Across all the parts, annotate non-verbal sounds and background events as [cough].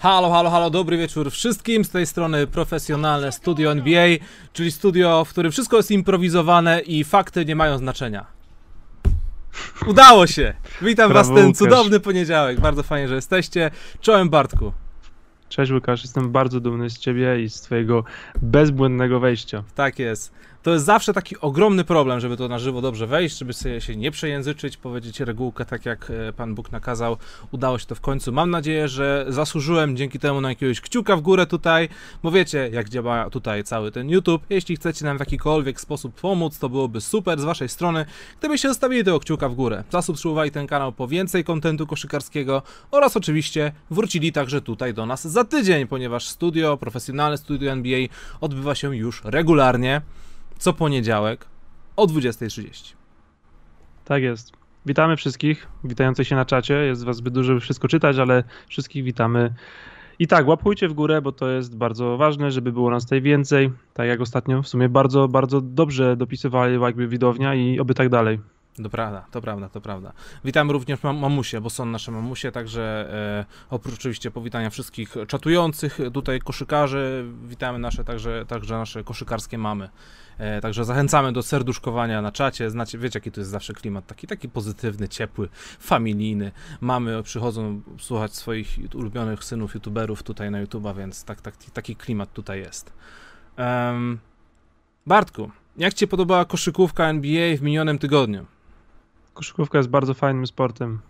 Halo, halo, halo, dobry wieczór wszystkim. Z tej strony profesjonalne studio NBA, czyli studio, w którym wszystko jest improwizowane i fakty nie mają znaczenia. Udało się! Witam Brawo, was ten Łukasz. cudowny poniedziałek. Bardzo fajnie, że jesteście. Czołem Bartku. Cześć Łukasz, jestem bardzo dumny z ciebie i z twojego bezbłędnego wejścia. Tak jest. To jest zawsze taki ogromny problem, żeby to na żywo dobrze wejść, żeby sobie się nie przejęzyczyć, powiedzieć regułkę tak jak e, Pan Bóg nakazał. Udało się to w końcu. Mam nadzieję, że zasłużyłem dzięki temu na jakiegoś kciuka w górę tutaj, bo wiecie jak działa tutaj cały ten YouTube. Jeśli chcecie nam w jakikolwiek sposób pomóc, to byłoby super z Waszej strony, gdybyście zostawili tego kciuka w górę. Zasubskrybowali ten kanał po więcej kontentu koszykarskiego oraz oczywiście wrócili także tutaj do nas za tydzień, ponieważ studio, profesjonalne studio NBA odbywa się już regularnie co poniedziałek o 20.30. Tak jest. Witamy wszystkich, witających się na czacie. Jest was zbyt dużo, żeby wszystko czytać, ale wszystkich witamy. I tak, łapujcie w górę, bo to jest bardzo ważne, żeby było nas tutaj więcej. Tak jak ostatnio, w sumie bardzo, bardzo dobrze dopisywali jakby widownia i oby tak dalej. To prawda, to prawda, to prawda. Witamy również mam mamusie, bo są nasze mamusie, także e, oprócz oczywiście powitania wszystkich czatujących tutaj koszykarzy, witamy nasze także, także nasze koszykarskie mamy. E, także zachęcamy do serduszkowania na czacie. Znacie, wiecie jaki to jest zawsze klimat, taki, taki pozytywny, ciepły, familijny. Mamy przychodzą słuchać swoich ulubionych synów youtuberów tutaj na YouTube'a, więc tak, tak, taki klimat tutaj jest. Em, Bartku, jak Ci podobała koszykówka NBA w minionym tygodniu? Koszykówka jest bardzo fajnym sportem.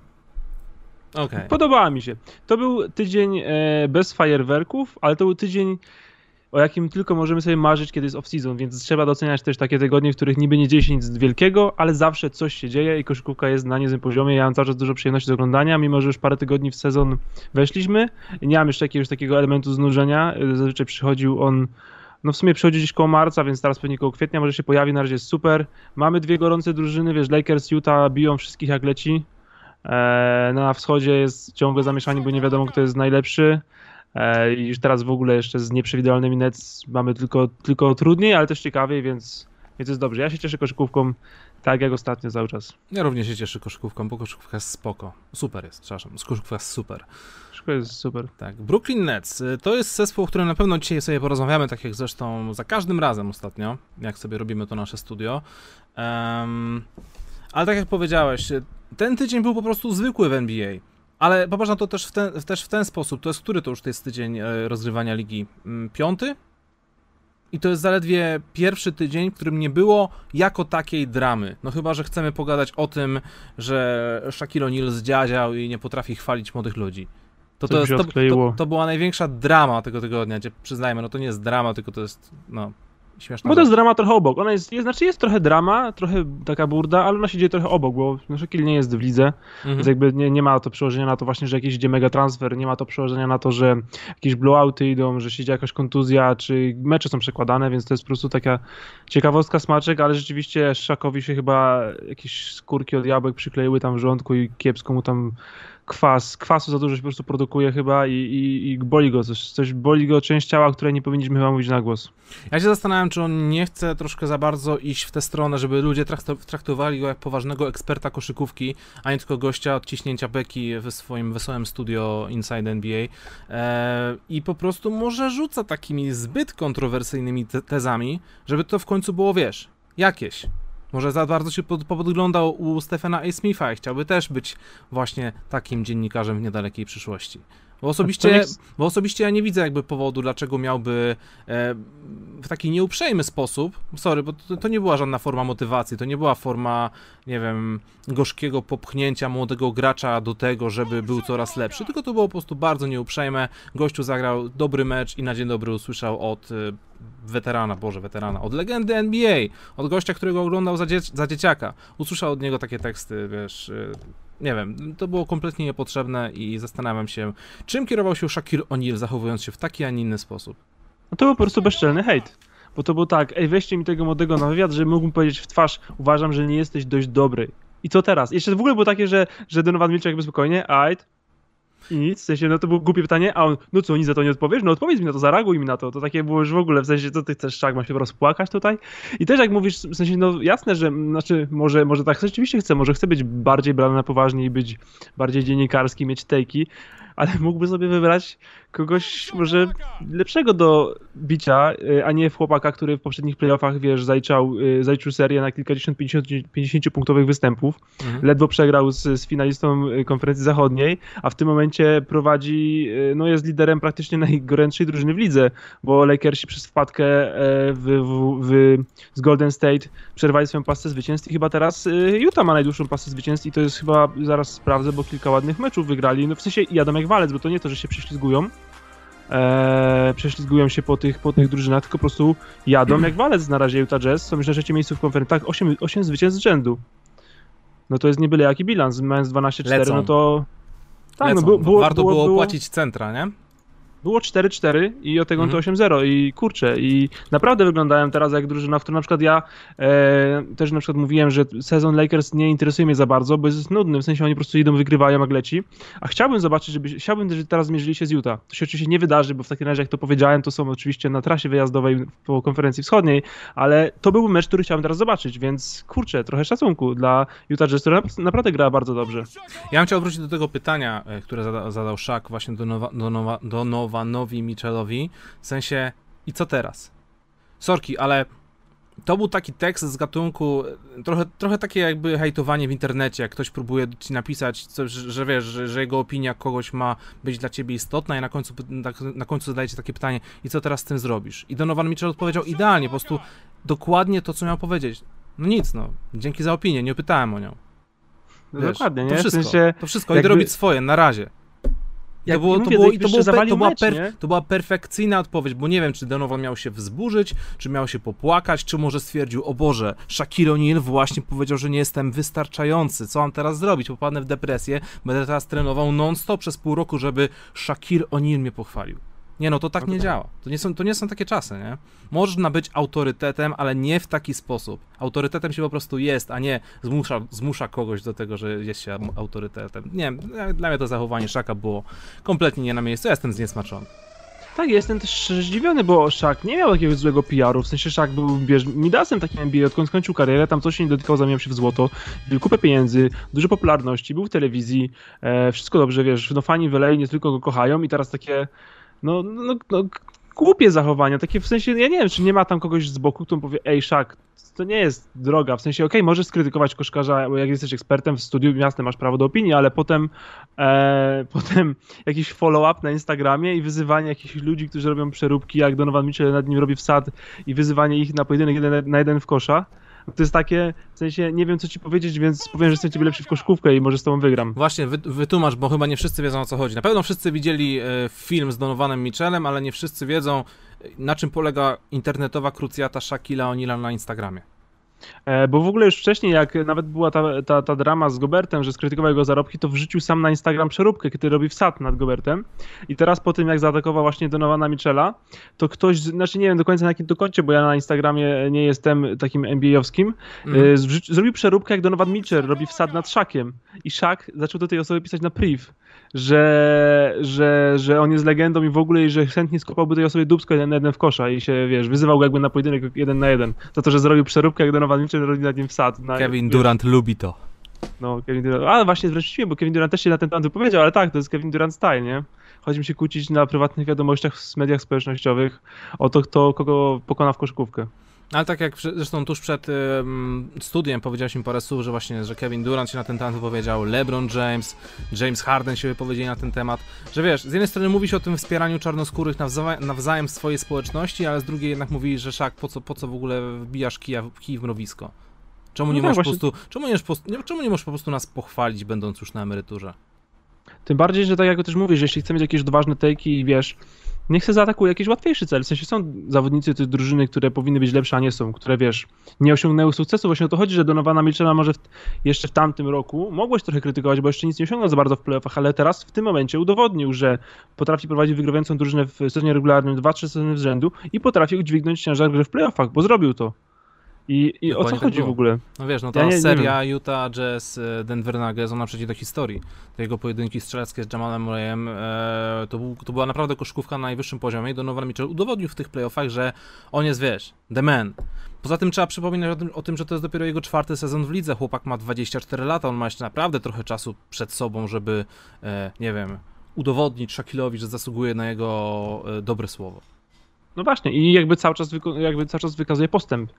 Okej. Podobała mi się. To był tydzień e, bez fajerwerków, ale to był tydzień, o jakim tylko możemy sobie marzyć, kiedy jest off-season, więc trzeba doceniać też takie tygodnie, w których niby nie dzieje się nic wielkiego, ale zawsze coś się dzieje i koszykówka jest na niezłym poziomie. Ja mam cały czas dużo przyjemności z oglądania, mimo że już parę tygodni w sezon weszliśmy. Nie mam jeszcze jakiegoś takiego elementu znużenia. Zazwyczaj przychodził on no w sumie przychodzi gdzieś koło marca, więc teraz pewnie koło kwietnia może się pojawi, na razie jest super. Mamy dwie gorące drużyny, wiesz, Lakers, Utah biją wszystkich jak leci. E, na wschodzie jest ciągłe zamieszanie, bo nie wiadomo kto jest najlepszy. E, I już teraz w ogóle jeszcze z nieprzewidywalnymi Nets mamy tylko, tylko trudniej, ale też ciekawiej, więc, więc jest dobrze. Ja się cieszę koszykówką tak jak ostatnio cały czas. Ja również się cieszę koszykówką, bo koszykówka jest spoko. Super jest, przepraszam, koszykówka jest super. Wszystko jest super. Tak, Brooklyn Nets y, to jest zespół, o którym na pewno dzisiaj sobie porozmawiamy, tak jak zresztą za każdym razem ostatnio, jak sobie robimy to nasze studio. Em, ale tak jak powiedziałeś, y, ten tydzień był po prostu zwykły w NBA. Ale popatrz na to też w ten, też w ten sposób. To jest który to już to jest tydzień e, rozgrywania ligi? Mm, Piąty? I to jest zaledwie pierwszy tydzień, w którym nie było jako takiej dramy. No chyba, że chcemy pogadać o tym, że Shaquille O'Neal zdziadział i nie potrafi chwalić młodych ludzi. To, to, jest, to, to była największa drama tego tygodnia, gdzie przyznajmy, no to nie jest drama, tylko to jest, no, śmieszna Bo to jest drama trochę obok. Ona jest, jest, znaczy jest trochę drama, trochę taka burda, ale ona się dzieje trochę obok, bo no, Shaquille nie jest w lidze, Mhm. Więc jakby nie, nie ma to przełożenia na to właśnie, że jakiś idzie mega transfer, nie ma to przełożenia na to, że jakieś blowouty idą, że się dzieje jakaś kontuzja, czy mecze są przekładane, więc to jest po prostu taka ciekawostka, smaczek, ale rzeczywiście Szakowi się chyba jakieś skórki od jabłek przykleiły tam w żołądku i kiepsko mu tam kwas, kwasu za dużo się po prostu produkuje chyba i, i, i boli go coś, coś boli go część ciała, której nie powinniśmy chyba mówić na głos. Ja się zastanawiam, czy on nie chce troszkę za bardzo iść w tę stronę, żeby ludzie trakto- traktowali go jak poważnego eksperta koszykówki, a nie tylko gościa od ciśnięcia beki w swoim wesołym studio Inside NBA. Eee, I po prostu może rzuca takimi zbyt kontrowersyjnymi te- tezami, żeby to w końcu było, wiesz, jakieś. Może za bardzo się pod, podglądał u Stefana A. Smitha i chciałby też być właśnie takim dziennikarzem w niedalekiej przyszłości. Bo osobiście, bo osobiście ja nie widzę jakby powodu, dlaczego miałby e, w taki nieuprzejmy sposób, sorry, bo to, to nie była żadna forma motywacji, to nie była forma, nie wiem, gorzkiego popchnięcia młodego gracza do tego, żeby był coraz lepszy, tylko to było po prostu bardzo nieuprzejme. Gościu zagrał dobry mecz i na dzień dobry usłyszał od e, weterana, boże, weterana, od legendy NBA, od gościa, którego oglądał za, dzie- za dzieciaka. Usłyszał od niego takie teksty, wiesz, y, nie wiem, to było kompletnie niepotrzebne i zastanawiam się, czym kierował się Shaquille O'Neal, zachowując się w taki, a nie inny sposób. No to był po prostu bezczelny hejt. Bo to było tak, ej weźcie mi tego młodego na wywiad, że mógłbym powiedzieć w twarz, uważam, że nie jesteś dość dobry. I co teraz? Jeszcze w ogóle było takie, że, że Donovan milczał jakby spokojnie, ajt, I nic, w sensie, no to było głupie pytanie, a on, no co, nic za to nie odpowiesz? No odpowiedz mi na to, zareaguj mi na to. To takie było już w ogóle, w sensie, co ty chcesz, Szak, ma się rozpłakać tutaj? I też jak mówisz, w sensie, no jasne, że, znaczy, może, może tak rzeczywiście chce, może chce być bardziej brany na poważnie i być bardziej dziennikarski, mieć tejki, ale mógłby sobie wybrać kogoś może lepszego do bicia, y, a nie chłopaka, który w poprzednich playoffach, wiesz, zaliczał, y, zaliczył serię na kilkadziesiąt, 50, 50 punktowych występów. Mhm. Ledwo przegrał z, z finalistą y, konferencji zachodniej, a w tym momencie prowadzi, no jest liderem praktycznie najgorętszej drużyny w lidze, bo Lakersi przez wpadkę w, w, w, z Golden State przerwali swoją pasę zwycięstw i chyba teraz Utah ma najdłuższą pasę zwycięstw i to jest chyba, zaraz sprawdzę, bo kilka ładnych meczów wygrali, no w sensie jadą jak walec, bo to nie to, że się prześlizgują, e, prześlizgują się po tych, po tych drużynach, tylko po prostu jadą jak walec na razie Utah Jazz, są już na trzecim miejscu w konferencji, tak, 8, 8 zwycięstw z rzędu. No to jest nie byle jaki bilans, mając 12-4, no to... Tak, no, było, było, Warto było, było płacić centra, nie? Było 4-4 i od tego mhm. to 8-0 i kurczę i naprawdę wyglądają teraz jak drużyna, w którą na przykład ja e, też na przykład mówiłem, że sezon Lakers nie interesuje mnie za bardzo, bo jest nudny, w sensie oni po prostu idą, wygrywają jak leci, a chciałbym zobaczyć, żeby, chciałbym, żeby teraz zmierzyli się z Utah. To się oczywiście nie wydarzy, bo w takim razie jak to powiedziałem, to są oczywiście na trasie wyjazdowej po konferencji wschodniej, ale to był mecz, który chciałem teraz zobaczyć, więc kurczę, trochę szacunku dla Utah Jazz, która naprawdę grała bardzo dobrze. Ja bym chciał wrócić do tego pytania, e, które zadał, zadał Szak właśnie do, nowa, do, nowa, do Nowa Novanowi Mitchellowi, w sensie i co teraz? Sorki, ale to był taki tekst z gatunku, trochę, trochę takie jakby hejtowanie w internecie, jak ktoś próbuje ci napisać, coś, że, że wiesz, że, że, jego opinia kogoś ma być dla ciebie istotna i na końcu, na, na końcu zadajecie takie pytanie, i co teraz z tym zrobisz? I Donovan Mitchell odpowiedział idealnie, po prostu dokładnie to, co miał powiedzieć. No nic, no, dzięki za opinię, nie pytałem o nią. Wiesz, Dokładnie, nie? To wszystko, w sensie, to wszystko, jakby... idę robić swoje, na razie. Jak to, było, mówię, to, było, to, było, to, była per, to była perfekcyjna odpowiedź, bo nie wiem, czy Donovan miał się wzburzyć, czy miał się popłakać, czy może stwierdził, o Boże, Shaquille O'Neal właśnie powiedział, że nie jestem wystarczający, co mam teraz zrobić? Popadnę w depresję, będę teraz trenował non-stop przez pół roku, żeby Shaquille O'Neal mnie pochwalił. Nie no, to tak nie działa. To nie, są, to nie są takie czasy, nie? Można być autorytetem, ale nie w taki sposób. Autorytetem się po prostu jest, a nie zmusza, zmusza kogoś do tego, że jest się autorytetem. Nie dla mnie to zachowanie Szaka było kompletnie nie na miejscu. Ja jestem zniesmaczony. Tak, jestem też zdziwiony, bo Szak nie miał jakiegoś złego PR-u, w sensie Szak był bierz, midasem takim NBA, odkąd skończył karierę, tam coś się nie dotykał, zamieniał się w złoto, był kupę pieniędzy, dużo popularności, był w telewizji, e, wszystko dobrze, wiesz, no fani w nie tylko go kochają i teraz takie no, no, no głupie zachowania, takie w sensie, ja nie wiem, czy nie ma tam kogoś z boku, kto powie, ej, Szak, to nie jest droga, w sensie, okej, okay, możesz skrytykować koszkarza, bo jak jesteś ekspertem w studiu miasta, masz prawo do opinii, ale potem e, [laughs] potem jakiś follow-up na Instagramie i wyzywanie jakichś ludzi, którzy robią przeróbki, jak Donovan Mitchell nad nim robi wsad i wyzywanie ich na pojedynek jeden na jeden w kosza, to jest takie, w sensie nie wiem co ci powiedzieć, więc powiem, że jestem ciebie lepszy w koszkówkę i może z tobą wygram. Właśnie, wy, wytłumacz, bo chyba nie wszyscy wiedzą o co chodzi. Na pewno wszyscy widzieli e, film z Donovanem Mitchellem, ale nie wszyscy wiedzą na czym polega internetowa krucjata Shakila O'Neala na Instagramie. E, bo w ogóle już wcześniej, jak nawet była ta, ta, ta drama z Gobertem, że skrytykował jego zarobki, to wrzucił sam na Instagram przeróbkę, kiedy robi wsad nad Gobertem. I teraz po tym, jak zaatakował właśnie Donowana Michela, to ktoś, znaczy nie wiem do końca na jakim to koncie, bo ja na Instagramie nie jestem takim NBA-owskim, mm. zrobił przeróbkę, jak Donovan Mitchell robi wsad nad Szakiem. I Szak zaczął do tej osoby pisać na priv że, że, że on jest legendą i w ogóle, i że chętnie skopałby tej osobie dubsko jeden na jeden w kosza i się, wiesz, wyzywał go jakby na pojedynek jeden na jeden. Za to, że zrobił przeróbkę, jak Donovan Mitchell robi nad nim wsad. Na, Kevin Durant wiesz. lubi to. No, Kevin Durant. A właśnie zwróciłem, bo Kevin Durant też się na ten temat wypowiedział, ale tak, to jest Kevin Durant style, nie? Chodzi mi się kłócić na prywatnych wiadomościach w mediach społecznościowych o to, kto kogo pokona w koszykówkę. Ale tak jak zresztą tuż przed um, studiem powiedziałeś mi parę słów, że właśnie, że Kevin Durant się na ten temat wypowiedział, LeBron James, James Harden się wypowiedzieli na ten temat, że wiesz, z jednej strony mówi się o tym wspieraniu czarnoskórych nawzajem, nawzajem w swojej społeczności, ale z drugiej jednak mówi, że szak, po co, po co w ogóle wbijasz kija, kij w mrowisko? Czemu nie, no tak, możesz po prostu, czemu, nie, czemu nie możesz po prostu nas pochwalić, będąc już na emeryturze? Tym bardziej, że tak jak też mówisz, jeśli chcemy mieć jakieś odważne tejki i wiesz, niech się zaatakuje jakiś łatwiejszy cel. W sensie są zawodnicy tej drużyny, które powinny być lepsze, a nie są, które wiesz, nie osiągnęły sukcesu. Właśnie o to chodzi, że Donowana Mitchella może w, jeszcze w tamtym roku mogłeś trochę krytykować, bo jeszcze nic nie osiągnął za bardzo w playoffach, ale teraz w tym momencie udowodnił, że potrafi prowadzić wygrywającą drużynę w sezonie regularnym 2-3 sezony z rzędu i potrafi udźwignąć ciężar gry w playoffach, bo zrobił to. I, i o co tak chodzi w ogóle? No wiesz, no ta ja nie, seria nie Utah Jazz e, Denver Nuggets, ona przejdzie do historii. Te jego pojedynki strzeleckie z Jamalem Murrayem, e, to, był, to była naprawdę koszkówka na najwyższym poziomie i Donovan Mitchell udowodnił w tych playoffach, że on jest, wiesz, the man. Poza tym trzeba przypominać o tym, o tym, że to jest dopiero jego czwarty sezon w lidze. Chłopak ma 24 lata, on ma jeszcze naprawdę trochę czasu przed sobą, żeby, e, nie wiem, udowodnić Shaquilowi, że zasługuje na jego e, dobre słowo. No właśnie, i jakby cały czas, jakby cały czas wykazuje postęp.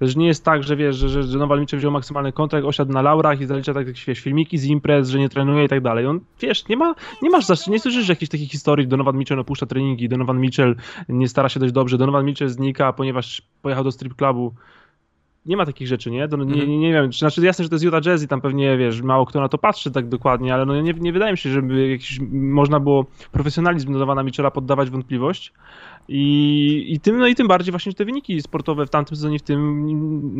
Też nie jest tak, że wiesz, że, że, że Nowal Mitchell wziął maksymalny kontrakt, osiadł na laurach i zalicza tak wiesz, filmiki z imprez, że nie trenuje i tak dalej. On, wiesz, nie ma, nie masz zawsze, nie słyszysz jakichś takich historii, Donovan Mitchell opuszcza treningi, Donovan Mitchell nie stara się dość dobrze, Donovan Mitchell znika, ponieważ pojechał do strip clubu nie ma takich rzeczy, nie? To, nie, mhm. nie, nie wiem, znaczy jasne, że to jest Utah Jazz i tam pewnie, wiesz, mało kto na to patrzy tak dokładnie, ale no nie, nie wydaje mi się, żeby jakiś, można było profesjonalizm Donowana Mitchella poddawać wątpliwość, i, i, tym, no i tym bardziej właśnie te wyniki sportowe w tamtym sezonie, w tym,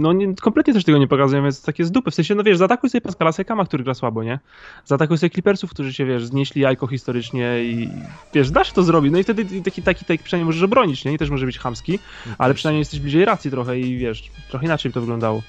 no nie, kompletnie też tego nie pokazują, więc takie z dupy. W sensie, no wiesz, zaatakuj sobie Pascala Sekama, który gra słabo, nie? Zaatakuj sobie Clippersów, którzy się, wiesz, znieśli jajko historycznie i wiesz, da się to zrobić. No i wtedy taki, taki, taki przynajmniej możesz obronić, nie? I też może być chamski, ale przynajmniej jesteś bliżej racji trochę i wiesz, trochę inaczej by to wyglądało.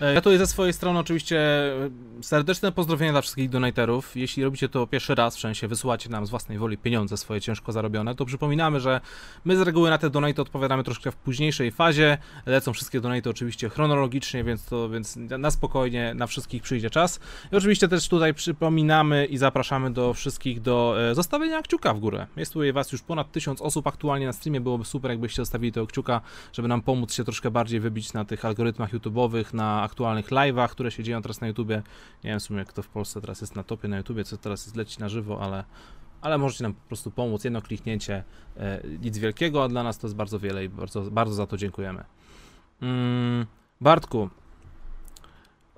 Ja tutaj ze swojej strony oczywiście e, serdeczne pozdrowienia dla wszystkich donatorów. Jeśli robicie to pierwszy raz, w sensie wysyłacie nam z własnej woli pieniądze swoje ciężko zarobione, to przypominamy, że my z reguły na te donaty odpowiadamy troszkę w późniejszej fazie. Lecą wszystkie donaty oczywiście chronologicznie, więc to więc na spokojnie na wszystkich przyjdzie czas. I oczywiście też tutaj przypominamy i zapraszamy do wszystkich do e, zostawienia kciuka w górę. Jest tutaj was już ponad tysiąc osób aktualnie na streamie. Byłoby super, jakbyście zostawili tego kciuka, żeby nam pomóc się troszkę bardziej wybić na tych algorytmach YouTube'owych, na aktualnych live'ach, które się dzieją teraz na YouTubie. Nie wiem w sumie, kto w Polsce teraz jest na topie na YouTubie, co teraz jest leci na żywo, ale, ale możecie nam po prostu pomóc. Jedno kliknięcie, e, nic wielkiego, a dla nas to jest bardzo wiele i bardzo, bardzo za to dziękujemy. Mm, Bartku,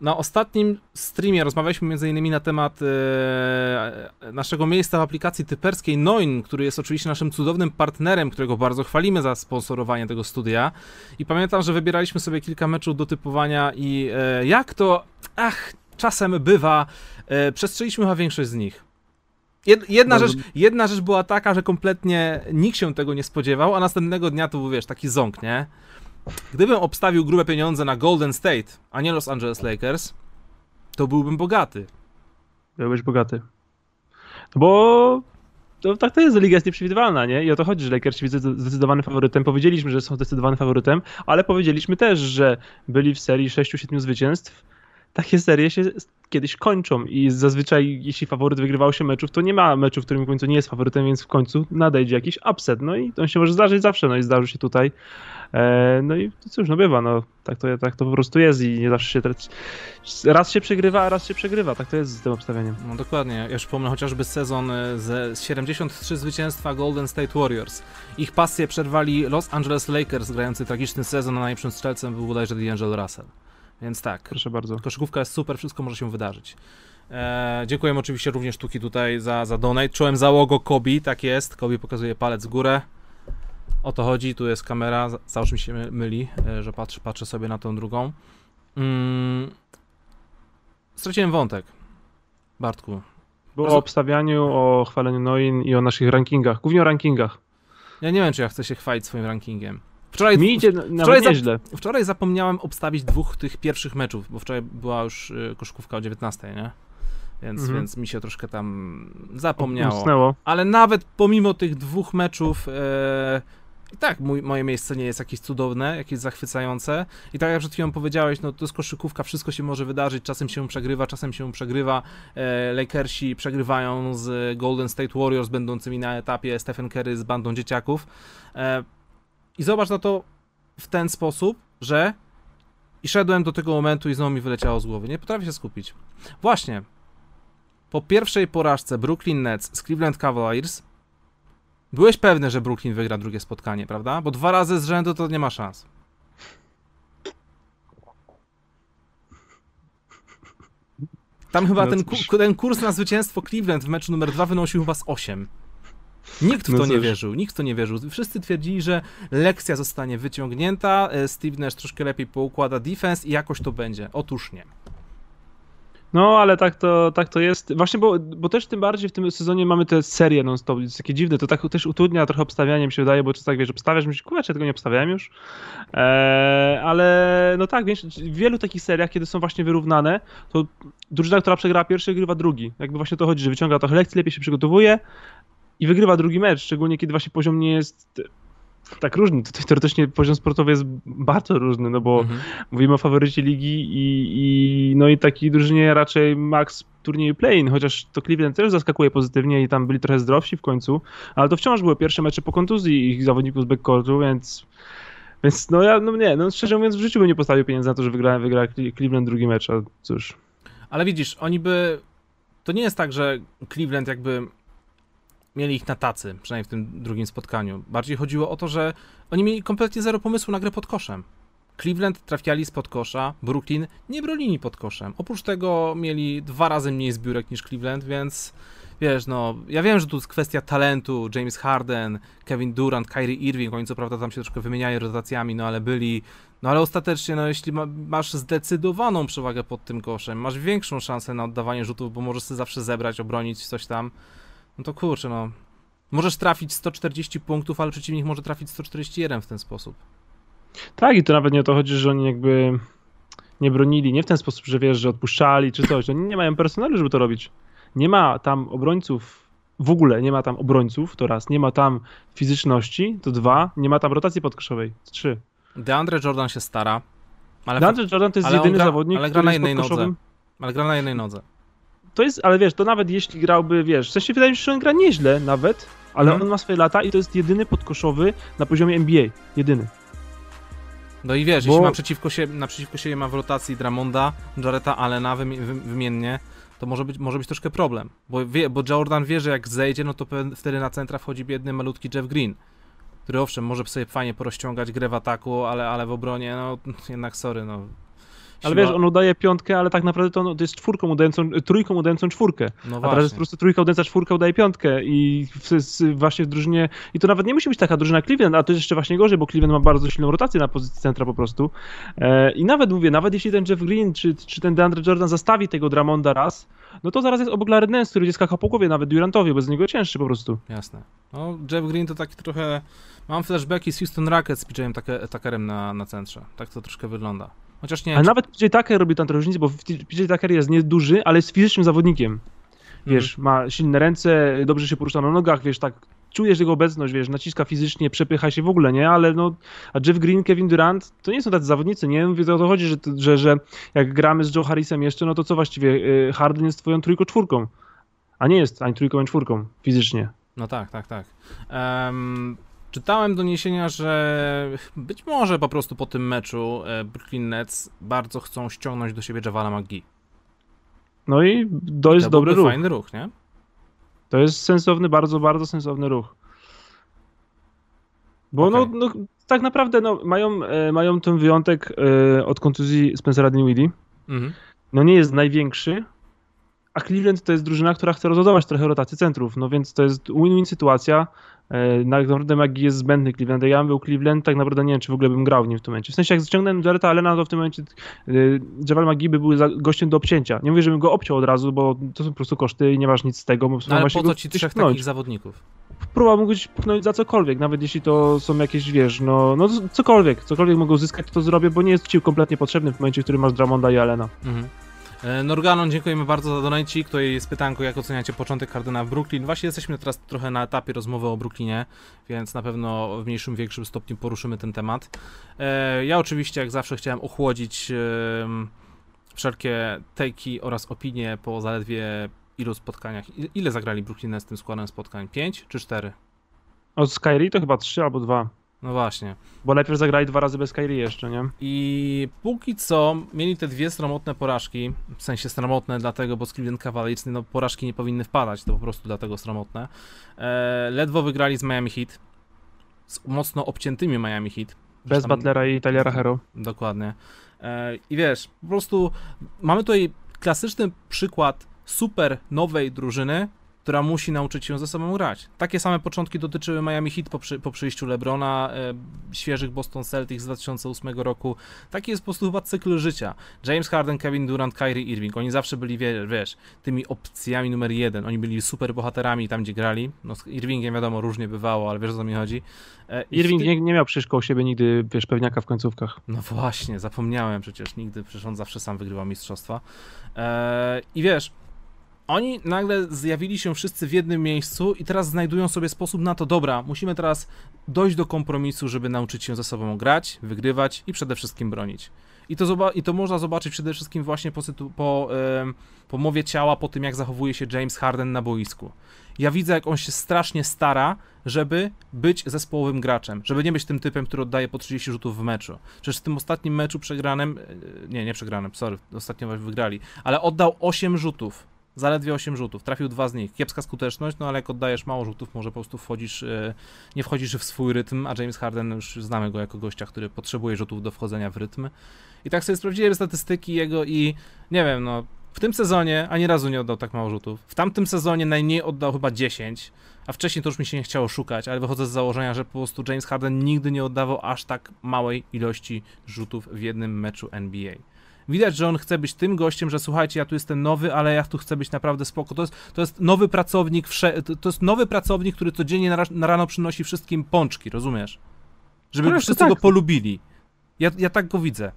na ostatnim streamie rozmawialiśmy m.in. na temat e, naszego miejsca w aplikacji typerskiej Noin, który jest oczywiście naszym cudownym partnerem, którego bardzo chwalimy za sponsorowanie tego studia. I pamiętam, że wybieraliśmy sobie kilka meczów do typowania i e, jak to, ach, czasem bywa, e, przestrzeliśmy chyba większość z nich. Jedna rzecz, jedna rzecz była taka, że kompletnie nikt się tego nie spodziewał, a następnego dnia to był, wiesz, taki ząk, nie? Gdybym obstawił grube pieniądze na Golden State, a nie Los Angeles Lakers, to byłbym bogaty. Byłbyś bogaty. No bo to, tak to jest, liga jest nieprzewidywalna, nie? I o to chodzi, że Lakers widzę zdecydowanym faworytem. Powiedzieliśmy, że są zdecydowanym faworytem, ale powiedzieliśmy też, że byli w serii 6-7 zwycięstw. Takie serie się kiedyś kończą i zazwyczaj jeśli faworyt wygrywał 8 meczów, to nie ma meczu, w którym w końcu nie jest faworytem, więc w końcu nadejdzie jakiś upset. No i to się może zdarzyć zawsze, no i zdarzy się tutaj. E, no i cóż, no bywa, no tak to, tak to po prostu jest i nie zawsze się traci. Raz się przegrywa, a raz się przegrywa, tak to jest z tym obstawieniem. No dokładnie, ja już wspomnę chociażby sezon e, z 73 zwycięstwa Golden State Warriors. Ich pasję przerwali Los Angeles Lakers, grający tragiczny sezon, a najlepszym strzelcem był bodajże D'Angelo Russell. Więc tak. Proszę bardzo. Koszykówka jest super, wszystko może się wydarzyć. Eee, dziękuję oczywiście również Tuki tutaj za, za donate. Czułem załogo Kobi, tak jest. Kobi pokazuje palec w górę. O to chodzi, tu jest kamera, cały mi się myli, e, że patrzę, patrzę sobie na tą drugą. Mm. Straciłem wątek. Bartku. Było o obstawianiu, o chwaleniu Noin i o naszych rankingach. Głównie o rankingach. Ja nie wiem, czy ja chcę się chwalić swoim rankingiem. Wczoraj, Mi idzie wczoraj, nieźle. wczoraj zapomniałem obstawić dwóch tych pierwszych meczów, bo wczoraj była już y, koszykówka o 19, nie? Więc, mhm. więc mi się troszkę tam zapomniało. Usnęło. Ale nawet pomimo tych dwóch meczów e, i tak, mój, moje miejsce nie jest jakieś cudowne, jakieś zachwycające. I tak jak przed chwilą powiedziałeś, no to jest koszykówka, wszystko się może wydarzyć, czasem się przegrywa, czasem się przegrywa. E, Lakersi przegrywają z Golden State Warriors, będącymi na etapie Stephen Curry z bandą dzieciaków. E, i zobacz na to w ten sposób, że i szedłem do tego momentu i znowu mi wyleciało z głowy. Nie potrafię się skupić. Właśnie. Po pierwszej porażce Brooklyn Nets z Cleveland Cavaliers byłeś pewny, że Brooklyn wygra drugie spotkanie, prawda? Bo dwa razy z rzędu to nie ma szans. Tam chyba no ten, ten kurs na zwycięstwo Cleveland w meczu numer dwa wynosił chyba z 8. Nikt w no to nie wierzył, nikt w to nie wierzył. Wszyscy twierdzili, że lekcja zostanie wyciągnięta, e, Steve Nash troszkę lepiej poukłada defense i jakoś to będzie. Otóż nie. No, ale tak to, tak to jest. Właśnie, bo, bo też tym bardziej w tym sezonie mamy te serie non-stop. Jest takie dziwne. To tak też utrudnia trochę obstawianie, mi się wydaje, bo czy tak wiesz, obstawiasz, myślisz, kurczę, ja tego nie obstawiałem już. Eee, ale no tak, wiesz, w wielu takich seriach, kiedy są właśnie wyrównane, to drużyna, która przegrała pierwszy, grywa drugi. Jakby właśnie to chodzi, że wyciąga trochę lekcji, lepiej się przygotowuje, i wygrywa drugi mecz, szczególnie kiedy właśnie poziom nie jest tak różny. Tutaj teoretycznie poziom sportowy jest bardzo różny, no bo Mhm. mówimy o faworycie ligi i, i no i takiej drużynie raczej max turnieju play-in, chociaż to Cleveland też zaskakuje pozytywnie i tam byli trochę zdrowsi w końcu, ale to wciąż były pierwsze mecze po kontuzji ich zawodników z backcourtu, więc więc no ja, no nie, no szczerze mówiąc w życiu bym nie postawił pieniędzy na to, że wygra, wygra Cleveland drugi mecz, a cóż. Ale widzisz, oni by. To nie jest tak, że Cleveland jakby mieli ich na tacy, przynajmniej w tym drugim spotkaniu. Bardziej chodziło o to, że oni mieli kompletnie zero pomysłu na grę pod koszem. Cleveland trafiali spod kosza, Brooklyn nie bronili pod koszem. Oprócz tego mieli dwa razy mniej zbiórek niż Cleveland, więc wiesz, no, ja wiem, że tu jest kwestia talentu, James Harden, Kevin Durant, Kyrie Irving, oni co prawda tam się troszkę wymieniają rotacjami, no ale byli, no ale ostatecznie, no jeśli ma, masz zdecydowaną przewagę pod tym koszem, masz większą szansę na oddawanie rzutów, bo możesz sobie zawsze zebrać, obronić coś tam, no to kurczę, no, możesz trafić 140 punktów, ale przeciwnik może trafić 141 w ten sposób. Tak, i to nawet nie o to chodzi, że oni jakby nie bronili, nie w ten sposób, że wiesz, że odpuszczali czy coś. Oni nie mają personelu, żeby to robić. Nie ma tam obrońców, w ogóle nie ma tam obrońców, to raz. Nie ma tam fizyczności, to dwa. Nie ma tam rotacji podkoszowej, to trzy. DeAndre Jordan się stara, ale, DeAndre Jordan to jest jedyny gra- zawodnik, ale gra który na jednej nodze. ale gra na jednej nodze. To jest, ale wiesz, to nawet jeśli grałby, wiesz, w sensie wydaje mi się, że on gra nieźle nawet, ale Mhm. on ma swoje lata i to jest jedyny podkoszowy na poziomie NBA. Jedyny. No i wiesz, Bo- jeśli ma przeciwko siebie, naprzeciwko siebie ma w rotacji Dramonda, Jareta Allena wymi- wy- wymiennie, to może być, może być troszkę problem. Bo, wie, bo Jordan wie, że jak zejdzie, no to wtedy na centra wchodzi biedny, malutki Jeff Green, który owszem, może sobie fajnie porozciągać grę w ataku, ale, ale w obronie, no [laughs] jednak sorry, no. Ale wiesz, on udaje piątkę, ale tak naprawdę to, on- to jest czwórką udającą, trójką udającą czwórkę. no A teraz jest po prostu trójka udająca czwórka udaje piątkę i w, w, właśnie w drużynie, i to nawet nie musi być taka drużyna Cleveland, a to jest jeszcze właśnie gorzej, bo Cleveland ma bardzo silną rotację na pozycji centra po prostu. E, I nawet mówię, nawet jeśli ten Jeff Green czy, czy ten DeAndre Jordan zastawi tego Dramonda raz, no to zaraz jest obok Larry Nance, który będzie skakał po głowie nawet Durantowi, bez niego cięższy po prostu. Jasne. No, Jeff Green to taki trochę. Mam flashbacki z Houston Rockets z PJ Tucker- Tuckerem na, na centrze. Tak to troszkę wygląda. Chociaż nie Ale nawet PJ Tucker robi tam trochę różnicę, bo PJ Tucker jest nieduży, ale jest fizycznym zawodnikiem. Wiesz, ma silne ręce, dobrze się porusza na nogach, wiesz, tak czujesz jego obecność, wiesz, naciska fizycznie, przepycha się w ogóle, nie? Ale no, a Jeff Green, Kevin Durant, to nie są tacy zawodnicy, nie? Mówię, o to chodzi, że, że, że jak gramy z Joe Harrisem jeszcze, no to co właściwie, y, Harden jest twoją trójką czwórką, a nie jest ani trójką, ani czwórką fizycznie. No tak, tak, tak. Em, czytałem doniesienia, że być może po prostu po tym meczu e, Brooklyn Nets bardzo chcą ściągnąć do siebie Javala McGee. No i to jest to dobry ruch. fajny ruch, nie? To jest sensowny, bardzo, bardzo sensowny ruch. Bo Okej. no, no, tak naprawdę no, mają, e, mają ten wyjątek e, od kontuzji Spencera Dinwiddie. Mhm. No nie jest największy, a Cleveland to jest drużyna, która chce rozładować trochę rotację centrów, no więc to jest win-win sytuacja. E, Tak naprawdę Maggie jest zbędny Cleveland. Ja bym był Cleveland, tak naprawdę nie wiem, czy w ogóle bym grał w nim w tym momencie. W sensie, jak ściągnąłem Jareta Allena, to w tym momencie e, Javal McGee by był gościem do obcięcia. Nie mówię, żebym go obciął od razu, bo to są po prostu koszty i nie masz nic z tego. Bo No, ale po co ci trzech pchnąć. takich zawodników? Próbowałbym go pchnąć za cokolwiek, nawet jeśli to są jakieś, wiesz, no, no cokolwiek, cokolwiek mogą uzyskać, to zrobię, bo nie jest ci kompletnie potrzebny w momencie, w którym masz Dramonda i Allena. Mhm. E, Norganon, dziękujemy bardzo za donajcik. Tutaj jest pytanko, jak oceniacie początek Hardena w Brooklyn. Właśnie jesteśmy teraz trochę na etapie rozmowy o Brooklynie, więc na pewno w mniejszym, większym stopniu poruszymy ten temat. E, Ja oczywiście, jak zawsze, chciałem ochłodzić wszelkie tejki oraz opinie po zaledwie ilu spotkaniach. Ile zagrali Brooklyn z tym składem spotkań? 5 czy 4? Od Skyrie to chyba trzy albo dwa, No właśnie. bo najpierw zagrali dwa razy bez Skyrie jeszcze, nie? I póki co mieli te dwie sromotne porażki, w sensie sromotne dlatego, bo z Cleveland Cavaliers no, porażki nie powinny wpadać, to po prostu dlatego sromotne. E, ledwo wygrali z Miami Heat, z mocno obciętymi Miami Heat. Bez Tam- Butlera i Tyliera Hero. Dokładnie. E, I wiesz, po prostu mamy tutaj klasyczny przykład super nowej drużyny, która musi nauczyć się ze sobą grać. Takie same początki dotyczyły Miami Heat po, przy, po przyjściu LeBrona, e, świeżych Boston Celtics z 2008 roku. Taki jest po prostu chyba cykl życia. James Harden, Kevin Durant, Kyrie Irving, oni zawsze byli, wie, wiesz, tymi opcjami numer jeden. Oni byli super bohaterami tam, gdzie grali. No z Irvingiem wiadomo, różnie bywało, ale wiesz o co mi chodzi. E, Irving nie, nie miał przecież koło siebie nigdy, wiesz, pewniaka w końcówkach. no właśnie, zapomniałem przecież nigdy, przecież on zawsze sam wygrywał mistrzostwa. Eee, I wiesz, oni nagle zjawili się wszyscy w jednym miejscu i teraz znajdują sobie sposób na to, dobra, musimy teraz dojść do kompromisu, żeby nauczyć się ze sobą grać, wygrywać i przede wszystkim bronić. I to, I to można zobaczyć przede wszystkim właśnie po, po, yy, po mowie ciała, po tym jak zachowuje się James Harden na boisku. Ja widzę, jak on się strasznie stara, żeby być zespołowym graczem, żeby nie być tym typem, który oddaje po 30 rzutów w meczu. Przecież w tym ostatnim meczu przegranym, e, nie, nie przegranym, sorry, ostatnio wygrali, ale oddał 8 rzutów Zaledwie 8 rzutów, trafił dwa z nich. Kiepska skuteczność, no ale jak oddajesz mało rzutów, może po prostu wchodzisz, e, nie wchodzisz w swój rytm, a James Harden już znamy go jako gościa, który potrzebuje rzutów do wchodzenia w rytm. I tak sobie sprawdziłem statystyki jego i nie wiem, no w tym sezonie ani razu nie oddał tak mało rzutów. W tamtym sezonie najmniej oddał chyba 10, a wcześniej to już mi się nie chciało szukać, ale wychodzę z założenia, że po prostu James Harden nigdy nie oddawał aż tak małej ilości rzutów w jednym meczu NBA. Widać, że on chce być tym gościem, że słuchajcie, ja tu jestem nowy, ale ja tu chcę być naprawdę spoko. To jest, to jest nowy pracownik, to jest nowy pracownik, który codziennie na, na rano przynosi wszystkim pączki, rozumiesz? Żeby no, wszyscy tak. go polubili. Ja, ja tak go widzę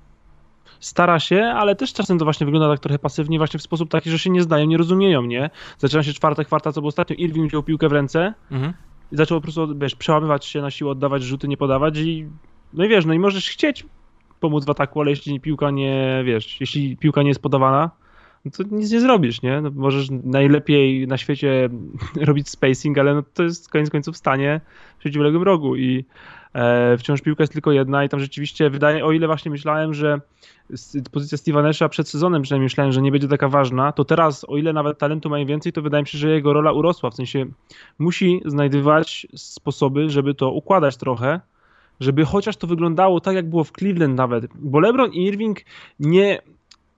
stara się, ale też czasem to właśnie wygląda tak trochę pasywnie, właśnie w sposób taki, że się nie zdają, nie rozumieją, nie? Zaczyna się czwarte kwarta, co było ostatnio, Irving wziął piłkę w ręce mhm. i zaczął po prostu, wiesz, przełamywać się na siłę, oddawać rzuty, nie podawać i no i wiesz, no i możesz chcieć pomóc w ataku, ale jeśli piłka nie, wiesz, jeśli piłka nie jest podawana, no to nic nie zrobisz, nie? No możesz najlepiej na świecie [laughs] robić spacing, ale no to jest koniec końców w stanie w przeciwległym rogu i e, wciąż piłka jest tylko jedna i tam rzeczywiście wydaje, o ile właśnie myślałem, że pozycja Steve'a przed sezonem przynajmniej myślałem, że nie będzie taka ważna, to teraz o ile nawet talentu mają więcej, to wydaje mi się, że jego rola urosła, w sensie musi znajdywać sposoby, żeby to układać trochę, żeby chociaż to wyglądało tak, jak było w Cleveland nawet, bo LeBron i Irving nie,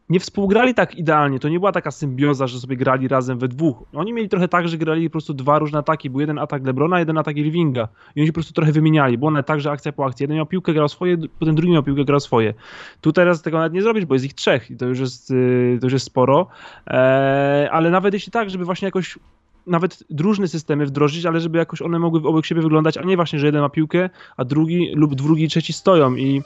nie współgrali tak idealnie, to nie była taka symbioza, że sobie grali razem we dwóch. Oni mieli trochę tak, że grali po prostu dwa różne ataki, był jeden atak LeBrona, jeden atak Irvinga. I oni się po prostu trochę wymieniali, było nawet tak, że akcja po akcji, jeden miał piłkę, grał swoje, potem drugi miał piłkę, grał swoje. Tu teraz tego nawet nie zrobisz, bo jest ich trzech i to już jest, y, to już jest sporo, eee, ale nawet jeśli tak, żeby właśnie jakoś nawet różne systemy wdrożyć, ale żeby jakoś one mogły obok siebie wyglądać, a nie właśnie, że jeden ma piłkę, a drugi lub drugi i trzeci stoją i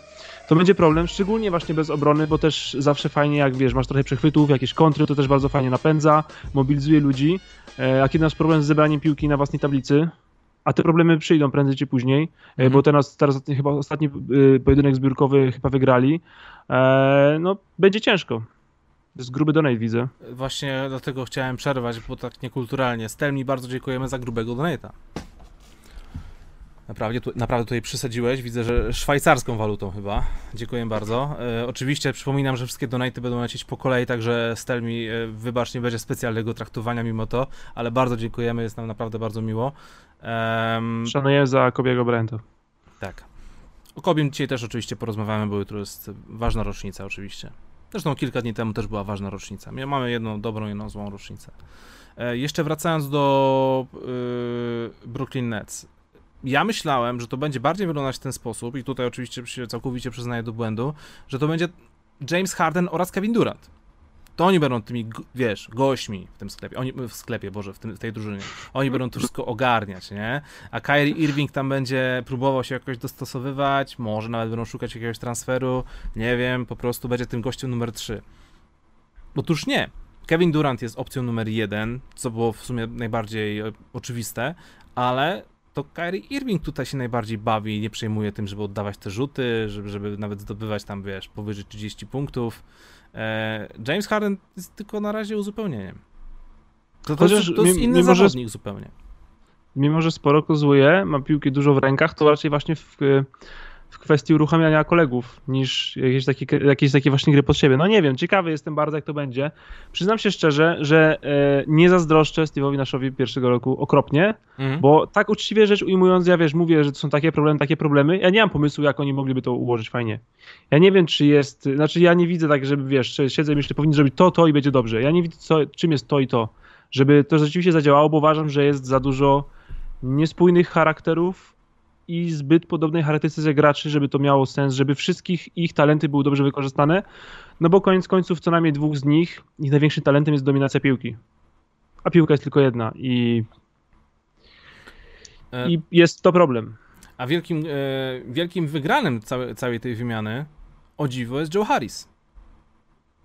to będzie problem, szczególnie właśnie bez obrony, bo też zawsze fajnie, jak wiesz, masz trochę przechwytów, jakieś kontry, to też bardzo fajnie napędza, mobilizuje ludzi, e, a kiedy masz problem z zebraniem piłki na własnej tablicy, a te problemy przyjdą prędzej czy później, e, mhm. bo teraz, teraz chyba ostatni e, pojedynek zbiórkowy chyba wygrali, no będzie ciężko. To jest gruby donate, widzę. Właśnie dlatego chciałem przerwać, bo tak niekulturalnie. Stelmi bardzo dziękujemy za grubego donate'a. Naprawdę, tu, naprawdę tutaj przysadziłeś. Widzę, że szwajcarską walutą chyba. Dziękuję bardzo. E, oczywiście przypominam, że wszystkie donaty będą lecieć po kolei, także Stelmi, e, wybacz, nie będzie specjalnego traktowania mimo to, ale bardzo dziękujemy, jest nam naprawdę bardzo miło. Um, Szanuję za Kobiego Brenta. Tak. O Kobim dzisiaj też oczywiście porozmawiamy, bo jutro jest ważna rocznica oczywiście. Zresztą kilka dni temu też była ważna rocznica. Mamy jedną dobrą, jedną złą rocznicę. E, jeszcze wracając do yy, Brooklyn Nets. Ja myślałem, że to będzie bardziej wyglądać w ten sposób, i tutaj oczywiście się całkowicie przyznaję do błędu, że to będzie James Harden oraz Kevin Durant to oni będą tymi, wiesz, gośćmi w tym sklepie, oni, w sklepie, Boże, w, tym, w tej drużynie. Oni będą to wszystko ogarniać, nie? A Kyrie Irving tam będzie próbował się jakoś dostosowywać, może nawet będą szukać jakiegoś transferu, nie wiem, po prostu będzie tym gościem numer 3. Otóż nie. Kevin Durant jest opcją numer jeden, co było w sumie najbardziej e, oczywiste, ale to Kyrie Irving tutaj się najbardziej bawi i nie przejmuje tym, żeby oddawać te rzuty, żeby, żeby nawet zdobywać tam, wiesz, powyżej 30 punktów. E, James Harden jest tylko na razie uzupełnieniem. To, to, Chociaż, to jest inny mimo, zawodnik że, zupełnie. Mimo, że sporo kozłuje, ma piłki dużo w rękach, to raczej właśnie w, w kwestii uruchamiania kolegów, niż jakieś takie, jakieś takie właśnie gry pod siebie. No nie wiem, ciekawy jestem bardzo, jak to będzie. Przyznam się szczerze, że e, nie zazdroszczę Steve'owi Naszowi pierwszego roku okropnie, mhm. bo tak uczciwie rzecz ujmując, ja wiesz, mówię, że to są takie problemy, takie problemy. Ja nie mam pomysłu, jak oni mogliby to ułożyć fajnie. Ja nie wiem, czy jest, znaczy ja nie widzę tak, żeby wiesz, siedzę i myślę, powinni zrobić to, to i będzie dobrze. Ja nie widzę, co, czym jest to i to. Żeby to rzeczywiście zadziałało, bo uważam, że jest za dużo niespójnych charakterów i zbyt podobnej charakterystyce graczy, żeby to miało sens, żeby wszystkich ich talenty były dobrze wykorzystane, no bo koniec końców co najmniej dwóch z nich, ich największym talentem jest dominacja piłki. A piłka jest tylko jedna i, e... i jest to problem. A wielkim, e, wielkim wygranym całe, całej tej wymiany o dziwo jest Joe Harris.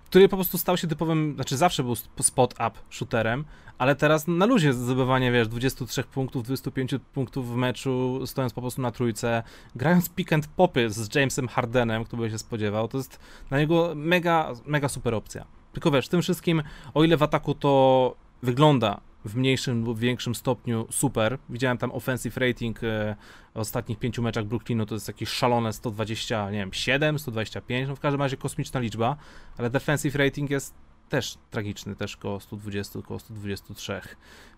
Który po prostu stał się typowym, znaczy zawsze był spot-up shooterem, ale teraz na luzie zdobywanie, wiesz, 23 punktów, 25 punktów w meczu, stojąc po prostu na trójce, grając pick and popy z Jamesem Hardenem, kto by się spodziewał, to jest na niego mega, mega super opcja. Tylko wiesz, tym wszystkim, o ile w ataku to wygląda w mniejszym lub większym stopniu super. Widziałem tam offensive rating e, w ostatnich pięciu meczach Brooklynu, to jest jakieś szalone 120, nie wiem, 7, 125, no w każdym razie kosmiczna liczba, ale defensive rating jest też tragiczny, też koło 120, koło 123.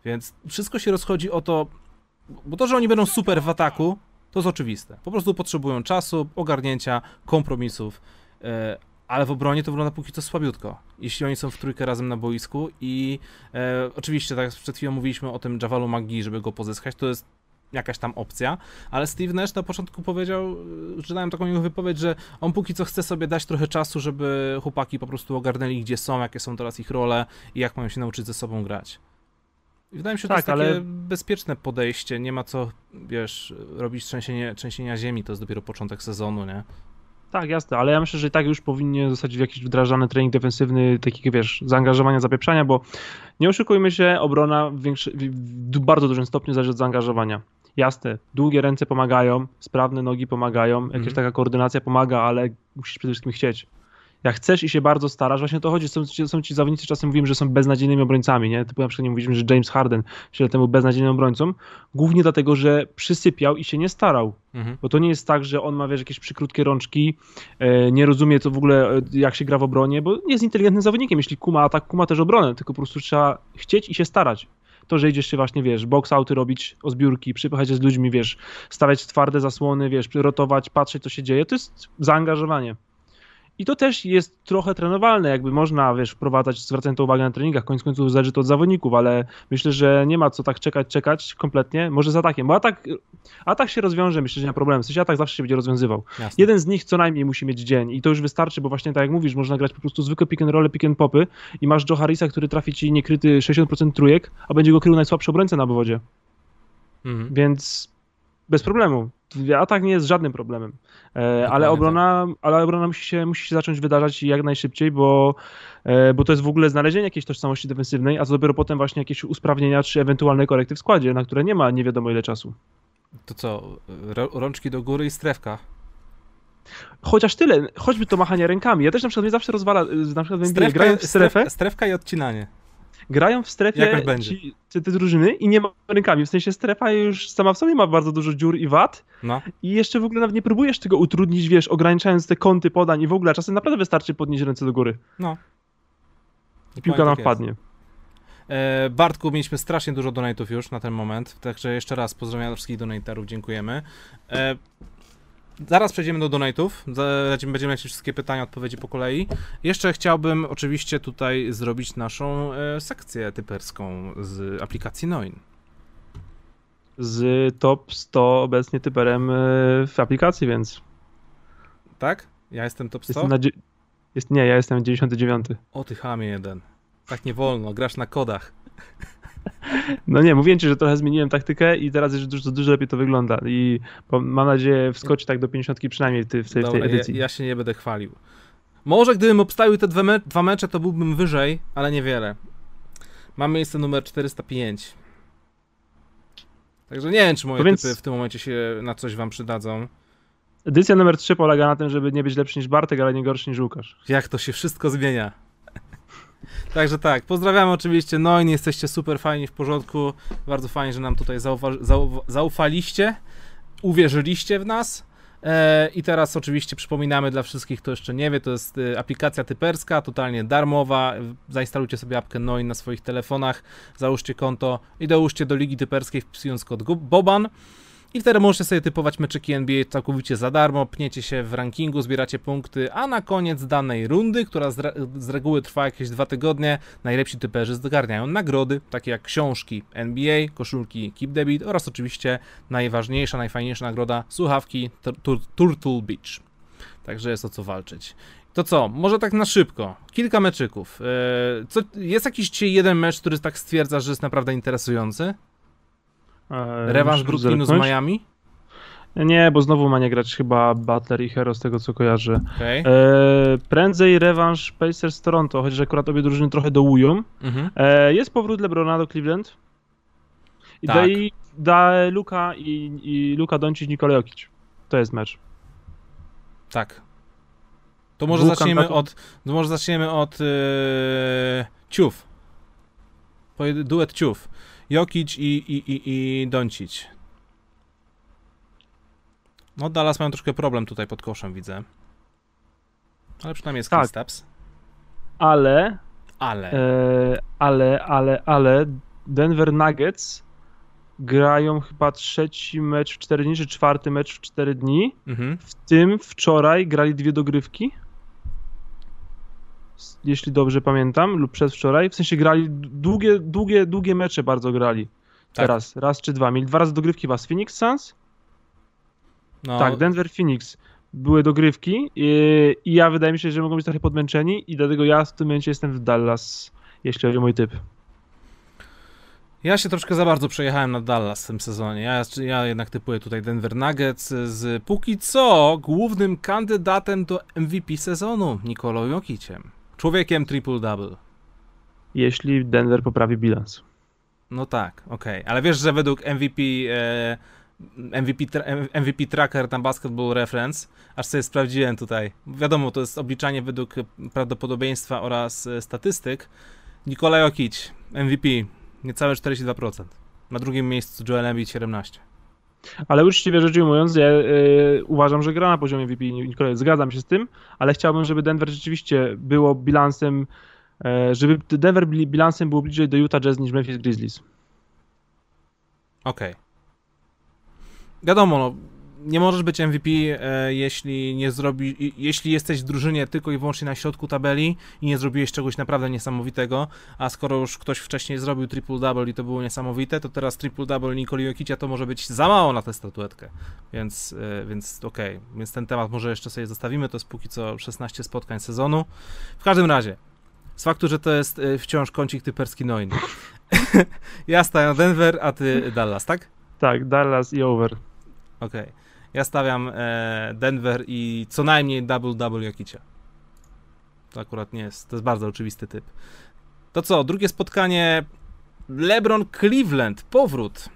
Więc wszystko się rozchodzi o to, bo to, że oni będą super w ataku, to jest oczywiste. Po prostu potrzebują czasu, ogarnięcia, kompromisów, e, ale w obronie to wygląda póki co słabiutko. Jeśli oni są w trójkę razem na boisku i e, oczywiście, tak jak przed chwilą mówiliśmy o tym Javalu Magii, żeby go pozyskać, to jest jakaś tam opcja, ale Steve Nash na początku powiedział, e, czytałem taką jego wypowiedź, że on póki co chce sobie dać trochę czasu, żeby chłopaki po prostu ogarnęli, gdzie są, jakie są teraz ich role i jak mają się nauczyć ze sobą grać. I wydaje mi się, że tak, to jest ale... takie bezpieczne podejście, nie ma co, wiesz, robić trzęsienie, trzęsienia ziemi, to jest dopiero początek sezonu, nie? Tak, jasne, ale ja myślę, że i tak już powinien zostać w jakiś wdrażany trening defensywny, takiego wiesz, zaangażowania, zapieprzania, bo nie oszukujmy się, obrona w, większy, w bardzo dużym stopniu zależy od zaangażowania. Jasne, długie ręce pomagają, sprawne nogi pomagają, jakaś mm. taka koordynacja pomaga, ale musisz przede wszystkim chcieć jak chcesz i się bardzo starasz, właśnie o to chodzi, są, są ci zawodnicy, czasem mówimy, że są beznadziejnymi obrońcami, nie? Typu na przykład nie mówiliśmy, że James Harden się temu beznadziejnym obrońcą, głównie dlatego, że przysypiał i się nie starał, mhm. bo to nie jest tak, że on ma, wiesz, jakieś przykrótkie rączki, e, nie rozumie to w ogóle, e, jak się gra w obronie, bo nie jest inteligentnym zawodnikiem, jeśli kuma atak, kuma też obronę, tylko po prostu trzeba chcieć i się starać to, że idziesz się właśnie, wiesz, box outy robić o zbiórki, przypychać się z ludźmi, wiesz, stawiać twarde zasłony, wiesz, rotować, patrzeć, co się dzieje, to jest zaangażowanie. I to też jest trochę trenowalne, jakby można, wiesz, wprowadzać, zwracając to uwagę na treningach, koniec końców zależy to od zawodników, ale myślę, że nie ma co tak czekać, czekać kompletnie, może z atakiem, bo atak, atak się rozwiąże, myślę, że nie ma problemu, w sensie atak zawsze się będzie rozwiązywał. Jasne. Jeden z nich co najmniej musi mieć dzień i to już wystarczy, bo właśnie tak jak mówisz, można grać po prostu zwykłe pick and roll, pick and popy i masz Joe Harrisa, który trafi ci niekryty 60% trójek, a będzie go krył najsłabszy obrońca na obwodzie. Mhm. Więc bez problemu. Atak nie jest żadnym problemem. E, ale obrona, tak. ale obrona musi się, musi się zacząć wydarzać jak najszybciej, bo, e, bo to jest w ogóle znalezienie jakiejś tożsamości defensywnej, a to dopiero potem właśnie jakieś usprawnienia czy ewentualne korekty w składzie, na które nie ma nie wiadomo ile czasu. To co, rączki do góry i strefka. Chociaż tyle, choćby to machanie rękami. Ja też na przykład mnie zawsze rozwala, na przykład strefka, grając w strefę. Strefka i odcinanie grają w strefie ci, ci, te drużyny i nie ma rękami. W sensie strefa już sama w sobie ma bardzo dużo dziur i wad. No. I jeszcze w ogóle nawet nie próbujesz tego utrudnić, wiesz, ograniczając te kąty podań i w ogóle. Czasem naprawdę wystarczy podnieść ręce do góry. No. I piłka nam tak wpadnie. E, Bartku, mieliśmy strasznie dużo donatów już na ten moment, także jeszcze raz pozdrawiam wszystkich donatorów, dziękujemy. Zaraz przejdziemy do donate'ów, będziemy lecieć wszystkie pytania, odpowiedzi po kolei. Jeszcze chciałbym oczywiście tutaj zrobić naszą e, sekcję typerską z aplikacji Noin. Z top 100 obecnie typerem e, w aplikacji, więc... Tak? Ja jestem top 100? Jestem na jest, nie, ja jestem 99. O ty chamie jeden. Tak nie wolno, grasz na kodach. No nie, mówię ci, że trochę zmieniłem taktykę i teraz już dużo, dużo lepiej to wygląda i mam nadzieję wskoczyć tak do 50 przynajmniej w tej, w tej Dobra, edycji. Ja, ja, się nie będę chwalił. Może gdybym obstawił te dwa, me dwa mecze, to byłbym wyżej, ale niewiele. Mam miejsce numer 405. Także nie wiem, czy moje więc... typy w tym momencie się na coś wam przydadzą. Edycja numer 3 polega na tym, żeby nie być lepszy niż Bartek, ale nie gorszy niż Łukasz. Jak to się wszystko zmienia. Także tak, pozdrawiamy oczywiście Noin, jesteście super fajni, w porządku, bardzo fajnie, że nam tutaj zaufa zaufaliście, uwierzyliście w nas. E, I teraz oczywiście przypominamy dla wszystkich, kto jeszcze nie wie, to jest e, aplikacja typerska, totalnie darmowa. Zainstalujcie sobie apkę Noin na swoich telefonach, załóżcie konto i dołóżcie do Ligi Typerskiej wpisując kod BOBAN. I wtedy możecie sobie typować meczyki NBA całkowicie za darmo, pniecie się w rankingu, zbieracie punkty, a na koniec danej rundy, która z, re z reguły trwa jakieś dwa tygodnie, najlepsi typerzy zgarniają nagrody, takie jak książki NBA, koszulki Keep Debit oraz oczywiście najważniejsza, najfajniejsza nagroda, słuchawki Turtle Beach. Także jest o co walczyć. To co, może tak na szybko, kilka meczyków. Eee, co, jest jakiś jeden mecz, który tak stwierdza, że jest naprawdę interesujący? E, Rewanż Brooklynu z Miami? Nie, bo znowu ma nie grać chyba Butler i Hero z tego co kojarzę. Okej. E, prędzej rewanż Pacers z Toronto, chociaż akurat obie drużyny trochę dołują. Mhm. E, jest powrót LeBrona do Cleveland. I Tak. daj da Luka i, i Luka Doncic Nikola Jokic. To jest mecz. Tak. To może zaczniemy kandydatów- od. To może zaczniemy od yy, ciów. Duet ciów. Jokic i, i, i, i Doncic. No Dallas mają troszkę problem tutaj pod koszem, widzę. Ale przynajmniej jest Tak. Kristaps. Ale, Ale. e, ale, ale, ale Denver Nuggets grają chyba trzeci mecz w 4 dni, czy czwarty mecz w 4 dni. Mhm. W tym wczoraj grali dwie dogrywki. Jeśli dobrze pamiętam, lub przedwczoraj. W sensie grali długie, długie, długie mecze bardzo grali. Tak. Teraz, raz czy dwa. Mieli dwa razy dogrywki z Phoenix Suns. No, Tak, Denver Phoenix. Były dogrywki i, i ja wydaje mi się, że mogą być trochę podmęczeni i dlatego ja w tym momencie jestem w Dallas, jeśli chodzi o mój typ. Ja się troszkę za bardzo przejechałem na Dallas w tym sezonie. Ja, ja jednak typuję tutaj Denver Nuggets z póki co głównym kandydatem do MVP sezonu, Nikolą Jokiciem. Człowiekiem triple-double. Jeśli Denver poprawi bilans. No tak, okej. Ale wiesz, że według MVP, e, MVP, tra- MVP Tracker na Basketball Reference, aż sobie sprawdziłem tutaj, wiadomo, to jest obliczanie według prawdopodobieństwa oraz e, statystyk, Nikola Jokic, MVP, niecałe 42%. Na drugim miejscu Joel Embiid 17. Ale uczciwie rzecz ujmując, ja y, uważam, że gra na poziomie VP. Zgadzam się z tym, ale chciałbym, żeby Denver rzeczywiście było bilansem, e, żeby Denver bilansem było bliżej do Utah Jazz niż Memphis Grizzlies. Okej. Wiadomo, no, nie możesz być MVP, e, jeśli nie zrobi, jeśli jesteś w drużynie tylko i wyłącznie na środku tabeli i nie zrobiłeś czegoś naprawdę niesamowitego, a skoro już ktoś wcześniej zrobił triple-double i to było niesamowite, to teraz triple-double Nikoli Jokicia to może być za mało na tę statuetkę, więc, e, więc okej, więc ten temat może jeszcze sobie zostawimy, to jest póki co 16 spotkań sezonu. W każdym razie, z faktu, że to jest e, wciąż kącik typerski Noin. [laughs] ja staję Denver, a ty Dallas, tak? Tak, Dallas i over. Okej. Ja stawiam e, Denver i co najmniej double-double Jokicia. To akurat nie jest, to jest bardzo oczywisty typ. To co, drugie spotkanie LeBron Cleveland, powrót.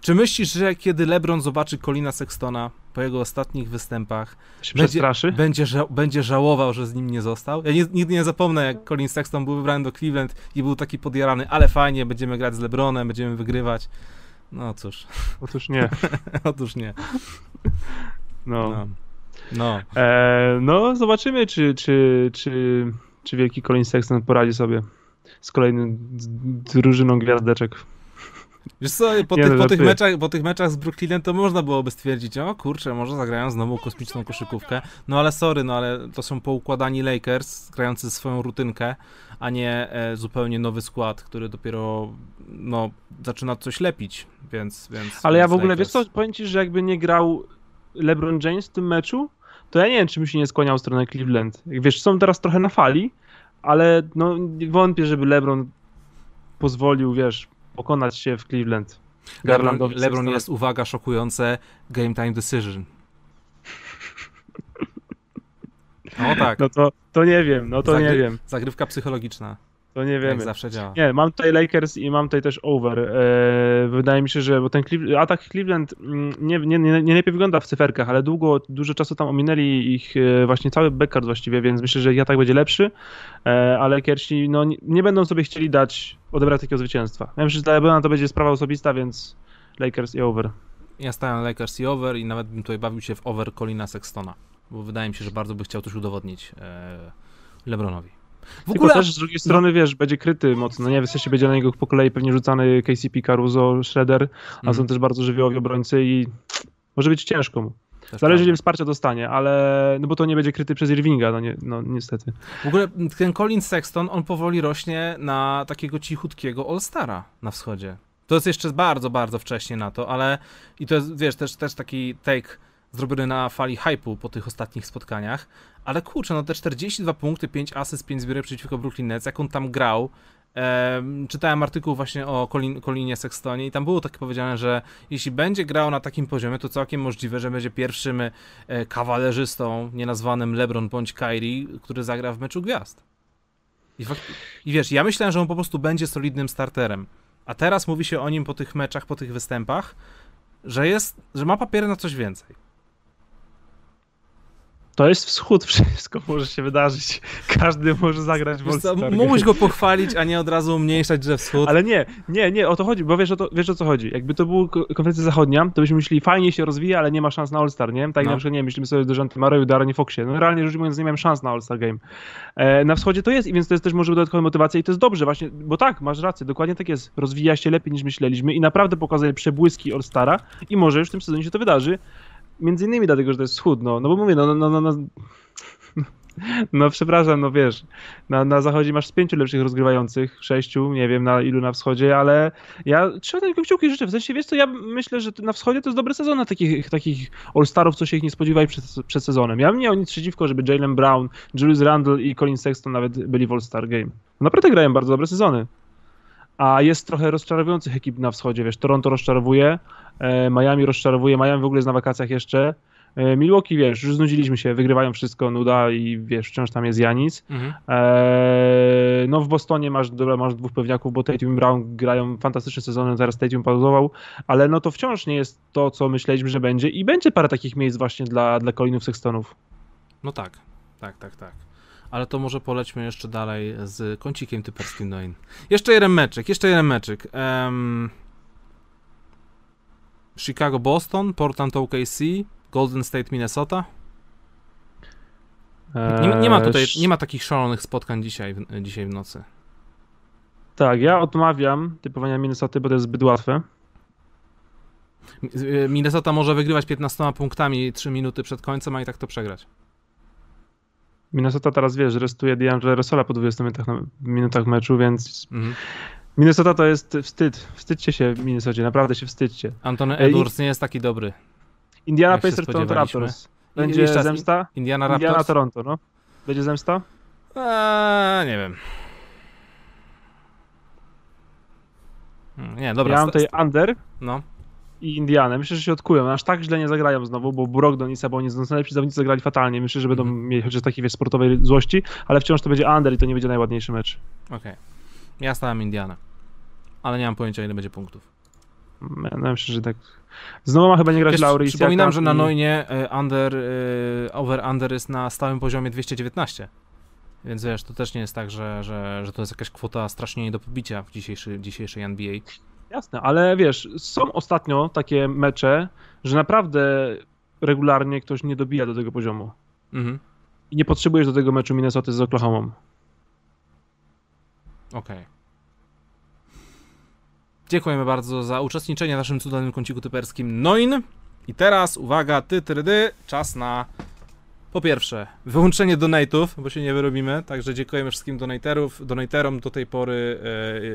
Czy myślisz, że kiedy LeBron zobaczy Colina Sextona po jego ostatnich występach, Będzie- będzie, ża- będzie żałował, że z nim nie został? Ja nie, nigdy nie zapomnę, jak Colin Sexton był wybrany do Cleveland i był taki podjarany, ale fajnie, będziemy grać z LeBronem, będziemy wygrywać. No cóż, Otóż nie. [laughs] otóż nie. No. No. No. E, no, zobaczymy, czy, czy, czy, czy wielki Colin Sexton poradzi sobie z kolejnym z drużyną gwiazdeczek. Wiesz co, po, tych, po, tych meczach, po tych meczach z Brooklynem to można byłoby stwierdzić, o kurczę, może zagrają znowu kosmiczną koszykówkę. No ale sorry, no ale to są poukładani Lakers, grający swoją rutynkę, a nie e, zupełnie nowy skład, który dopiero no, zaczyna coś lepić, więc... więc Ale ja w ogóle, Lakers. wiesz co, powiem ci, że jakby nie grał LeBron James w tym meczu, to ja nie wiem, czy bym się nie skłaniał w stronę Cleveland. Wiesz, są teraz trochę na fali, ale no wątpię, żeby LeBron pozwolił, wiesz, pokonać się w Cleveland. LeBron, Garlandowi LeBron jest, uwaga, szokujące, game time decision. O tak, No to, to nie wiem, no to Zagry- nie wiem, zagrywka psychologiczna, to nie jak wiemy. zawsze działa. Nie, mam tutaj Lakers i mam tutaj też over. E, wydaje mi się, że bo ten atak Cleveland mm, nie, nie, nie, nie lepiej wygląda w cyferkach, ale długo, dużo czasu tam ominęli ich e, właśnie cały backcourt właściwie, więc myślę, że atak będzie lepszy, e, ale Lakersi no, nie, nie będą sobie chcieli dać, odebrać takiego zwycięstwa. Ja myślę, że dla LeBrona to będzie sprawa osobista, więc Lakers i over. Ja stałem Lakers i over i nawet bym tutaj bawił się w over Colina Sextona, bo wydaje mi się, że bardzo by chciał coś udowodnić e, LeBronowi. W Tylko ogóle, też z drugiej strony, wiesz, będzie kryty mocno, nie? W sensie będzie na niego po kolei pewnie rzucany KCP, Caruso, Shredder, a Mhm, są też bardzo żywiołowi obrońcy i może być ciężko mu. też Zależy, ile wsparcia dostanie, ale no bo to nie będzie kryty przez Irvinga, no, nie, no niestety. W ogóle ten Colin Sexton, on powoli rośnie na takiego cichutkiego All-Stara na wschodzie. To jest jeszcze bardzo, bardzo wcześnie na to, ale i to jest, wiesz, też, też taki take zrobiony na fali hypu po tych ostatnich spotkaniach, ale kurczę, no te 42 punkty, 5 asyst, 5 zbiórek przeciwko Brooklyn Nets, jak on tam grał, Em, czytałem artykuł właśnie o Colin, Colinie Sextonie i tam było takie powiedziane, że jeśli będzie grał na takim poziomie, to całkiem możliwe, że będzie pierwszym e, kawalerzystą nienazwanym LeBron bądź Kyrie, który zagra w meczu gwiazd. I, fakt, I wiesz, ja myślałem, że on po prostu będzie solidnym starterem, a teraz mówi się o nim po tych meczach, po tych występach, że jest, że ma papiery na coś więcej. To jest wschód, [laughs] wszystko może się wydarzyć. Każdy może zagrać w. Mógłbyś go pochwalić, a nie od razu umniejszać, że wschód. Ale nie, nie, nie, o to chodzi, bo wiesz o, to, wiesz o co chodzi. Jakby to była konferencja zachodnia, to byśmy myśleli, fajnie się rozwija, ale nie ma szans na All-Star, nie? Tak no. na przykład, nie myślimy sobie o Dejante Mareju, Darrenie Foxie. No realnie rzecz biorąc, nie miałem szans na All-Star Game. E, na wschodzie to jest, i więc to jest też może dodatkowa motywacja i to jest dobrze właśnie, bo tak, masz rację, dokładnie tak jest. Rozwija się lepiej niż myśleliśmy i naprawdę pokazuje przebłyski All-Stara i może już w tym sezonie się to wydarzy. Między innymi dlatego, że to jest wschód, no, no bo mówię, no, no, no, no no przepraszam, no wiesz, na, na zachodzie masz z pięciu lepszych rozgrywających, sześciu, nie wiem na ilu na wschodzie, ale ja trzymam tylko kciuki życzę. W sensie, wiesz co, ja myślę, że na wschodzie to jest dobry sezon na takich, takich All-Starów, co się ich nie spodziewali przed, przed sezonem. Ja bym nie miał nic przeciwko, żeby Jalen Brown, Julius Randle i Colin Sexton nawet byli w All-Star Game. Naprawdę grają bardzo dobre sezony. A jest trochę rozczarowujących ekip na wschodzie, wiesz, Toronto rozczarowuje, e, Miami rozczarowuje, Miami w ogóle jest na wakacjach jeszcze, E, Milwaukee, wiesz, już znudziliśmy się, wygrywają wszystko, nuda i wiesz, wciąż tam jest Janis. Mhm. Eee, no w Bostonie masz, dobra, masz dwóch pewniaków, bo Tatum i Brown grają fantastyczne sezony, zaraz Tatum pauzował, ale no to wciąż nie jest to, co myśleliśmy, że będzie i będzie parę takich miejsc właśnie dla, dla Colinów Sextonów. No tak, tak, tak, tak. Ale to może polećmy jeszcze dalej z kącikiem typerskim Noin. Jeszcze jeden meczek, jeszcze jeden meczek. Um... Chicago-Boston, Portland-OKC, Golden State, Minnesota? Nie, nie, ma tutaj, eee, nie ma takich szalonych spotkań dzisiaj, dzisiaj w nocy. Tak, ja odmawiam typowania Minnesota, bo to jest zbyt łatwe. Minnesota może wygrywać 15 punktami 3 minuty przed końcem, a i tak to przegrać. Minnesota teraz, wiesz, restuje D'Angelo Russola po 20 minutach, minutach meczu, więc mhm. Minnesota to jest wstyd. Wstydźcie się w Minnesocie, naprawdę się wstydźcie. Antony Edwards nie jest taki dobry. Indiana Pacers Toronto Raptors. Będzie zemsta? Indiana Raptors? Indiana Toronto, no. Będzie zemsta? Eee, nie wiem. Hmm, nie, dobra. Ja mam tutaj under no. I Indianę. Myślę, że się odkują. Aż tak źle nie zagrają znowu, bo Brogdon i Sabonis, no najlepsi zawodnicy zagrali fatalnie. Myślę, że będą mm. mieli chociaż takiej wiesz, sportowej złości, ale wciąż to będzie under i to nie będzie najładniejszy mecz. Okej. Okay. Ja stałem Indianę. Ale nie mam pojęcia, ile będzie punktów. Ja myślę, że tak Znowu ma chyba nie grać Wiesz, Laury Przypominam, że na Noinie e, under, e, over-under jest na stałym poziomie 219. Więc wiesz, to też nie jest tak, że, że, że to jest jakaś kwota strasznie nie do pobicia w dzisiejszy, dzisiejszej NBA. Jasne, ale wiesz, są ostatnio takie mecze, że naprawdę regularnie ktoś nie dobija do tego poziomu. Mhm. I nie potrzebujesz do tego meczu Minnesota z Oklahoma. Okej. Okay. Dziękujemy bardzo za uczestniczenie w naszym cudownym kąciku typerskim Noin. I teraz, uwaga, ty, ty, czas na po pierwsze, wyłączenie donate'ów, bo się nie wyrobimy, także dziękujemy wszystkim donaterów, donaterom do tej pory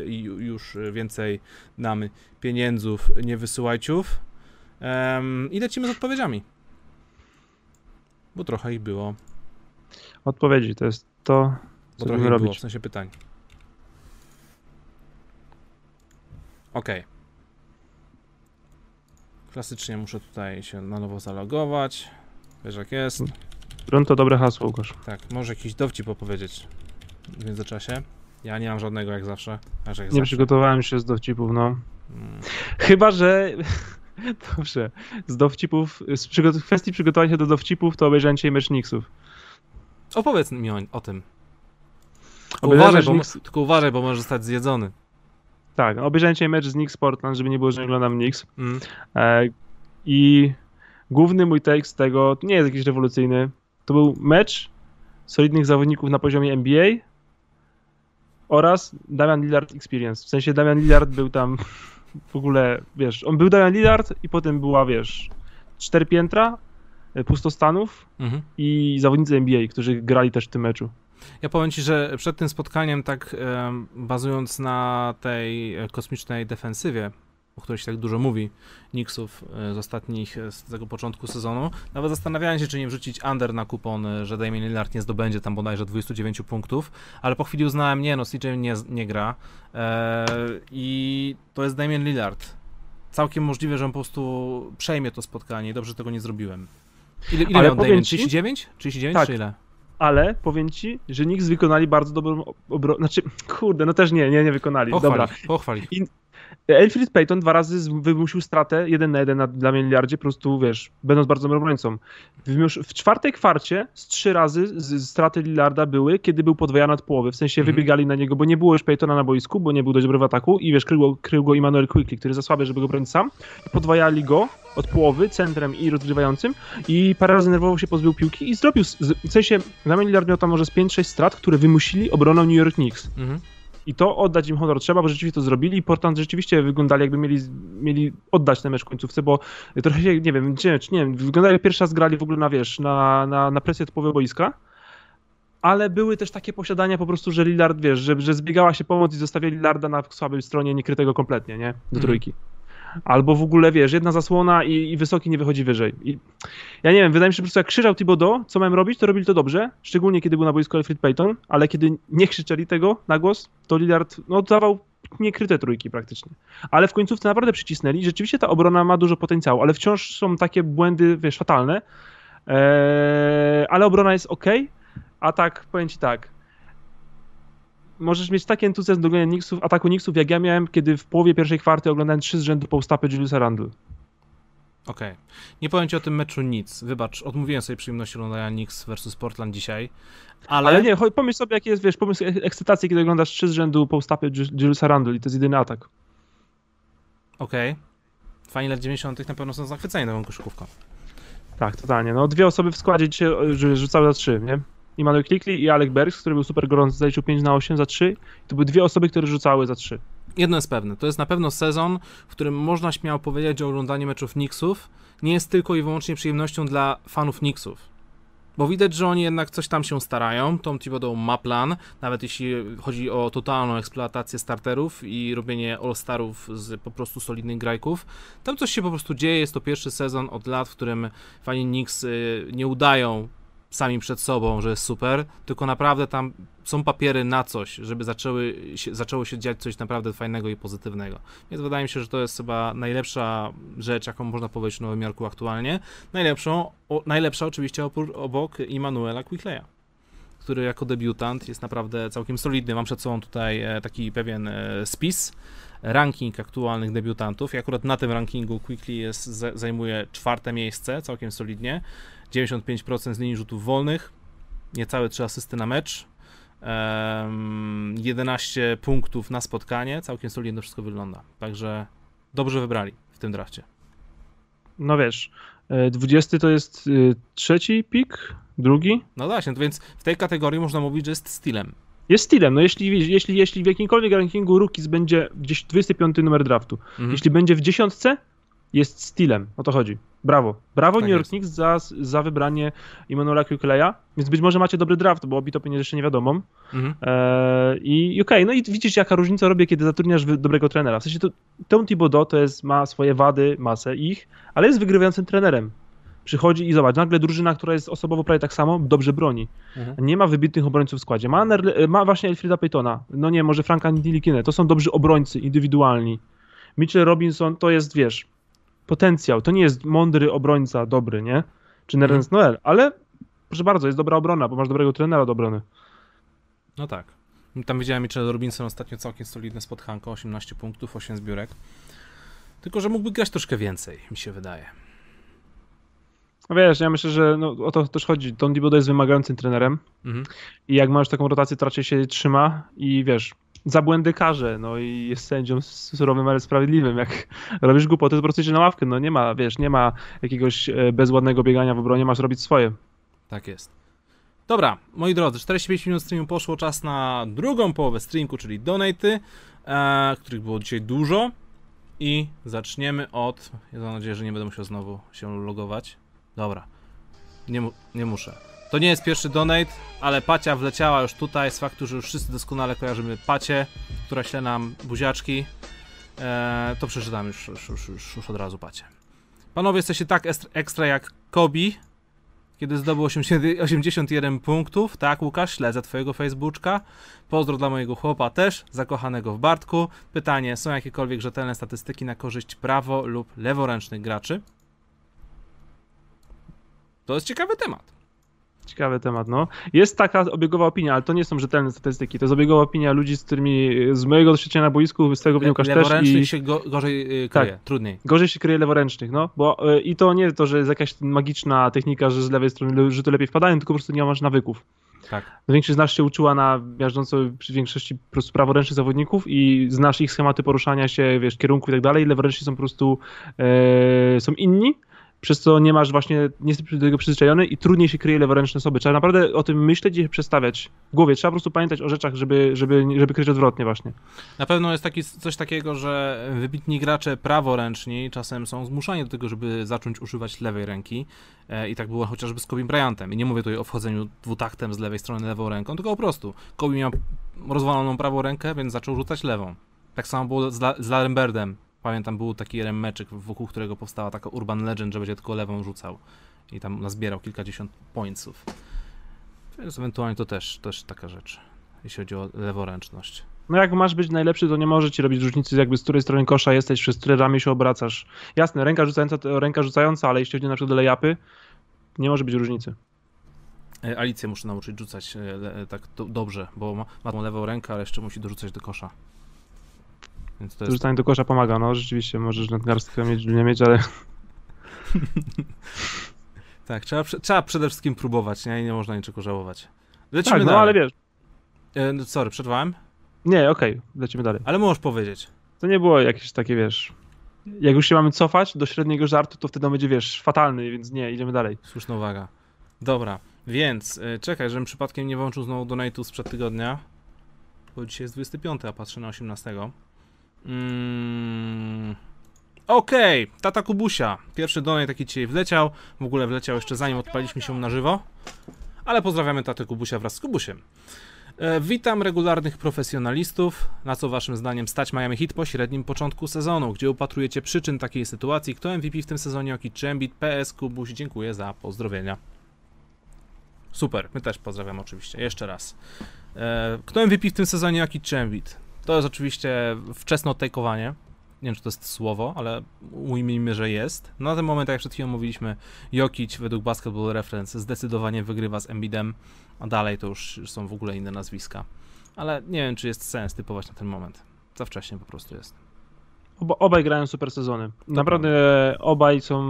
e, już więcej nam pieniędzów nie wysyłajciów. E, I lecimy z odpowiedziami. Bo trochę ich było. Odpowiedzi to jest to, co bo trochę robić. Było, w sensie pytań. Ok. Klasycznie muszę tutaj się na nowo zalogować. Wiesz jak jest. Grunt to dobre hasło, Łukasz. Tak, może jakiś dowcip opowiedzieć w międzyczasie. Ja nie mam żadnego jak zawsze. Jak nie zawsze. przygotowałem się z dowcipów, no. Hmm. Chyba, że... [laughs] Dobrze. Z dowcipów, z przygot... kwestii przygotowania się do dowcipów to obejrzałem dzisiaj mecz Knicksów. Opowiedz mi o, o tym. Tylko uważaj, bo, tylko uważaj, bo możesz zostać zjedzony. Tak, obejrzałem dzisiaj mecz z Knicks Portland, żeby nie było, że oglądam Knicks. Mm. E, I główny mój tekst tego nie jest jakiś rewolucyjny. To był mecz solidnych zawodników na poziomie NBA oraz Damian Lillard Experience. W sensie Damian Lillard był tam w ogóle, wiesz, on był Damian Lillard i potem była, wiesz, cztery piętra e, pustostanów mhm. i zawodnicy NBA, którzy grali też w tym meczu. Ja powiem ci, że przed tym spotkaniem, tak bazując na tej e, kosmicznej defensywie o której się tak dużo mówi, Knicksów z ostatnich, z tego początku sezonu. Nawet zastanawiałem się, czy nie wrzucić under na kupon, że Damian Lillard nie zdobędzie tam bodajże 29 punktów, ale po chwili uznałem, nie no, CJ nie, nie gra eee, i to jest Damian Lillard. Całkiem możliwe, że on po prostu przejmie to spotkanie i dobrze tego nie zrobiłem. Ile, ile miał Damian? 39? 39 tak. czy ile? ale powiem ci, że Knicks wykonali bardzo dobrą obronę. Znaczy, kurde, no też nie, nie, nie wykonali. Pochwali, Dobra. pochwali. I Elfrid Payton dwa razy wymusił stratę jeden na jeden na, dla miliardzie, po prostu wiesz, będąc bardzo dobrym obrońcą. W, w czwartej kwarcie z trzy razy z, straty Lillarda były, kiedy był podwojany od połowy, w sensie mm -hmm. wybiegali na niego, bo nie było już Paytona na boisku, bo nie był dość dobry w ataku i wiesz, krył, krył go Emmanuel Quickly, który za słaby, żeby go bronić sam. Podwajali go od połowy, centrem i rozgrywającym i parę razy nerwowo się pozbył piłki i zrobił, w sensie Damian Lillard miał tam może z 5-6 strat, które wymusili obroną New York Knicks. Mm -hmm. I to oddać im honor trzeba, bo rzeczywiście to zrobili i Portland rzeczywiście wyglądali jakby mieli, mieli oddać ten mecz w końcówce, bo trochę się, nie wiem, czy, czy nie wiem, wyglądali jak pierwszy raz grali w ogóle na, wiesz, na, na, na presję typowej boiska, ale były też takie posiadania po prostu, że Lillard, wiesz, że, że zbiegała się pomoc i zostawiali Lillarda na słabej stronie, niekrytego kompletnie, nie? Do mm. Albo w ogóle, wiesz, jedna zasłona i, i, wysoki nie wychodzi wyżej. I ja nie wiem, wydaje mi się, że po prostu jak krzyczał Thibodeau, co mają robić, to robili to dobrze, szczególnie kiedy był na boisku Alfred Payton, ale kiedy nie krzyczeli tego na głos, to Lillard, no, dawał niekryte trójki praktycznie. Ale w końcówce naprawdę przycisnęli. Rzeczywiście ta obrona ma dużo potencjału, ale wciąż są takie błędy, wiesz, fatalne. Eee, ale obrona jest ok, a tak, powiem ci tak, możesz mieć taki entuzjazm do oglądania Knicksów, ataku Knicksów, jak ja miałem, kiedy w połowie pierwszej kwarty oglądałem trzy z rzędu postapy Juliusa Randle. Okej. Okay. Nie powiem ci o tym meczu nic. Wybacz, odmówiłem sobie przyjemności oglądania Knicks versus Portland dzisiaj. Ale... ale nie, pomyśl sobie, jaki jest, wiesz, pomysł ekscytacji, kiedy oglądasz trzy z rzędu postapy Juliusa Randle i to jest jedyny atak. Okej. Okay. Fani lat 90. na pewno są zachwyceni nową koszykówką. Tak, totalnie. No dwie osoby w składzie dzisiaj rzucały za trzy, nie? Immanuel Klikli i Alec Bergs, który był super gorący, zaliczył 5 na 8 za 3. To były dwie osoby, które rzucały za 3. Jedno jest pewne, to jest na pewno sezon, w którym można śmiało powiedzieć, że oglądanie meczów Knicksów nie jest tylko i wyłącznie przyjemnością dla fanów Knicksów. Bo widać, że oni jednak coś tam się starają. Tom Thibodeau ma plan, nawet jeśli chodzi o totalną eksploatację starterów i robienie all-starów z po prostu solidnych grajków. Tam coś się po prostu dzieje. Jest to pierwszy sezon od lat, w którym fani Knicks y, nie udają sami przed sobą, że jest super, tylko naprawdę tam są papiery na coś, żeby zaczęły się, zaczęło się dziać coś naprawdę fajnego i pozytywnego. Więc wydaje mi się, że to jest chyba najlepsza rzecz, jaką można powiedzieć w Nowym Jorku aktualnie. Najlepszą, o, najlepsza oczywiście obok Immanuela Quickleya który jako debiutant jest naprawdę całkiem solidny. Mam przed sobą tutaj e, taki pewien e, spis, ranking aktualnych debiutantów i akurat na tym rankingu Quickly jest, zajmuje czwarte miejsce, całkiem solidnie. 95% z linii rzutów wolnych, niecałe 3 asysty na mecz, 11 punktów na spotkanie, całkiem solidnie wszystko wygląda. Także dobrze wybrali w tym drafcie. No wiesz, 20 e, to jest e, trzeci pik, drugi? No właśnie, więc w tej kategorii można mówić, że jest stylem. Jest stylem. No jeśli, jeśli, jeśli w jakimkolwiek rankingu Rookies będzie gdzieś 25 numer draftu, mhm. jeśli będzie w dziesiątce, jest stylem. O to chodzi. Brawo. Brawo tak New York Knicks za, za wybranie Immanuela Kukleya. Więc być może macie dobry draft, bo obi topy jeszcze nie wiadomo. Mhm. Eee, I okej, okay, no i widzisz jaka różnica robię, kiedy zatrudniasz dobrego trenera. W sensie to, Tom Thibodeau to jest, ma swoje wady, masę ich, ale jest wygrywającym trenerem. Przychodzi i zobacz, nagle drużyna, która jest osobowo prawie tak samo, dobrze broni. Mhm. Nie ma wybitnych obrońców w składzie. Ma, ma właśnie Elfrida Paytona. No nie, może Franka Nidilikine. To są dobrzy obrońcy, indywidualni. Mitchell Robinson to jest, wiesz, potencjał. To nie jest mądry obrońca, dobry, nie? Czy Nerens mhm. Noel, ale proszę bardzo, jest dobra obrona, bo masz dobrego trenera do obrony. No tak. Tam widziałem Mitchell Robinson ostatnio całkiem solidne spotkanko, 18 punktów, 8 zbiórek. Tylko, że mógłby grać troszkę więcej, mi się wydaje. No wiesz, ja myślę, że no, o to też chodzi. Don Dibodo jest wymagającym trenerem mhm. i jak masz taką rotację, to raczej się trzyma i wiesz, za błędy karze, no i jest sędzią surowym, ale sprawiedliwym. Jak [laughs] robisz głupoty, to po prostu idzie na ławkę, no nie ma, wiesz, nie ma jakiegoś e, bezładnego biegania w obronie, masz robić swoje. Tak jest. Dobra, moi drodzy, 45 minut streamu poszło, czas na drugą połowę streamku, czyli donaty, e, których było dzisiaj dużo i zaczniemy od, ja mam nadzieję, że nie będę musiał znowu się logować. Dobra, nie, mu, nie muszę. To nie jest pierwszy donate, ale Pacia wleciała już tutaj z faktu, że już wszyscy doskonale kojarzymy Pacie, która śle nam buziaczki. E, to przeczytam już, już, już, już, już od razu, pacie. Panowie, jesteście tak ekstra jak Kobi, kiedy zdobył 81 punktów. Tak, Łukasz, śledzę twojego Facebooka. Pozdro dla mojego chłopa też, zakochanego w Bartku. Pytanie, są jakiekolwiek rzetelne statystyki na korzyść prawo lub leworęcznych graczy? To jest ciekawy temat. Ciekawy temat, no. Jest taka obiegowa opinia, ale to nie są rzetelne statystyki. To jest obiegowa opinia ludzi, z którymi, z mojego doświadczenia na boisku, z tego wynikasz też. I się go, gorzej yy, kryje, tak, trudniej. Gorzej się kryje leworęcznych, no. Bo, yy, I to nie to, że jest jakaś magiczna technika, że z lewej strony rzuty lepiej wpadają, tylko po prostu nie masz nawyków. Tak. Większość z nas się uczyła na miażdżąco przy większości po prostu praworęcznych zawodników i znasz ich schematy poruszania się, wiesz, kierunku i tak dalej. Leworęczni są po prostu yy, są inni przez co nie masz właśnie, nie jesteś do tego przyzwyczajony i trudniej się kryje leworęczne osoby. Trzeba naprawdę o tym myśleć i się przestawiać w głowie. Trzeba po prostu pamiętać o rzeczach, żeby, żeby, żeby kryć odwrotnie właśnie. Na pewno jest taki, coś takiego, że wybitni gracze praworęczni czasem są zmuszani do tego, żeby zacząć używać lewej ręki e, i tak było chociażby z Kobe Bryantem. I nie mówię tutaj o wchodzeniu dwutaktem z lewej strony lewą ręką, tylko po prostu Kobe miał rozwaloną prawą rękę, więc zaczął rzucać lewą. Tak samo było z, La z Laremberdem Pamiętam, był taki jeden meczek, wokół którego powstała taka urban legend, że będzie tylko lewą rzucał. I tam nazbierał kilkadziesiąt pointsów. Więc ewentualnie to też, też taka rzecz, jeśli chodzi o leworęczność. No jak masz być najlepszy, to nie może ci robić różnicy, jakby z której strony kosza jesteś, przez które ramię się obracasz. Jasne, ręka rzucająca to ręka rzucająca, ale jeśli chodzi na przykład do layupy, nie może być różnicy. E, Alicję muszę nauczyć rzucać e, tak do, dobrze, bo ma, ma tą lewą rękę, ale jeszcze musi dorzucać do kosza. Więc to jest... Rzucanie do kosza pomaga, no rzeczywiście możesz nadgarstkę mieć, nie mieć, ale... [laughs] tak, trzeba, trzeba przede wszystkim próbować, nie? I nie można niczego żałować. Lecimy tak, no dalej. ale wiesz... E, no, sorry, przerwałem? Nie, okej, okay, lecimy dalej. Ale możesz powiedzieć. To nie było jakieś takie, wiesz... Jak już się mamy cofać do średniego żartu, to wtedy on będzie, wiesz, fatalny, więc nie, idziemy dalej. Słuszna uwaga. Dobra, więc yy, czekaj, żebym przypadkiem nie włączył znowu donate'u sprzed tygodnia. Bo dzisiaj jest 25, a patrzę na 18. Mm. Okej, okay. tata Kubusia. Pierwszy donate taki dzisiaj wleciał. W ogóle wleciał jeszcze zanim odpaliśmy się na żywo. Ale pozdrawiamy tatę Kubusia wraz z Kubusiem. E, witam regularnych profesjonalistów. Na co waszym zdaniem stać Miami Heat po średnim początku sezonu? Gdzie upatrujecie przyczyn takiej sytuacji? Kto MVP w tym sezonie? Oki Czembit, PS Kubuś. Dziękuję za pozdrowienia. Super, my też pozdrawiam oczywiście. Jeszcze raz. E, kto MVP w tym sezonie? Oki Czembit. To jest oczywiście wczesne odtajkowanie. Nie wiem, czy to jest słowo, ale ujmijmy, że jest. Na ten moment, jak przed chwilą mówiliśmy, Jokic według Basketball Reference zdecydowanie wygrywa z Embiidem, a dalej to już są w ogóle inne nazwiska. Ale nie wiem, czy jest sens typować na ten moment. Za wcześnie po prostu jest. Oba, obaj grają super sezony. Naprawdę obaj są...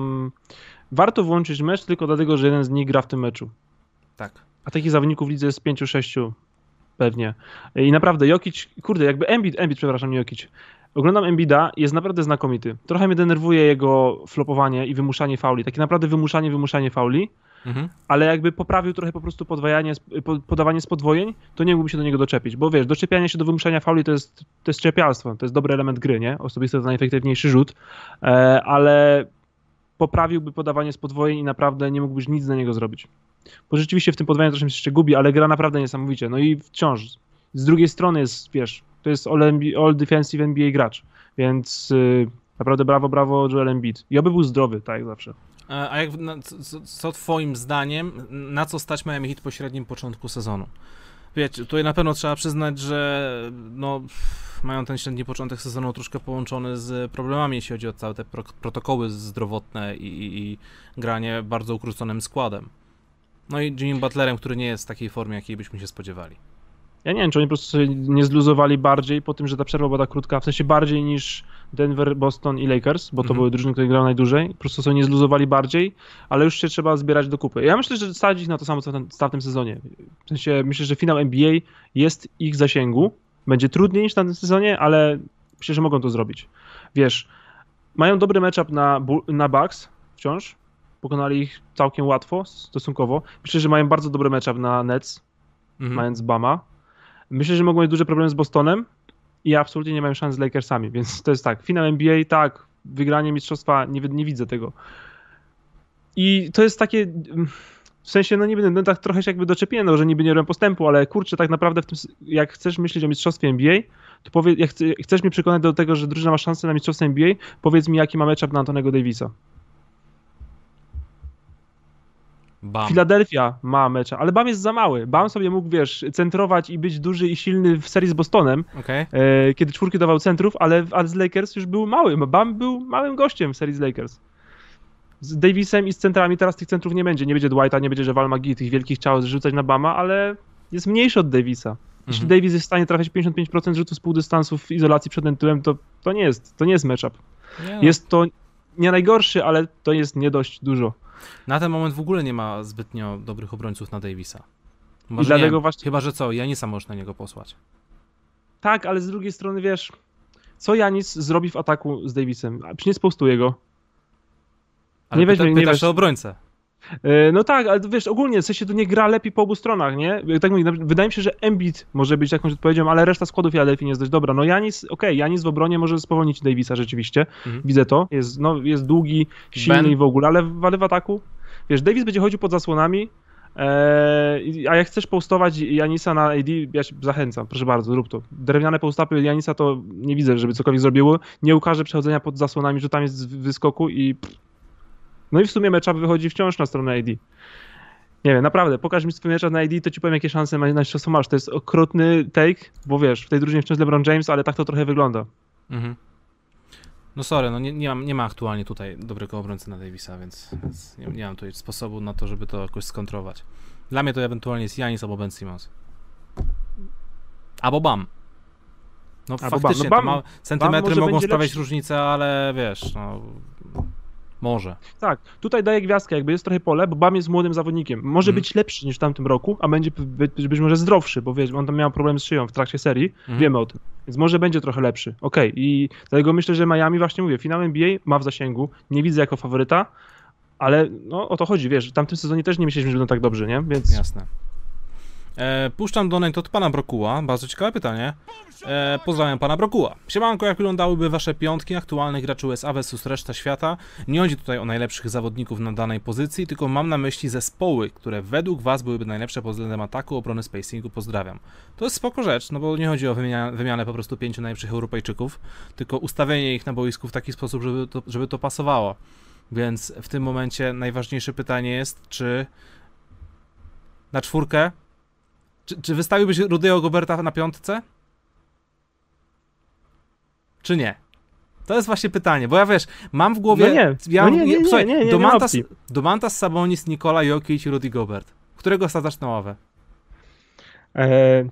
Warto włączyć mecz tylko dlatego, że jeden z nich gra w tym meczu. Tak. A takich zawodników w lidze jest 5-6 pewnie. I naprawdę Jokic, kurde, jakby Embiid, Embiid, przepraszam, nie Jokic. Oglądam Embida jest naprawdę znakomity. Trochę mnie denerwuje jego flopowanie i wymuszanie fauli. Takie naprawdę wymuszanie, wymuszanie fauli. Mhm. Ale jakby poprawił trochę po prostu podwajanie, podawanie z podwojeń, to nie mógłby się do niego doczepić. Bo wiesz, doczepianie się do wymuszania fauli to jest, to jest czepialstwo, to jest dobry element gry, nie? Osobiste to najefektywniejszy rzut, e, ale poprawiłby podawanie z podwojeń i naprawdę nie mógłbyś nic na niego zrobić. Bo rzeczywiście w tym podwajaniu troszkę się jeszcze gubi, ale gra naprawdę niesamowicie. No i wciąż. Z drugiej strony jest, wiesz, to jest all, all defensive NBA gracz, więc yy, naprawdę brawo, brawo Joel Embiid. I oby był zdrowy, tak jak zawsze. A jak, co, co twoim zdaniem, na co stać Miami Heat po średnim początku sezonu? Wiecie, tutaj na pewno trzeba przyznać, że no, mają ten średni początek sezonu troszkę połączony z problemami, jeśli chodzi o całe te pro protokoły zdrowotne i, i, i granie bardzo ukróconym składem. No i Jimmy Butlerem, który nie jest w takiej formie, jakiej byśmy się spodziewali. Ja nie wiem, czy oni po prostu sobie nie zluzowali bardziej po tym, że ta przerwa była tak krótka, w sensie bardziej niż Denver, Boston i Lakers, bo to mhm. były drużyny, które grały najdłużej. Po prostu sobie nie zluzowali bardziej, ale już się trzeba zbierać do kupy. Ja myślę, że stać ich na to samo, co w tym sezonie. W sensie myślę, że finał NBA jest ich zasięgu. Będzie trudniej niż w tamtym sezonie, ale myślę, że mogą to zrobić. Wiesz, mają dobry matchup na, na Bucks wciąż, pokonali ich całkiem łatwo, stosunkowo. Myślę, że mają bardzo dobry matchup na Nets, mhm. mając Bama. Myślę, że mogą mieć duże problemy z Bostonem i absolutnie nie mają szans z Lakersami, więc to jest tak, finał NBA, tak, wygranie mistrzostwa, nie, nie widzę tego. I to jest takie, w sensie, no nie będę, no tak trochę się jakby doczepiłem, no, że niby nie robią postępu, ale kurczę, tak naprawdę w tym, jak chcesz myśleć o mistrzostwie NBA, to powiedz, jak chce- chcesz mnie przekonać do tego, że drużyna ma szansę na mistrzostwo NBA, powiedz mi, jaki ma matchup na Antonego Davisa. Bam. Filadelfia ma mecza, ale Bam jest za mały. Bam sobie mógł, wiesz, centrować i być duży i silny w serii z Bostonem, Okej. e, kiedy czwórki dawał centrów, ale, ale z Lakers już był mały. Bam był małym gościem w serii z Lakers. Z Davisem i z centrami teraz tych centrów nie będzie. Nie będzie Dwighta, nie będzie Javal McGee, tych wielkich ciał zrzucać na Bama, ale jest mniejszy od Davisa. Jeśli Mhm. Davis jest w stanie trafiać 55% rzutu z pół dystansu w izolacji przed tyłem, to, to nie jest, to nie jest matchup. Nie no. Jest to nie najgorszy, ale to jest nie dość dużo. Na ten moment w ogóle nie ma zbytnio dobrych obrońców na Davisa. I dlatego nie, właśnie Chyba, że co, Janisa możesz na niego posłać. Tak, ale z drugiej strony wiesz, co Janis zrobi w ataku z Davisem? Przecież nie spostuje go. Ale Nie pyta, weźmie- nie pytasz weź- o obrońcę. E, No tak, ale wiesz, ogólnie w sensie to nie gra lepiej po obu stronach, nie? Tak mówię, wydaje mi się, że Embiid może być jakąś odpowiedzią, ale reszta składu Philadelphia nie jest dość dobra. No Janis, okej, Janis w obronie może spowolnić Davisa rzeczywiście, Mhm. widzę to, jest, no, jest długi, silny Ben? i w ogóle, ale w, ale w ataku, wiesz, Davis będzie chodził pod zasłonami, e, a jak chcesz postować Janisa na AD, ja się zachęcam, proszę bardzo, rób to. Drewniane postapy Janisa to nie widzę, żeby cokolwiek zrobiło, nie ukaże przechodzenia pod zasłonami, rzutami z wyskoku i no i w sumie matchup wychodzi wciąż na stronę AD. Nie wiem, naprawdę, pokaż mi swój matchup na AD, to ci powiem, jakie szanse na mistrzostwo masz. To jest okrutny take, bo wiesz, w tej drużynie wciąż LeBron James, ale tak to trochę wygląda. Mhm. No sorry, no nie, nie, mam, nie ma aktualnie tutaj dobrego obrońcy na Davisa, więc, więc nie, nie mam tutaj sposobu na to, żeby to jakoś skontrować. Dla mnie to ewentualnie jest Janis albo Ben Simmons. Albo Bam. No Albo Bam. faktycznie, No to Bam- ma, centymetry może mogą sprawiać lepszy. różnicę, ale wiesz, no... Może. Tak, tutaj daję gwiazdkę, jakby jest trochę pole, bo Bam jest młodym zawodnikiem. Może Mhm. być lepszy niż w tamtym roku, a będzie być, być może zdrowszy, bo wiesz, on tam miał problem z szyją w trakcie serii, Mhm. wiemy o tym. Więc może będzie trochę lepszy. Okej, i dlatego myślę, że Miami, właśnie mówię, finał NBA ma w zasięgu, nie widzę jako faworyta, ale no o to chodzi, wiesz, w tamtym sezonie też nie myśleliśmy, że będą tak dobrze, nie? Więc Jasne. E, puszczam donate od pana Brokuła. Bardzo ciekawe pytanie. E, pozdrawiam pana Brokuła. Siemanko, jak wyglądałyby wasze piątki aktualnych graczy USA versus reszta świata? Nie chodzi tutaj o najlepszych zawodników na danej pozycji, tylko mam na myśli zespoły, które według was byłyby najlepsze pod względem ataku, obrony, spacingu. Pozdrawiam. To jest spoko rzecz, no bo nie chodzi o wymianę, wymianę po prostu pięciu najlepszych Europejczyków, tylko ustawienie ich na boisku w taki sposób, żeby to, żeby to pasowało. Więc w tym momencie najważniejsze pytanie jest, czy na czwórkę czy, czy wystawiłbyś Rudego Goberta na piątce? Czy nie? To jest właśnie pytanie, bo ja wiesz, mam w głowie. No nie, ja, no nie, nie, nie, słuchaj, nie, nie, nie ma Domantas, opcji. Domantas Sabonis, Nikola Jokic, Rudy Gobert. Którego sadzasz na ławę? e,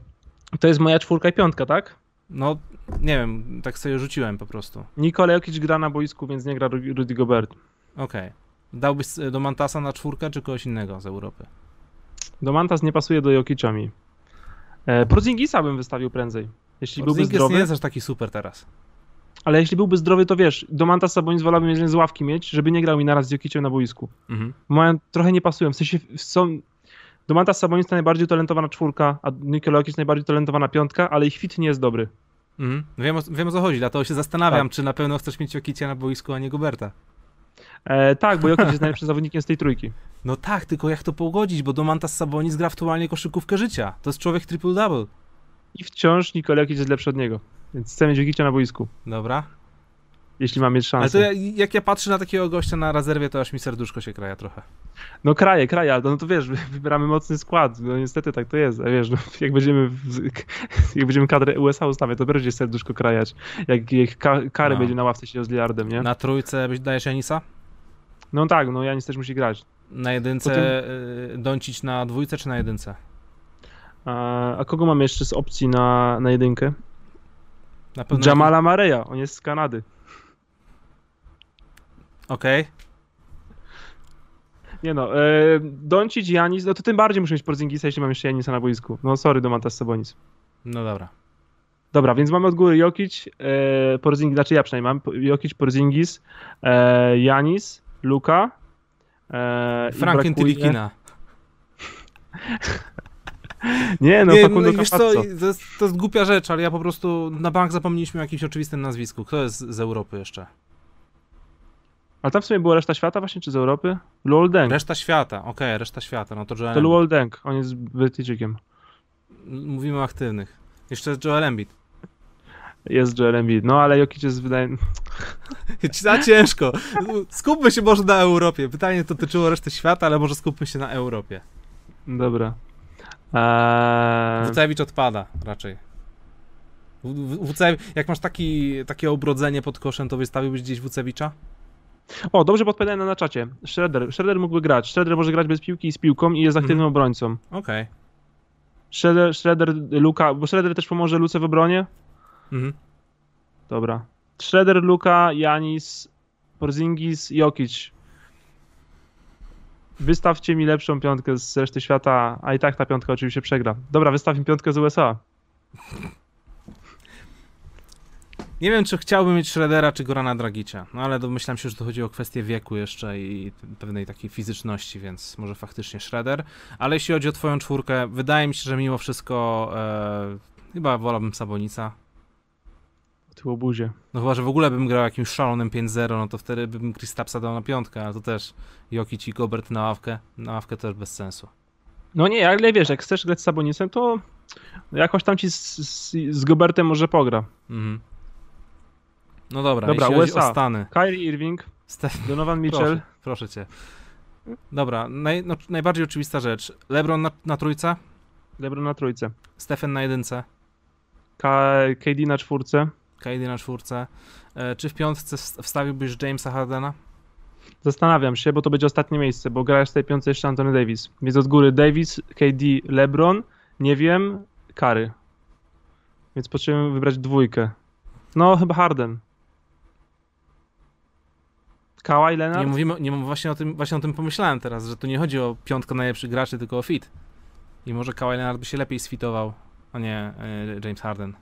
to jest moja czwórka i piątka, tak? No, nie wiem, tak sobie rzuciłem po prostu. Nikola Jokic gra na boisku, więc nie gra Ru- Rudy Gobert. Okej. Dałbyś e, Domantasa na czwórkę, czy kogoś innego z Europy? Domantas nie pasuje do Jokicza mi. E, Porzingisa bym wystawił prędzej. Jeśli byłby zdrowy, nie jest aż taki super teraz. ale jeśli byłby zdrowy, to wiesz, Domantas Sabonis wolałbym jeden z ławki mieć, żeby nie grał mi naraz z Jokiciem na boisku. Mhm. Trochę nie pasują, w sensie są... Domantas Sabonis to najbardziej utalentowana czwórka, a Nikola Jokic najbardziej utalentowana piątka, ale ich fit nie jest dobry. Mhm. Wiem, o, wiem o co chodzi, dlatego się zastanawiam, Tak. czy na pewno chcesz mieć Jokicia na boisku, a nie Goberta. E, tak, bo Jokic jest najlepszym zawodnikiem z tej trójki. [laughs] No tak, tylko jak to pogodzić, bo Domantas Sabonis gra aktualnie koszykówkę życia. To jest człowiek triple-double. I wciąż Nikola Jokic jest lepszy od niego. Więc chcę mieć na boisku, Dobra. Jeśli mam mieć Ale szansę. to ja, jak ja patrzę na takiego gościa na rezerwie, to aż mi serduszko się kraja trochę. No kraje, kraje, ale no to wiesz, wybieramy mocny skład, no niestety tak to jest, wiesz, no, jak będziemy w, [laughs] jak będziemy kadrę USA ustawiać, to będzie serduszko krajać, jak, jak ka, Kary No. będzie na ławce siedział z Lillardem, nie? Na trójce dajesz Janisa? No tak, no Janis też musi grać. Na jedynce y, Doncic na dwójce czy na jedynce? A, a kogo mamy jeszcze z opcji na, na jedynkę? Na pewno. Jamala Mareya, on jest z Kanady. Okej. Nie no, e, Doncic, Janis, no to tym bardziej muszę mieć Porzingisa, jeśli mam jeszcze Janisa na boisku. No sorry, Domantas Sabonis. No dobra. Dobra, więc mamy od góry Jokic, e, Porzingis, znaczy ja przynajmniej mam, Jokic, Porzingis, e, Janis, Luka. E, Franklin Tybikina. [laughs] Nie, no nie, Facundo no, wiesz co, to jest, to jest głupia rzecz, ale ja po prostu na bank zapomnieliśmy o jakimś oczywistym nazwisku. Kto jest z Europy jeszcze? Ale tam w sumie była reszta świata właśnie, czy z Europy? Luol Deng. Reszta świata, okej, reszta świata, no to Joel To. Luol Deng, on jest Brytyjczykiem. Mówimy o aktywnych. Jeszcze Joel Embiid. jest Joel Embiid. No ale Jokic jest wydaje... [laughs] Za ciężko. Skupmy się może na Europie. Pytanie dotyczyło reszty świata, ale może skupmy się na Europie. Dobra. Eee... Wucewicz odpada raczej. Wucew... Jak masz taki, takie obrodzenie pod koszem, to wystawiłbyś gdzieś Wucewicza? O, dobrze podpowiadają na czacie. Shredder. Shredder mógłby grać. Shredder może grać bez piłki i z piłką i jest aktywnym obrońcą. Okej. Shredder, Shredder, Luka, bo Shredder też pomoże Luce w obronie. Mhm. Dobra. Shredder, Luka, Janis, Porzingis, Jokic. Wystawcie mi lepszą piątkę z reszty świata, a i tak ta piątka oczywiście przegra. Dobra, wystaw mi piątkę z USA. Nie wiem, czy chciałbym mieć Shreddera czy Gorana Dragicia, no ale domyślam się, że to chodzi o kwestię wieku jeszcze i pewnej takiej fizyczności, więc może faktycznie Shredder. Ale jeśli chodzi o twoją czwórkę, wydaje mi się, że mimo wszystko e, chyba wolałbym Sabonica. Tyło buzie. No chyba, że w ogóle bym grał jakimś szalonym 5-0, no to wtedy bym Kristapsa dał na piątkę, ale to też Jokic i Gobert na ławkę, na ławkę też bez sensu. No nie, ale wiesz, jak chcesz grać z Sabonicem, to jakoś tam ci z, z, z Gobertem może pogra. Mhm. No dobra, Dobra, jeśli chodzi USA. o Stany. Kyrie Irving, Stef- Donovan Mitchell, proszę, proszę cię. Dobra, naj, no, najbardziej oczywista rzecz. LeBron na, na trójce, LeBron na trójce, Stephen na jedynce, K KD na czwórce. KD na czwórce. E, czy w piątce wstawiłbyś Jamesa Hardena? Zastanawiam się, bo to będzie ostatnie miejsce, bo gra w tej piątce jeszcze Anthony Davis. Więc od góry Davis, KD, LeBron, nie wiem, Kary. Więc potrzebujemy wybrać dwójkę. No, chyba Harden. Kawhi Leonard? Nie mówimy, nie, właśnie, o tym, właśnie o tym pomyślałem teraz, że tu nie chodzi o piątkę najlepszych graczy, tylko o fit. I może Kawhi Leonard by się lepiej sfitował, a nie e, James Harden. [laughs]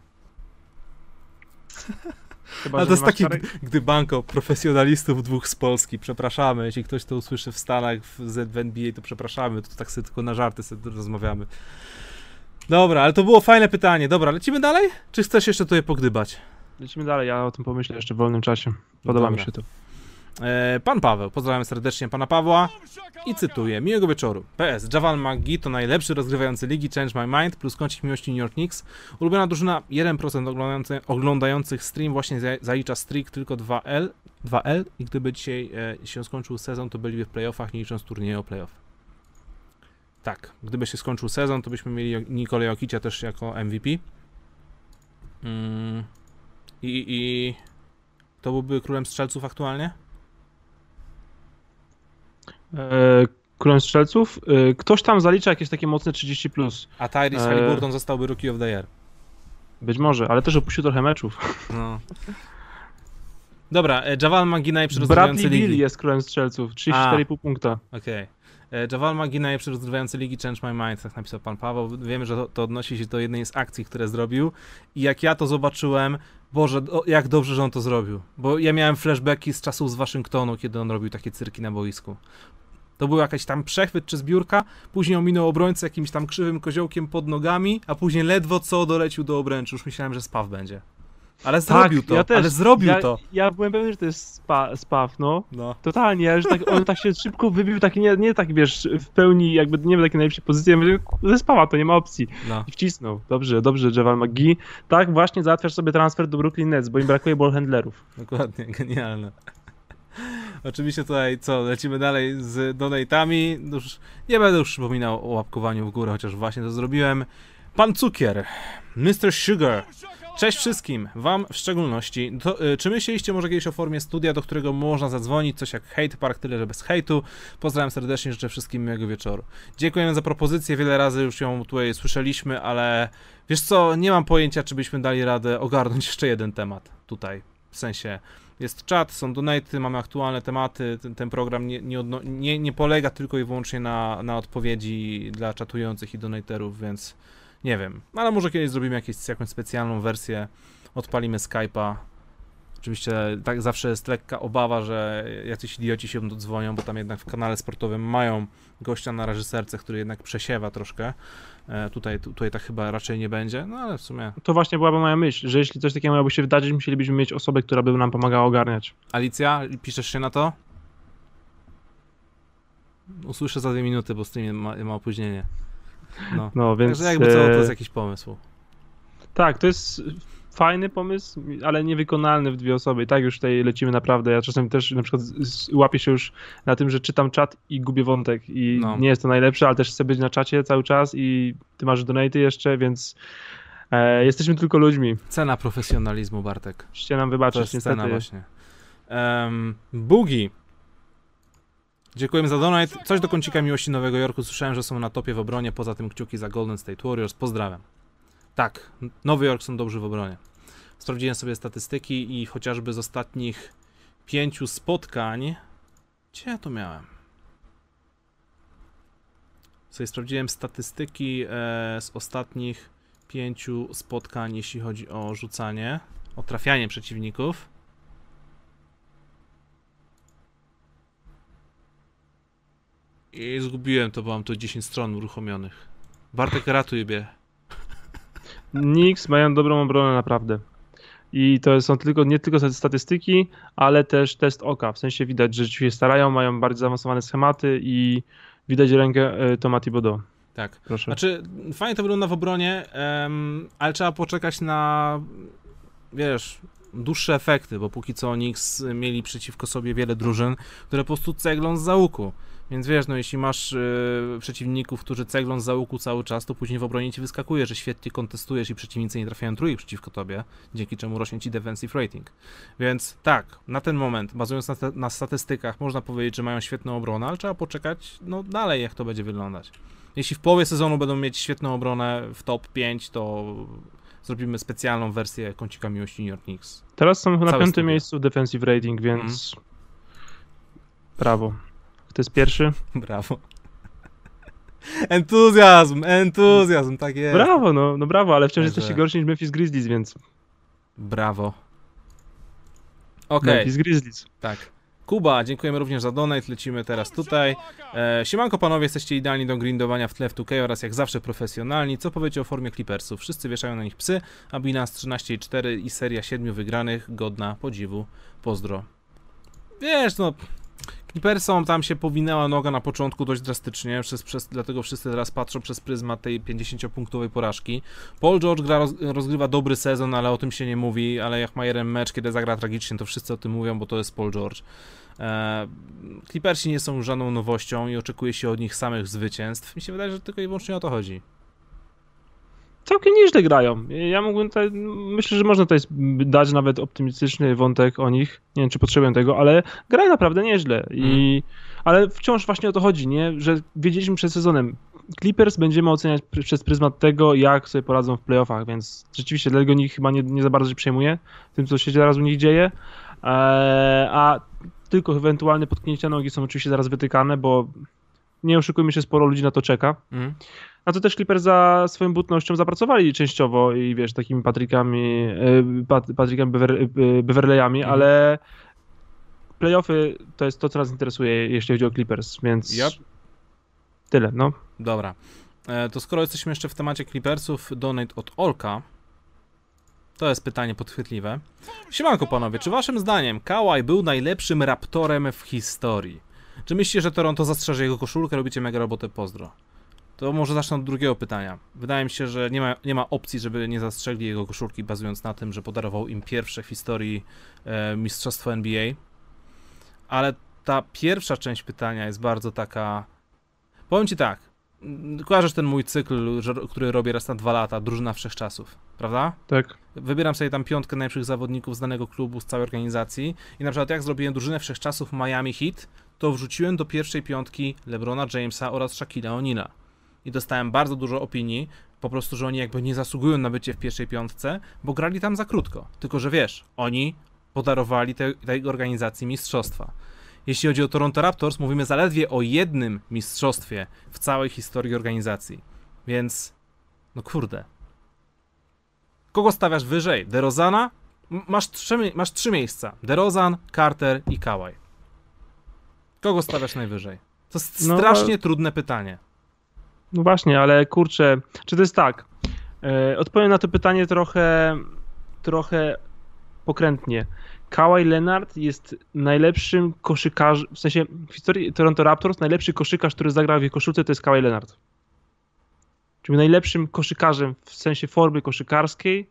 Chyba, Ale to jest taki Kary- gdy banko profesjonalistów dwóch z Polski. Przepraszamy, jeśli ktoś to usłyszy w Stanach, w, Z- w NBA, to przepraszamy. To tak sobie tylko na żarty sobie rozmawiamy. Dobra, ale to było fajne pytanie. Dobra, lecimy dalej? Czy chcesz jeszcze tutaj pogdybać? Lecimy dalej, ja o tym pomyślę jeszcze w wolnym czasie. Podoba mi Dobra. się to. E, pan Paweł, pozdrawiam serdecznie pana Pawła i cytuję, miłego wieczoru. PS, Javal McGee to najlepszy rozgrywający ligi Change My Mind plus kącik miłości New York Knicks. Ulubiona drużyna 1% oglądający, oglądających stream właśnie za- zalicza streak tylko 2L, 2L i gdyby dzisiaj e, się skończył sezon, to byliby w playoffach, nie licząc turnieju o playoff. Tak, gdyby się skończył sezon, to byśmy mieli Nikolę Jokicia też jako MVP. Mm, I, I to byłby królem strzelców aktualnie? E, królem strzelców. E, ktoś tam zalicza jakieś takie mocne 30+. Plus. A Tyrese Eee. Halliburton zostałby Rookie of the Year. Być może, ale też opuścił trochę meczów. No. Dobra, e, Javal najlepszy Bradley rozgrywający Bill ligi. jest królem strzelców. 34,5 punkta. Okej. E, Javal McGee najlepszy rozgrywający ligi Change My Mind, tak napisał pan Paweł. Wiemy, że to, to odnosi się do jednej z akcji, które zrobił. I jak ja to zobaczyłem, Boże, o, jak dobrze, że on to zrobił. Bo ja miałem flashbacki z czasów z Waszyngtonu, kiedy on robił takie cyrki na boisku. To był jakiś tam przechwyt czy zbiórka, później ominął obrońcę jakimś tam krzywym koziołkiem pod nogami, a później ledwo co dolecił do obręczy. Już myślałem, że spaw będzie. Ale zrobił to, Tak, ja też. ale zrobił ja, to. Ja byłem pewien, że to jest spa, spaw, no. No. Totalnie, że tak, on tak się szybko wybił, tak nie, nie tak wiesz, w pełni jakby nie wiem, takiej najlepszej pozycji, ja mówię, ze spawa, to nie ma opcji. No. I wcisnął. Dobrze, dobrze, Javal McGee. Tak właśnie załatwiasz sobie transfer do Brooklyn Nets, bo im brakuje ballhandlerów. Dokładnie, genialne. Oczywiście tutaj co, lecimy dalej z donatami. Już nie będę już przypominał o łapkowaniu w górę, chociaż właśnie to zrobiłem. Pan Cukier, Mr. Sugar. Cześć wszystkim, wam w szczególności. To, y, czy myśleliście może kiedyś o formie studia, do którego można zadzwonić, coś jak Hate Park, tyle że bez hejtu? Pozdrawiam serdecznie, życzę wszystkim miłego wieczoru. Dziękujemy za propozycję, wiele razy już ją tutaj słyszeliśmy, ale wiesz co, nie mam pojęcia, czy byśmy dali radę ogarnąć [laughs] jeszcze jeden temat tutaj. W sensie, jest czat, są donaty, mamy aktualne tematy, ten, ten program nie, nie, odno- nie, nie polega tylko i wyłącznie na, na odpowiedzi dla czatujących i donaterów, więc nie wiem, ale może kiedyś zrobimy jakieś, jakąś specjalną wersję, odpalimy Skype'a. Oczywiście tak zawsze jest lekka obawa, że jacyś idioci się dodzwonią, bo tam jednak w kanale sportowym mają gościa na reżyserce, który jednak przesiewa troszkę. E, tutaj, tu- tutaj tak chyba raczej nie będzie, no ale w sumie. To właśnie byłaby moja myśl, że jeśli coś takiego miałoby się wydarzyć, musielibyśmy mieć osobę, która by nam pomagała ogarniać. Alicja, piszesz się na to? Usłyszę za dwie minuty, bo stream ma, ma opóźnienie. No. No, więc... Także jakby co, to e, jest jakiś pomysł. Tak, to jest fajny pomysł, ale niewykonalny w dwie osoby. I tak już tutaj lecimy naprawdę. Ja czasem też na przykład łapię się już na tym, że czytam czat i gubię wątek i no. nie jest to najlepsze, ale też chcę być na czacie cały czas i ty masz donaty jeszcze, więc e, jesteśmy tylko ludźmi. Cena profesjonalizmu, Bartek. Musicie nam wybaczyć, to jest niestety. cena właśnie. Um, Bugi. Dziękujemy za donate. Coś do kącika miłości Nowego Jorku. Słyszałem, że są na topie w obronie. Poza tym kciuki za Golden State Warriors. Pozdrawiam. Tak, Nowy Jork są dobrzy w obronie. Sprawdziłem sobie statystyki i chociażby z ostatnich pięciu spotkań. Gdzie ja to miałem? Sobie sprawdziłem statystyki e, z ostatnich pięciu spotkań, jeśli chodzi o rzucanie, o trafianie przeciwników. I zgubiłem to, bo mam tu 10 stron uruchomionych. Bartek, ratuj mnie. Knicks mają dobrą obronę naprawdę. I to są tylko, nie tylko statystyki, ale też test oka. W sensie widać, że się starają, mają bardzo zaawansowane schematy i widać rękę e, Tomati Bodo. Tak. Proszę. Znaczy, fajnie to wygląda w obronie, um, ale trzeba poczekać na, wiesz, dłuższe efekty, bo póki co Knicks mieli przeciwko sobie wiele drużyn, które po prostu ceglą z załuku. Więc wiesz, no jeśli masz yy, przeciwników, którzy ceglą z załuku cały czas, to później w obronie ci wyskakuje, że świetnie kontestujesz i przeciwnicy nie trafiają trójek przeciwko tobie, dzięki czemu rośnie ci defensive rating. Więc tak, na ten moment, bazując na, na statystykach, można powiedzieć, że mają świetną obronę, ale trzeba poczekać no dalej, jak to będzie wyglądać. Jeśli w połowie sezonu będą mieć świetną obronę w top 5, to zrobimy specjalną wersję kącika miłości New York Knicks. Teraz są na piątym miejscu defensive rating, więc mm. brawo. Kto jest pierwszy? [laughs] Brawo. Entuzjazm, entuzjazm, tak jest. Brawo, no, no brawo, ale wciąż Także... jesteście gorsi niż Memphis Grizzlies, więc... Brawo. Okej. Okay. Memphis Grizzlies. Tak. Kuba, dziękujemy również za donate, lecimy teraz tutaj. E, siemanko panowie, jesteście idealni do grindowania w tle w 2K oraz jak zawsze profesjonalni. Co powiecie o formie Clippersów? Wszyscy wieszają na nich psy, a Binance 13,4 i seria 7 wygranych, godna podziwu. Pozdro. Wiesz, no, Clippersom tam się powinęła noga na początku dość drastycznie, przez, przez, dlatego wszyscy teraz patrzą przez pryzmat tej 50-punktowej porażki. Paul George gra, roz, rozgrywa dobry sezon, ale o tym się nie mówi, ale jak ma jeden mecz, kiedy zagra tragicznie, to wszyscy o tym mówią, bo to jest Paul George. E, Clippersi nie są żadną nowością i oczekuje się od nich samych zwycięstw. Mi się wydaje, że tylko i wyłącznie o to chodzi całkiem nieźle grają. Ja mógłbym tutaj, myślę, że można tutaj dać nawet optymistyczny wątek o nich. Nie wiem, czy potrzebuję tego, ale grają naprawdę nieźle. I, mm. Ale wciąż właśnie o to chodzi, nie? że wiedzieliśmy przed sezonem, Clippers będziemy oceniać przez pryzmat tego, jak sobie poradzą w playoffach, więc rzeczywiście dlatego nikt chyba nie, nie za bardzo się przejmuje tym, co się teraz u nich dzieje. Eee, a tylko ewentualne potknięcia nogi są oczywiście zaraz wytykane, bo nie oszukujmy się, sporo ludzi na to czeka. Mm. A to też Clippers za swoją butnością zapracowali częściowo i wiesz, takimi Patrickami, e, Pat, Patrickami Bever, e, Beverleyami, mhm. ale playoffy to jest to, co nas interesuje, jeśli chodzi o Clippers, więc yep. tyle, no. Dobra. E, to skoro jesteśmy jeszcze w temacie Clippersów, donate od Olka. To jest pytanie podchwytliwe. Siemanko panowie, czy waszym zdaniem Kawhi był najlepszym raptorem w historii? Czy myślicie, że Toronto zastrzeże jego koszulkę? Robicie mega robotę, pozdro. To może zacznę od drugiego pytania. Wydaje mi się, że nie ma, nie ma opcji, żeby nie zastrzegli jego koszulki, bazując na tym, że podarował im pierwsze w historii e, mistrzostwo NBA. Ale ta pierwsza część pytania jest bardzo taka. Powiem ci tak. Kojarzysz ten mój cykl, który robię raz na dwa lata, drużyna wszechczasów, prawda? Tak. Wybieram sobie tam piątkę najlepszych zawodników z danego klubu, z całej organizacji i na przykład jak zrobiłem drużynę wszechczasów Miami Heat, to wrzuciłem do pierwszej piątki LeBrona Jamesa oraz Shaquille O'Neal'a i dostałem bardzo dużo opinii, po prostu, że oni jakby nie zasługują na bycie w pierwszej piątce, bo grali tam za krótko. Tylko, że wiesz, oni podarowali tej, tej organizacji mistrzostwa. Jeśli chodzi o Toronto Raptors, mówimy zaledwie o jednym mistrzostwie w całej historii organizacji. Więc, no kurde. Kogo stawiasz wyżej? DeRozana? Masz trzy, masz trzy miejsca. DeRozan, Carter i Kawhi. Kogo stawiasz najwyżej? To jest no, strasznie trudne pytanie. No właśnie, ale kurczę, czy to jest tak? E, odpowiem na to pytanie trochę, trochę pokrętnie. Kawhi Leonard jest najlepszym koszykarzem, w sensie w historii Toronto Raptors najlepszy koszykarz, który zagrał w jej koszulce to jest Kawhi Leonard. Czyli najlepszym koszykarzem w sensie formy koszykarskiej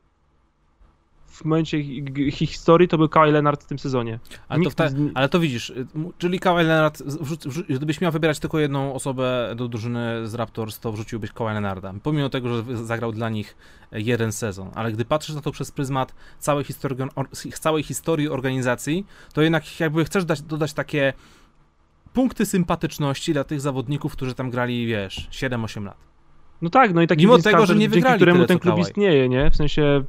w momencie historii to był Kawhi Leonard w tym sezonie. Ale to, ta, ale to widzisz, y, czyli Kawhi Leonard, wrzuc, wrzu- gdybyś miał wybierać tylko jedną osobę do drużyny z Raptors, to wrzuciłbyś Kawhi Leonarda, pomimo tego, że zagrał dla nich e, jeden sezon. Ale gdy patrzysz na to przez pryzmat całej historii, or, całej historii organizacji, to jednak jakby chcesz dać, dodać takie punkty sympatyczności dla tych zawodników, którzy tam grali, wiesz, 7-8 lat. No tak, no i taki Mimo tego, że nie dzięki wygrali któremu tyle, ten klub istnieje, nie? W sensie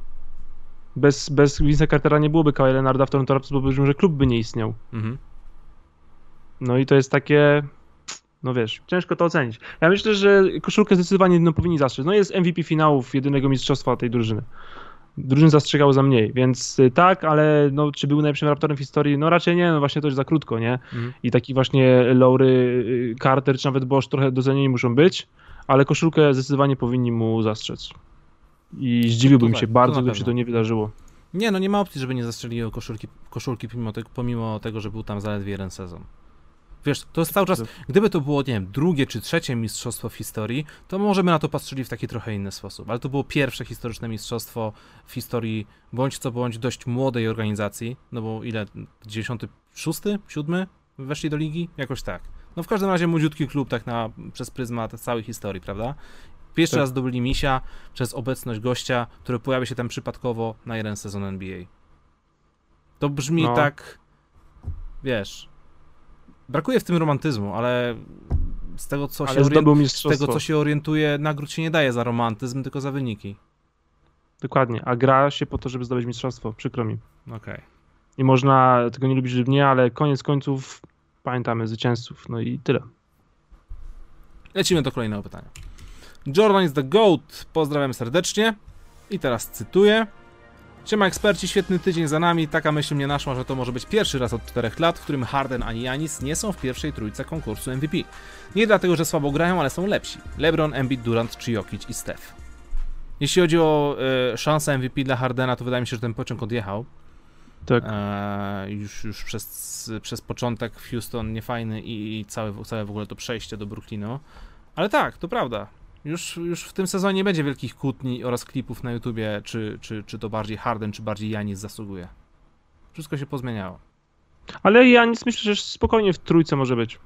bez, bez Vince'a Cartera nie byłoby Kawhi Leonarda w Toronto Raptors, bo powiedziałbym, że klub by nie istniał. Mhm. No i to jest takie, no wiesz, ciężko to ocenić. Ja myślę, że koszulkę zdecydowanie no, powinni zastrzec. No jest MVP finałów jedynego mistrzostwa tej drużyny. Drużyn zastrzegało za mniej, więc y, tak, ale no, czy był najlepszym raptorem w historii? No raczej nie, no właśnie to już za krótko, nie? Mhm. I taki właśnie Lowry, y, Carter czy nawet Bosch trochę docenieni muszą być, ale koszulkę zdecydowanie powinni mu zastrzec. I zdziwiłbym tak, się to bardzo, gdyby się to nie wydarzyło. Nie, no nie ma opcji, żeby nie zastrzelił koszulki, koszulki pomimo, tego, pomimo tego, że był tam zaledwie jeden sezon. Wiesz, to jest cały czas, gdyby to było, nie wiem, drugie czy trzecie mistrzostwo w historii, to może by na to patrzyli w taki trochę inny sposób, ale to było pierwsze historyczne mistrzostwo w historii, bądź co bądź dość młodej organizacji, no bo ile, 96, 7 weszli do ligi? Jakoś tak. No w każdym razie młodziutki klub tak na, przez pryzmat całej historii, prawda? Pierwszy Tak. raz zdobyli misia przez obecność gościa, który pojawia się tam przypadkowo na jeden sezon NBA. To brzmi No. tak, wiesz, brakuje w tym romantyzmu, ale z tego, co się Ale orien- zdobył z tego, co się orientuje, nagród się nie daje za romantyzm, tylko za wyniki. Dokładnie, a gra się po to, żeby zdobyć mistrzostwo, przykro mi. Okej. I można tego nie lubić lub nie, ale koniec końców pamiętamy zwycięzców, no i tyle. Lecimy do kolejnego pytania. Jordan is the GOAT. Pozdrawiam serdecznie. I teraz cytuję. Siema eksperci, świetny tydzień za nami. Taka myśl mnie naszła, że to może być pierwszy raz od 4 lat, w którym Harden ani Janis nie są w pierwszej trójce konkursu MVP. Nie dlatego, że słabo grają, ale są lepsi. LeBron, Embiid, Durant czy Jokic i Steph. Jeśli chodzi o e, szansę MVP dla Hardena, to wydaje mi się, że ten pociąg odjechał. Tak. E, już już przez, przez początek w Houston niefajny i, i całe, całe w ogóle to przejście do Brooklynu. Ale tak, to prawda. Już, już w tym sezonie nie będzie wielkich kłótni oraz klipów na YouTubie, czy, czy, czy to bardziej Harden, czy bardziej Janis zasługuje. Wszystko się pozmieniało. Ale ja nic myślę, że spokojnie w trójce może być.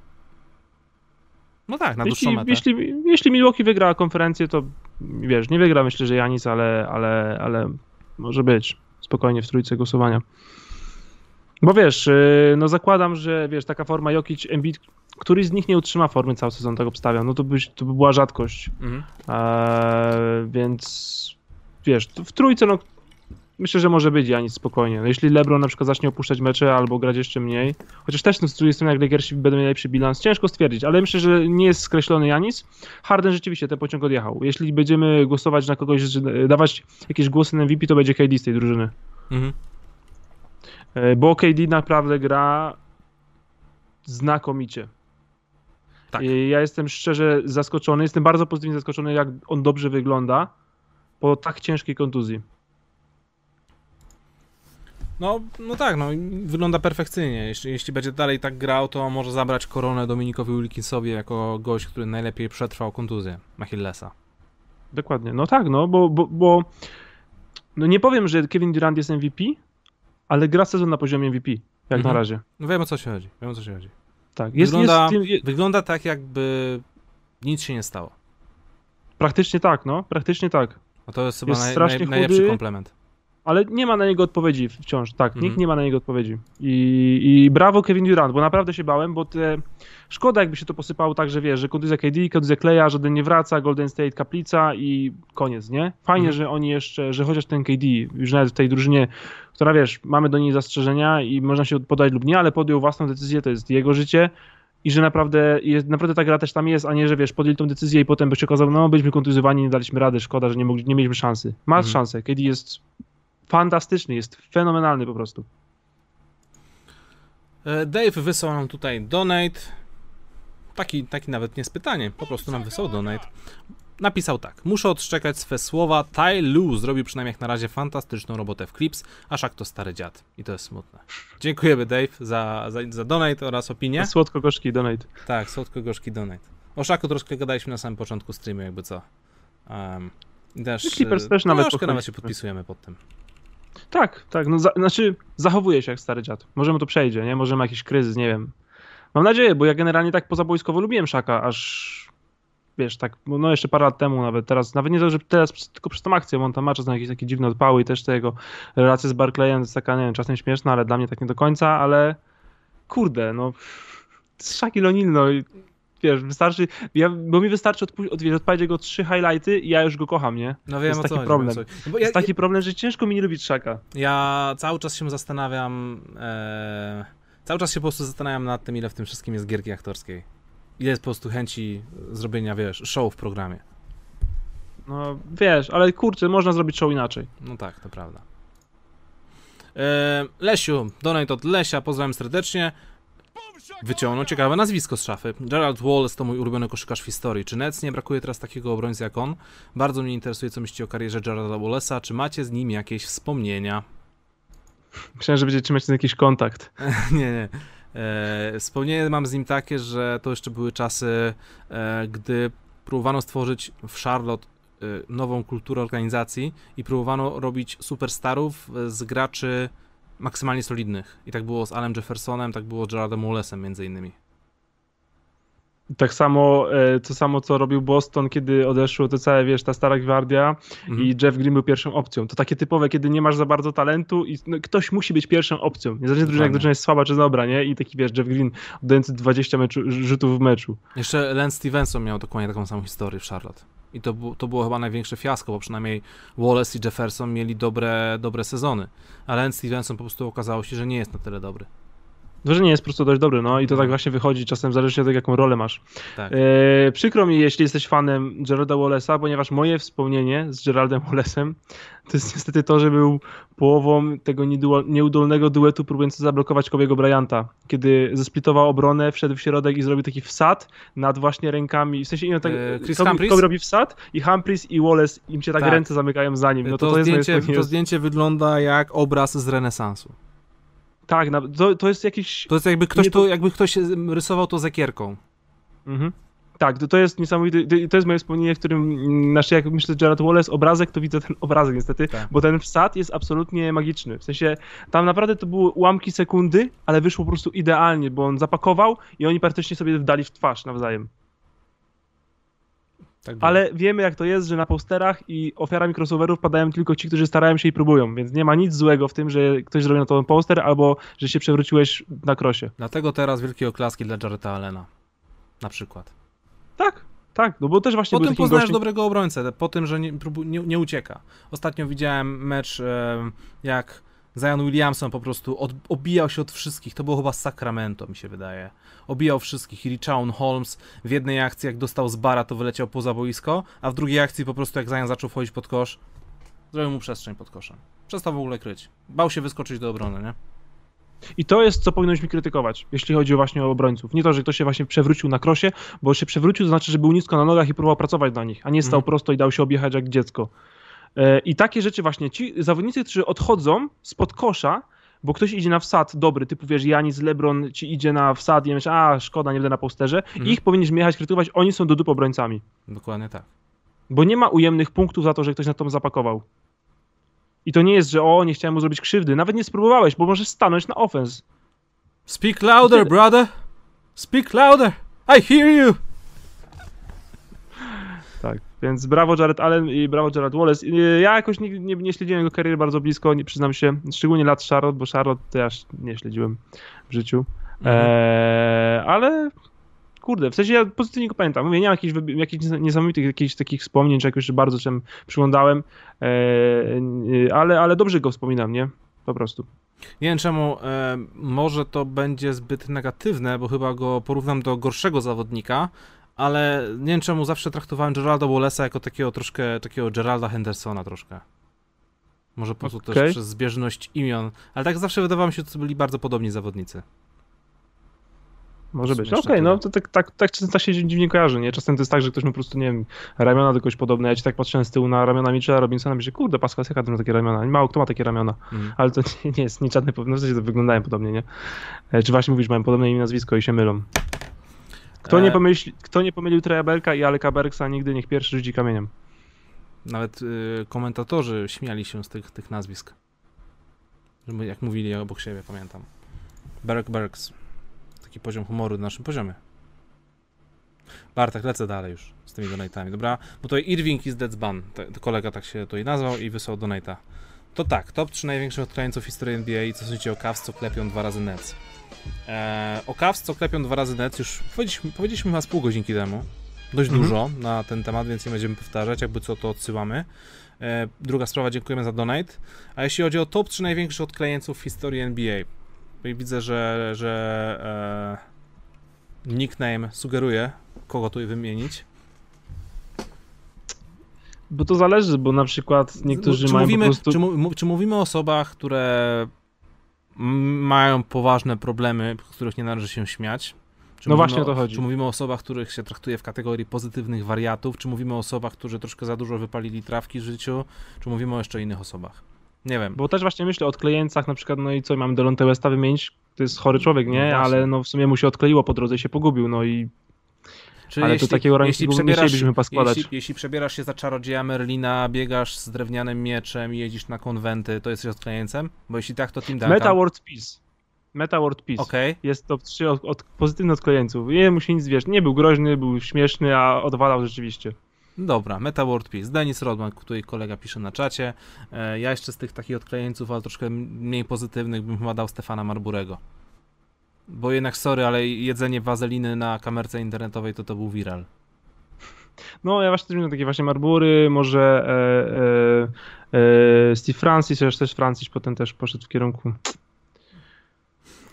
No tak, na dłuższą Jeśli, metę. jeśli, jeśli Milwaukee wygra konferencję, to wiesz, nie wygra myślę, że Janis, ale, ale, ale może być spokojnie w trójce głosowania. Bo wiesz, yy, no zakładam, że wiesz, taka forma Jokic, Embiid, któryś z nich nie utrzyma formy cały sezon, tak obstawiam, no to by, to by była rzadkość. Mhm. Eee, więc wiesz, w trójce no myślę, że może być Janis spokojnie. No, jeśli LeBron na przykład zacznie opuszczać mecze albo grać jeszcze mniej, chociaż też no, z drugiej strony jak Lakersi będą mieli lepszy bilans, ciężko stwierdzić, ale myślę, że nie jest skreślony Janis. Harden rzeczywiście ten pociąg odjechał. Jeśli będziemy głosować na kogoś, dawać jakieś głosy na MVP, to będzie KD z tej drużyny. Mhm. E, Bo KD naprawdę gra znakomicie. Tak. I Ja jestem szczerze zaskoczony, jestem bardzo pozytywnie zaskoczony, jak on dobrze wygląda po tak ciężkiej kontuzji. No, no tak, no wygląda perfekcyjnie. Jeśli, jeśli będzie dalej tak grał, to może zabrać koronę Dominikowi Wilkinsowi jako gość, który najlepiej przetrwał kontuzję Achillesa. Dokładnie. No tak, no, bo, bo, bo no nie powiem, że Kevin Durant jest MVP, ale gra sezon na poziomie MVP, jak Mhm. na razie. No wiem o co się chodzi, wiem o co się chodzi. Tak, jest, Wygląda- jest, je- Wygląda tak, jakby nic się nie stało. praktycznie tak, no, praktycznie tak. No to jest chyba Jest naj, strasznie naj, najlepszy komplement. Ale nie ma na niego odpowiedzi wciąż, tak, Mhm. nikt nie ma na niego odpowiedzi. I, I brawo Kevin Durant, bo naprawdę się bałem, bo te... szkoda jakby się to posypało tak, że wiesz, że kontuzja KD, kontuzja Kleja, żaden nie wraca, Golden State kaplica i koniec, nie? Fajnie, Mhm. że oni jeszcze, że chociaż ten KD, już nawet w tej drużynie, która wiesz, mamy do niej zastrzeżenia i można się podać lub nie, ale podjął własną decyzję, to jest jego życie i że naprawdę, jest, naprawdę ta gra też tam jest, a nie, że wiesz, podjęli tą decyzję i potem by się okazało, no byliśmy kontuzjowani, nie daliśmy rady, szkoda, że nie, mogli, nie mieliśmy szansy. Ma Mhm. szansę, KD jest fantastyczny, jest fenomenalny po prostu. E, Dave wysłał nam tutaj donate. Taki, taki nawet nie z pytaniem, po prostu nam wysłał donate. Napisał tak. Muszę odszczekać swe słowa. Ty Lu zrobił przynajmniej jak na razie fantastyczną robotę w Clips, a Szak to stary dziad. I to jest smutne. Dziękujemy Dave za, za, za donate oraz opinię. Słodko-gorzki donate. Tak, słodko-gorzki donate. O Szaku troszkę gadaliśmy na samym początku streamu, jakby co. Um, też, Clippers e, też nawet nawet się podpisujemy pod tym. Tak, tak, no za, znaczy zachowuje się jak stary dziad. Może mu to przejdzie, nie? Może ma jakiś kryzys, nie wiem. Mam nadzieję, bo ja generalnie tak pozabojskowo lubiłem Szaka, aż wiesz, tak, no jeszcze parę lat temu nawet, teraz, nawet nie to, że teraz tylko przez tą akcję, bo on tam ma czasem jakieś takie dziwne odpały i też te jego relacje z Barclayem jest taka, nie wiem, czasem śmieszna, ale dla mnie tak nie do końca, ale kurde, no Shaquille O'Neal, no wiesz, wystarczy, ja, bo mi wystarczy odpu- od, wiesz, odpalić jego trzy highlighty i ja już go kocham, nie? No wiem jest o co taki chodzi, problem. wiem co. No ja, jest taki problem, że ciężko mi nie lubić Shaka. ja cały czas się zastanawiam, e, cały czas się po prostu zastanawiam nad tym, ile w tym wszystkim jest gierki aktorskiej. Ile jest po prostu chęci zrobienia, wiesz, show w programie. No wiesz, ale kurczę, można zrobić show inaczej. No tak, to prawda. E, Lesiu, donate od Lesia, pozdrawiam serdecznie. Wyciągnął ciekawe nazwisko z szafy. Gerald Wallace to mój ulubiony koszykarz w historii. Czy Nets nie brakuje teraz takiego obrońcy jak on? Bardzo mnie interesuje, co myślicie o karierze Geralda Wallace'a. Czy macie z nim jakieś wspomnienia? Myślałem, że będzie trzymać ten jakiś kontakt. [laughs] nie, nie. E, wspomnienie mam z nim takie, że to jeszcze były czasy, e, gdy próbowano stworzyć w Charlotte e, nową kulturę organizacji i próbowano robić superstarów e, z graczy maksymalnie solidnych. I tak było z Alem Jeffersonem, tak było z Gerardem Wallace'em między innymi. Tak samo, e, to samo co robił Boston, kiedy odeszło to całe, wiesz, ta stara gwardia Mhm. i Jeff Green był pierwszą opcją. To takie typowe, kiedy nie masz za bardzo talentu i no, ktoś musi być pierwszą opcją. Niezależnie od drużyny, jak drużyna jest słaba czy dobra, nie? I taki, wiesz, Jeff Green oddający 20 meczu, rzutów w meczu. Jeszcze Lance Stevenson miał dokładnie taką samą historię w Charlotte. I to, to było chyba największe fiasko, bo przynajmniej Wallace i Jefferson mieli dobre, dobre sezony. A Lance Stevenson po prostu okazało się, że nie jest na tyle dobry. To, że nie jest po prostu dość dobry, no i to No. tak właśnie wychodzi, czasem zależy od tego, jaką rolę masz. Tak. E, przykro mi, jeśli jesteś fanem Geralda Wallace'a, ponieważ moje wspomnienie z Geraldem Wallace'em to jest niestety to, że był połową tego nieudolnego duetu próbujący zablokować Kobiego Bryanta, kiedy zesplitował obronę, wszedł w środek i zrobił taki wsad nad właśnie rękami, w sensie nie, tak, E, Chris Kobe? Kobe robi wsad i Humphries i Wallace im się tak, Tak. ręce zamykają za nim, no to, to, to, zdjęcie, to zdjęcie wygląda jak obraz z renesansu. Tak, na, to, to jest jakiś... To jest jakby ktoś, Nie, to- jakby ktoś rysował to zakierką. Mhm. Tak, to, to jest niesamowite, to- jest moje wspomnienie, w którym, mm, znaczy jak myślę Gerard Wallace obrazek, to widzę ten obrazek niestety, Tak. bo ten wsad jest absolutnie magiczny, w sensie tam naprawdę to były ułamki sekundy, ale wyszło po prostu idealnie, bo on zapakował i oni praktycznie sobie wdali w twarz nawzajem. Tak było. Ale wiemy jak to jest, że na posterach i ofiarami crossoverów padają tylko ci, którzy starają się i próbują, więc nie ma nic złego w tym, że ktoś zrobił na to poster albo że się przewróciłeś na krosie. Dlatego teraz wielkie oklaski dla Jareta Allena. Na przykład. Tak, tak, no bo też właśnie Po tym poznajesz gościem... dobrego obrońcę, po tym, że nie, nie, nie ucieka. Ostatnio widziałem mecz, jak Zion Williamson po prostu od, obijał się od wszystkich. To było chyba z Sacramento, mi się wydaje. Obijał wszystkich. I Richaun Holmes w jednej akcji, jak dostał z bara, to wyleciał poza boisko, a w drugiej akcji po prostu, jak Zion zaczął wchodzić pod kosz, zrobił mu przestrzeń pod koszem. Przestał w ogóle kryć. Bał się wyskoczyć do obrony, nie? I to jest, co powinnośmy krytykować, jeśli chodzi właśnie o obrońców. Nie to, że ktoś się właśnie przewrócił na krosie, bo się przewrócił, to znaczy, że był nisko na nogach i próbował pracować na nich, a nie stał Mhm. prosto i dał się objechać jak dziecko. E, I takie rzeczy właśnie, ci zawodnicy, którzy odchodzą spod kosza, bo ktoś idzie na wsad dobry, typu wiesz, Janis, Lebron ci idzie na wsad i myślisz, a szkoda, nie będę na posterze, Mhm. ich powinniśmy jechać krytykować, oni są do dup obrońcami. Dokładnie tak. Bo nie ma ujemnych punktów za to, że ktoś na to zapakował. I to nie jest, że o, nie chciałem mu zrobić krzywdy. Nawet nie spróbowałeś, bo możesz stanąć na offense. Speak louder, brother! Speak louder! I hear you! Więc brawo Jared Allen i brawo Jared Wallace. Y, Ja jakoś nie, nie, nie śledziłem jego kariery bardzo blisko, nie przyznam się, szczególnie lat Charlotte, bo Charlotte aż nie śledziłem w życiu. Mhm. Eee, ale kurde, w sensie ja pozytywnie go pamiętam. Mówię, nie mam jakichś, jakichś niesamowitych jakichś takich wspomnień, czy jakoś że bardzo czym przyglądałem, eee, ale, ale dobrze go wspominam, nie? Po prostu. Nie wiem czemu, e, może to będzie zbyt negatywne, bo chyba go porównam do gorszego zawodnika, ale nie wiem czemu zawsze traktowałem Geralda Wallace'a jako takiego troszkę, takiego Geralda Hendersona troszkę. Może po prostu Okej. też przez zbieżność imion, ale tak zawsze wydawało mi się, że to byli bardzo podobni zawodnicy. Może być. Okej, jeszcze no to tak, tak, tak, tak się dziwnie kojarzy, nie? Czasem to jest tak, że ktoś ma po prostu, nie wiem, ramiona do kogoś podobne. Ja ci tak patrzyłem z tyłu na ramiona Mitchella Robinsona i myślę, kurde, Pascal Siakam ma takie ramiona. Mało kto ma takie ramiona. Mhm. Ale to nie, nie jest nic żadne, no w sensie to wyglądają podobnie, nie? E, Czy właśnie mówisz, mają podobne imię nazwisko i się mylą. Kto, nie, E. pomyśli, kto nie pomylił Treja Belka i Aleka Bergsa, nigdy niech pierwszy rzuci kamieniem. Nawet y, komentatorzy śmiali się z tych, tych nazwisk. Jak mówili obok siebie, pamiętam. Berk Berks. Taki poziom humoru na naszym poziomie. Bartek, lecę dalej już z tymi donatami, dobra? Bo tutaj Irving is Dead's Ban. To kolega tak się tutaj nazwał i wysłał donata. To tak, top 3 największych odklejająców w historii NBA i co sądzicie o Cavs, co klepią dwa razy Nets. Eee, o Cavs, co klepią dwa razy Nets, już powiedzieliśmy, powiedzieliśmy z pół godzinki temu. Dość Mhm. dużo na ten temat, więc nie będziemy powtarzać, jakby co to odsyłamy. Eee, druga sprawa, dziękujemy za donate. A jeśli chodzi o top 3 największych odklejęców w historii NBA, widzę, że, że e, nickname sugeruje, kogo tu wymienić. Bo to zależy, bo na przykład niektórzy czy mają mówimy, po prostu... czy, czy mówimy o osobach, które mają poważne problemy, których nie należy się śmiać? Czy No mówimy właśnie o to chodzi. Czy mówimy o osobach, których się traktuje w kategorii pozytywnych wariatów? Czy mówimy o osobach, którzy troszkę za dużo wypalili trawki w życiu? Czy mówimy o jeszcze innych osobach? Nie wiem. Bo też właśnie myślę o odklejeńcach na przykład, no i co, mamy Delonte Westa wymienić, to jest chory człowiek, No nie? właśnie. Ale no w sumie mu się odkleiło po drodze i się pogubił, no i Czy ale to takiego rankingu nie chcielibyśmy poskładać. Jeśli, jeśli przebierasz się za czarodzieja Merlina, biegasz z drewnianym mieczem i jeździsz na konwenty, to jesteś odklejeńcem? Bo jeśli tak, to Team Duncan. Meta World Peace. Meta World Peace. Okej. Jest top 3 od, od pozytywnych odklejeńców. Nie mu się nic wiesz, nie był groźny, był śmieszny, a odwalał rzeczywiście. Dobra, Meta World Peace. Denis Rodman, tutaj kolega pisze na czacie. E, ja jeszcze z tych takich odklejeńców, ale troszkę mniej pozytywnych, bym chyba dał Stefana Marburego. Bo jednak, sorry, ale jedzenie wazeliny na kamerce internetowej to to był viral. No, ja właśnie też miałem takie właśnie Marbury, może e, e, e, Steve Francis, chociaż też Francis potem też poszedł w kierunku.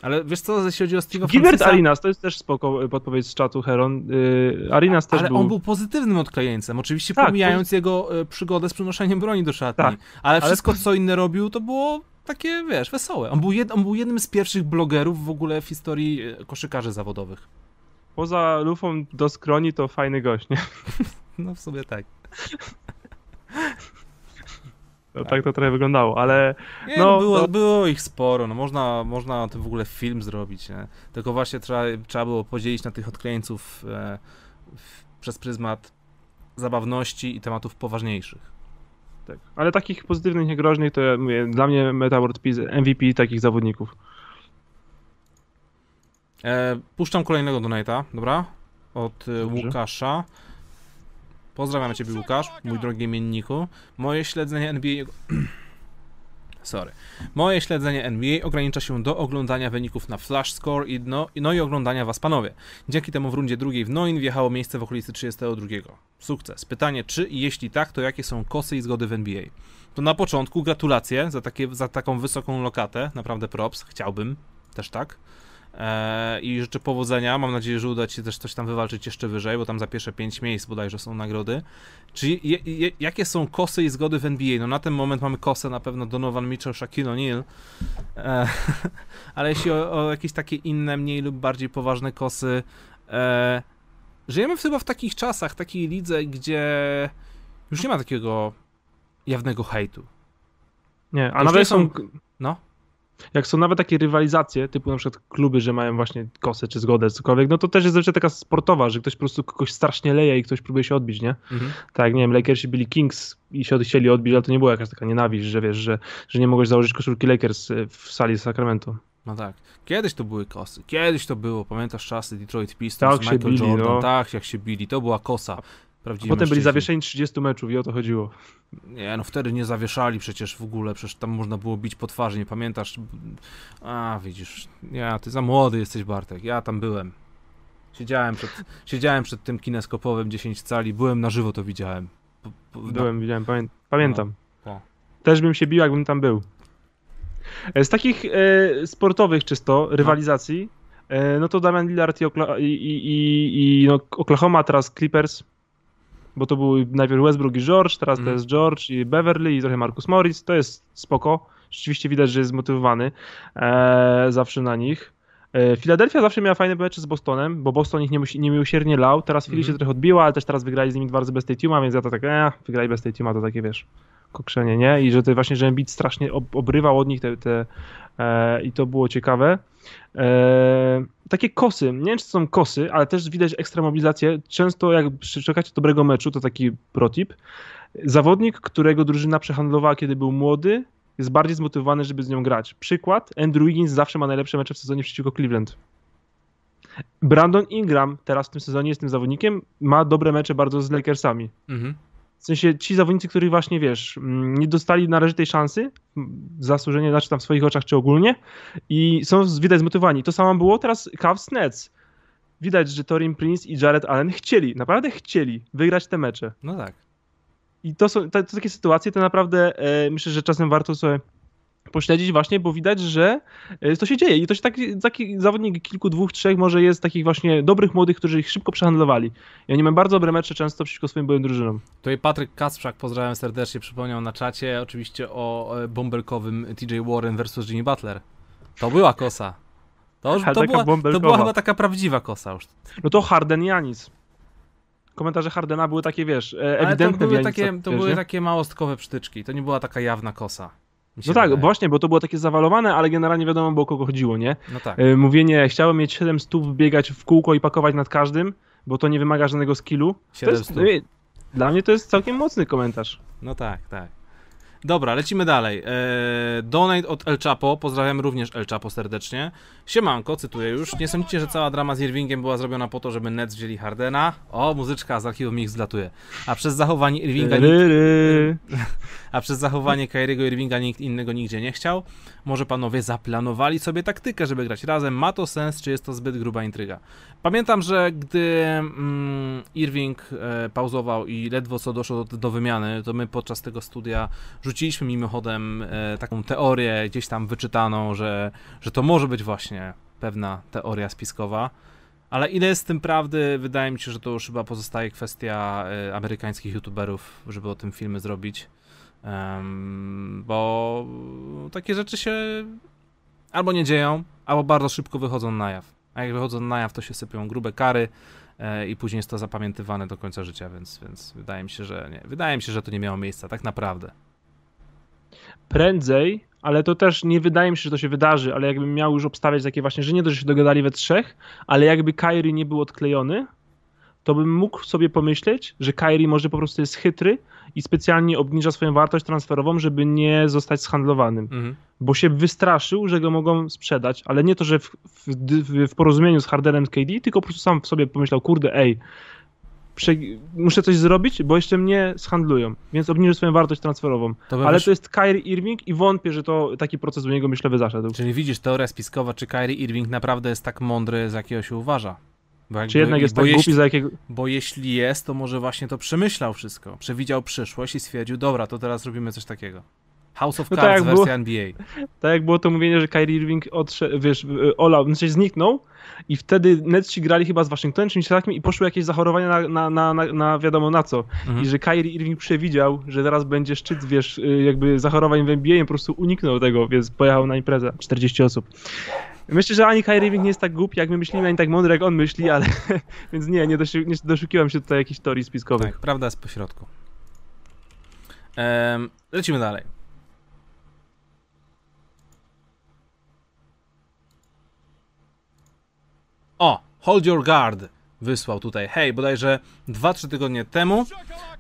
Ale wiesz co, jeśli chodzi o Steve'a Gilbert Francisa, Arinas, to jest też spoko e, podpowiedź z czatu Heron. Y, Arinas też ale był... on był pozytywnym odklejeńcem, oczywiście Tak, pomijając jego e, przygodę z przynoszeniem broni do szatni. Tak, ale ale- wszystko, co inne robił, to było takie, wiesz, wesołe. On był, jed, on był jednym z pierwszych blogerów w ogóle w historii e, koszykarzy zawodowych. Poza lufą do skroni to fajny gość, nie? [laughs] No w sobie tak. [laughs] No, Tak. tak to trochę wyglądało, ale Nie, No, no, było, to- było ich sporo, no można, można o tym w ogóle film zrobić, nie? Tylko właśnie trzeba, trzeba było podzielić na tych odkleńców e, w, przez pryzmat zabawności i tematów poważniejszych. Tak. Ale takich pozytywnych, niegroźnych to ja mówię, dla mnie Meta World Peace MVP takich zawodników. E, puszczam kolejnego donata, dobra? Od e, Dobrze. Łukasza. Pozdrawiam ciebie Łukasz, mój drogi imienniku. Moje śledzenie NBA... Sorry. Moje śledzenie NBA ogranicza się do oglądania wyników na Flash Score i no, no i oglądania was panowie. Dzięki temu w rundzie drugiej w Noin wjechało miejsce w okolicy 32. Sukces. Pytanie czy i jeśli tak, to jakie są kosy i zgody w NBA? To na początku gratulacje za, takie, za taką wysoką lokatę, naprawdę props, chciałbym, też tak. Eee, I życzę powodzenia. Mam nadzieję, że uda Ci się też coś tam wywalczyć jeszcze wyżej, bo tam za pierwsze 5 miejsc bodajże są nagrody. Czy je, je, jakie są kosy i zgody w NBA? No na ten moment mamy kosę na pewno Donovan Mitchell, Shaquille O'Neal. Eee, [laughs] ale jeśli o, o jakieś takie inne, mniej lub bardziej poważne kosy, eee, żyjemy chyba w takich czasach, takiej lidze, gdzie już nie ma takiego jawnego hejtu. Nie, a nawet są, są- No. Jak są nawet takie rywalizacje, typu na przykład kluby, że mają właśnie kosę czy zgodę, cokolwiek, no to też jest zazwyczaj taka sportowa, że ktoś po prostu kogoś strasznie leje i ktoś próbuje się odbić, nie? Mhm. Tak, nie wiem, Lakersi byli Kings i się chcieli odbić, ale to nie była jakaś taka nienawiść, że wiesz, że, że nie mogłeś założyć koszulki Lakers y, w sali z Sacramento. No tak. Kiedyś to były kosy. Kiedyś to było. Pamiętasz czasy Detroit Pistons, Tak Michael bili, Jordan. no. Tak, jak się bili. To była kosa. Prawdziwi Potem byli mężczyźni. zawieszeni 30 meczów i o to chodziło. Nie, no wtedy nie zawieszali przecież w ogóle. Przecież tam można było bić po twarzy, nie pamiętasz? A, widzisz. Ja, ty za młody jesteś, Bartek. Ja tam byłem. Siedziałem przed, [laughs] siedziałem przed tym kineskopowym 10 cali. Byłem na żywo, to widziałem. Po- po- na- Byłem, widziałem, pamię pamiętam. No. Też bym się bił, jakbym tam był. E, Z takich e, sportowych czysto, rywalizacji, e, no to Damian Lillard i, Okla- i, i, i no, Oklahoma, teraz Clippers, bo to był najpierw Westbrook i George, teraz to Mhm. jest George i Beverly i trochę Marcus Morris, to jest spoko. Rzeczywiście widać, że jest zmotywowany e, zawsze na nich. E, Philadelphia zawsze miała fajne mecze z Bostonem, bo Boston ich niemusi- niemiłosiernie lał. Teraz Philly Mhm. się trochę odbiła, ale też teraz wygrali z nimi dwa razy bez więc ja to tak, e, wygrali bez tej teama, to takie wiesz, kokrzenie, nie? I że to właśnie, że Embiid strasznie ob obrywał od nich te, te e, i to było ciekawe. E, takie kosy, nie wiem czy to są kosy, ale też widać ekstra mobilizację. Często jak szukacie dobrego meczu, to taki protip. Zawodnik, którego drużyna przehandlowała, kiedy był młody jest bardziej zmotywowany, żeby z nią grać. Przykład, Andrew Wiggins zawsze ma najlepsze mecze w sezonie przeciwko Cleveland. Brandon Ingram teraz w tym sezonie jest tym zawodnikiem, ma dobre mecze bardzo z Lakersami. Mhm. W sensie ci zawodnicy, których właśnie wiesz, mm, nie dostali należytej szansy, zasłużenie, znaczy tam w swoich oczach czy ogólnie, i są widać zmotywowani. To samo było teraz Cavs Nets. Widać, że Torin Prince i Jared Allen chcieli, naprawdę chcieli wygrać te mecze. No tak. I to są to, to takie sytuacje, to naprawdę e, myślę, że czasem warto sobie pośledzić właśnie, bo widać, że e, to się dzieje i to się taki, taki zawodnik kilku, dwóch, trzech może jest takich właśnie dobrych młodych, którzy ich szybko przehandlowali. I oni mają bardzo dobre mecze często przeciwko swoim byłym drużynom. Tutaj Patryk Kasprzak, pozdrawiam serdecznie, przypomniał na czacie oczywiście o bąbelkowym TJ Warren versus Jimmy Butler. To była kosa. To, już, to, była, to była chyba taka prawdziwa kosa już. No to Harden Janis. Komentarze Hardena były takie, wiesz, e, Ale ewidentne to były, takie, to wiesz, były nie? takie małostkowe przytyczki, to nie była taka jawna kosa. No tak, wydaje. właśnie, bo to było takie zawalowane, ale generalnie wiadomo było o kogo chodziło, nie? No tak. E, Mówienie, chciałem mieć 7 stóp, biegać w kółko i pakować nad każdym, bo to nie wymaga żadnego skillu. To Siedem jest, stóp. e, Dla mnie to jest całkiem mocny komentarz. No tak, tak. Dobra, lecimy dalej. Eee, donate od El Chapo. Pozdrawiam również El Chapo serdecznie. Siemanko, cytuję już. Nie sądzicie, że cała drama z Irvingiem była zrobiona po to, żeby Nets wzięli Hardena? O, muzyczka z archiwum Mix zlatuje. A przez zachowanie Irvinga nikt. [laughs] a przez zachowanie Kyriego Irvinga nikt innego nigdzie nie chciał? Może panowie zaplanowali sobie taktykę, żeby grać razem? Ma to sens, czy jest to zbyt gruba intryga? Pamiętam, że gdy mm, Irving e, pauzował i ledwo co doszło do, do wymiany, to my podczas tego studia rzuciliśmy mimochodem e, taką teorię gdzieś tam wyczytaną, że, że to może być właśnie pewna teoria spiskowa. Ale ile jest w tym prawdy? Wydaje mi się, że to już chyba pozostaje kwestia e, amerykańskich youtuberów, żeby o tym filmy zrobić. Bo takie rzeczy się albo nie dzieją, albo bardzo szybko wychodzą na jaw. A jak wychodzą na jaw, to się sypią grube kary e, i później jest to zapamiętywane do końca życia, więc, więc wydaje mi się, że nie. Wydaje mi się, że to nie miało miejsca, tak naprawdę. Prędzej, ale to też nie wydaje mi się, że to się wydarzy, ale jakbym miał już obstawiać takie właśnie, że nie to, że się dogadali we trzech, ale jakby Kyrie nie był odklejony, to bym mógł sobie pomyśleć, że Kyrie może po prostu jest chytry i specjalnie obniża swoją wartość transferową, żeby nie zostać zhandlowanym. Mhm. Bo się wystraszył, że go mogą sprzedać, ale nie to, że w, w, w, porozumieniu z Hardenem z KD, tylko po prostu sam w sobie pomyślał, kurde, ej, muszę coś zrobić, bo jeszcze mnie zhandlują, więc obniżę swoją wartość transferową. To Ale wysz- to jest Kyrie Irving i wątpię, że to taki proces u niego myślę by zaszedł. Czyli widzisz, teoria spiskowa, czy Kyrie Irving naprawdę jest tak mądry, z jakiego się uważa? Bo jakby- Czy jednak jest tak jeśli- głupi, za jakiego... Bo jeśli jest, to może właśnie to przemyślał wszystko. Przewidział przyszłość i stwierdził, dobra, to teraz robimy coś takiego. House of No tak Cards wersja było- NBA. [laughs] Tak jak było to mówienie, że Kyrie Irving odszedł, wiesz, y, olał, znaczy zniknął i wtedy Netsi grali chyba z Waszyngtonem czymś takim i poszły jakieś zachorowania na, na, na, na, na wiadomo na co. Mhm. I że Kyrie Irving przewidział, że teraz będzie szczyt, wiesz, y, jakby zachorowań w NBA i po prostu uniknął tego, więc pojechał na imprezę. 40 osób. Myślę, że ani Kyrie nie jest tak głupi, jak my myślimy, ani tak mądry, jak on myśli, ale [laughs] więc nie, nie, nie doszukiwam się tutaj jakichś teorii spiskowych. Tak, prawda jest pośrodku. Em, lecimy dalej. O, Hold Your Guard wysłał tutaj. Hej, bodajże 2-3 tygodnie temu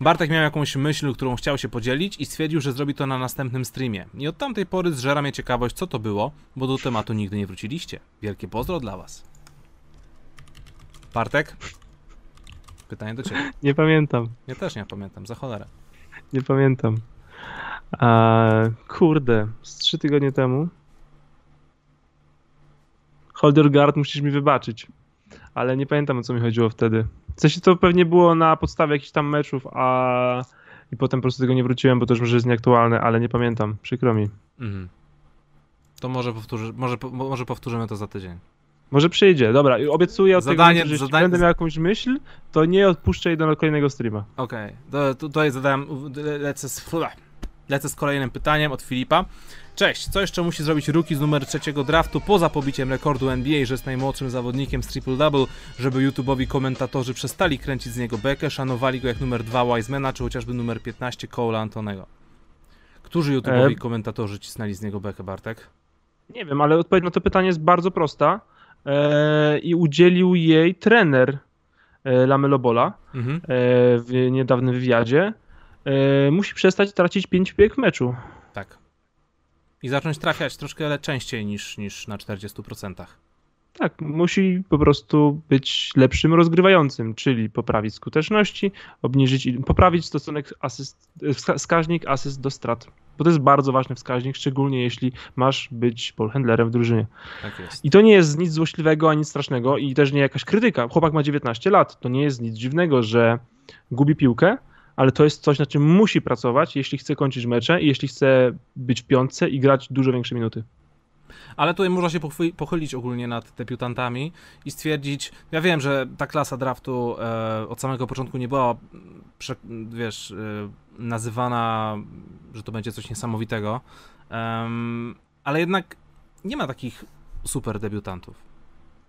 Bartek miał jakąś myśl, którą chciał się podzielić i stwierdził, że zrobi to na następnym streamie. I od tamtej pory zżera mnie ciekawość, co to było, bo do tematu nigdy nie wróciliście. Wielkie pozdro dla was. Bartek? Pytanie do ciebie. Nie pamiętam. Ja też nie pamiętam, za cholerę. Nie pamiętam. Kurde, z trzy tygodnie temu. Holder Guard musisz mi wybaczyć. Ale nie pamiętam o co mi chodziło wtedy. W sensie to pewnie było na podstawie jakichś tam meczów, a i potem po prostu tego nie wróciłem, bo to już może jest nieaktualne, ale nie pamiętam. Przykro mi. Mhm. To może, powtórzy, może, może powtórzymy to za tydzień. Może przyjdzie. Dobra, i obiecuję od Zadanie- tego, że jeśli zadanie- będę miał jakąś myśl, to nie odpuszczę jej do kolejnego streama. Okej, to- tutaj zadałem, le- lecę z, lecę z kolejnym pytaniem od Filipa. Cześć, co jeszcze musi zrobić rookie z numer trzeciego draftu poza pobiciem rekordu NBA, że jest najmłodszym zawodnikiem z triple-double, żeby YouTube'owi komentatorzy przestali kręcić z niego bekę, szanowali go jak numer 2 Wisemana, czy chociażby numer 15 Cole'a Antonego? Którzy YouTube'owi E, komentatorzy cisnęli z niego bekę, Bartek? Nie wiem, ale odpowiedź na to pytanie jest bardzo prosta e, i udzielił jej trener e, Lamelo Bola Mhm. e, w niedawnym wywiadzie. E, musi przestać tracić 5 piłek w meczu. Tak. I zacząć trafiać troszkę częściej niż, niż na 40%. Tak, musi po prostu być lepszym rozgrywającym, czyli poprawić skuteczności, obniżyć, poprawić stosunek asyst, wskaźnik asyst do strat. Bo to jest bardzo ważny wskaźnik, szczególnie jeśli masz być handlerem w drużynie. Tak jest. I to nie jest nic złośliwego ani strasznego i też nie jakaś krytyka. Chłopak ma 19 lat. To nie jest nic dziwnego, że gubi piłkę, ale to jest coś, na czym musi pracować, jeśli chce kończyć mecze i jeśli chce być w piątce i grać dużo większe minuty. Ale tutaj można się pochylić ogólnie nad debiutantami i stwierdzić, ja wiem, że ta klasa draftu e, od samego początku nie była, prze, wiesz, e, nazywana, że to będzie coś niesamowitego, ale jednak nie ma takich super debiutantów.